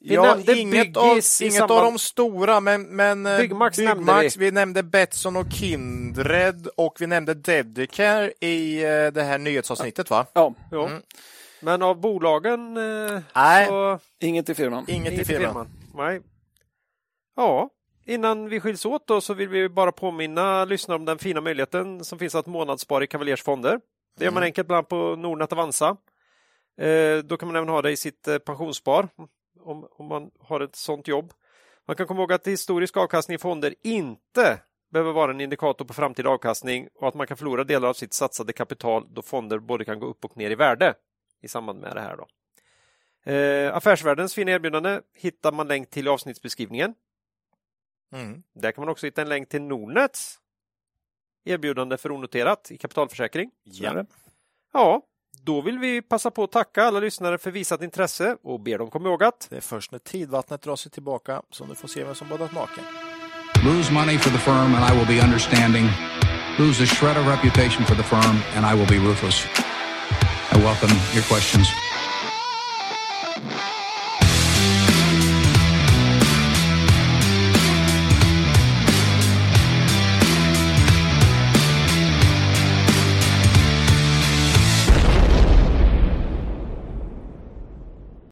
Vi ja, nämnde inget av, inget samband- av de stora, men, men eh, Byggmax nämnde Byggmax, vi. vi nämnde Betsson och Kindred och vi nämnde Dedicare i eh, det här nyhetsavsnittet, va? Ja, Ja. Mm. Men av bolagen eh, Nej. så inget i firman. Inget i inget firman. Nej. Ja, innan vi skiljs åt då så vill vi bara påminna lyssnare om den fina möjligheten som finns att månadsspara i Cavaliers fonder. Det gör man Mm. enkelt bland annat på Nordnet Avanza. Eh, då kan man även ha det i sitt eh, pensionsspar om, om man har ett sådant jobb. Man kan komma ihåg att historisk avkastning i fonder inte behöver vara en indikator på framtida avkastning och att man kan förlora delar av sitt satsade kapital då fonder både kan gå upp och ner i värde i samband med det här. Då. Eh, Affärsvärldens fina erbjudande hittar man länk till i avsnittsbeskrivningen. Mm. Där kan man också hitta en länk till Nordnets erbjudande för onoterat i kapitalförsäkring. Det. Ja, då vill vi passa på att tacka alla lyssnare för visat intresse och ber dem komma ihåg att Det är först när tidvattnet drar sig tillbaka som du får se vem som badat naken. Lose money for the firm and I will be understanding. Lose a shred of reputation for the firm and I will be ruthless. I welcome your questions.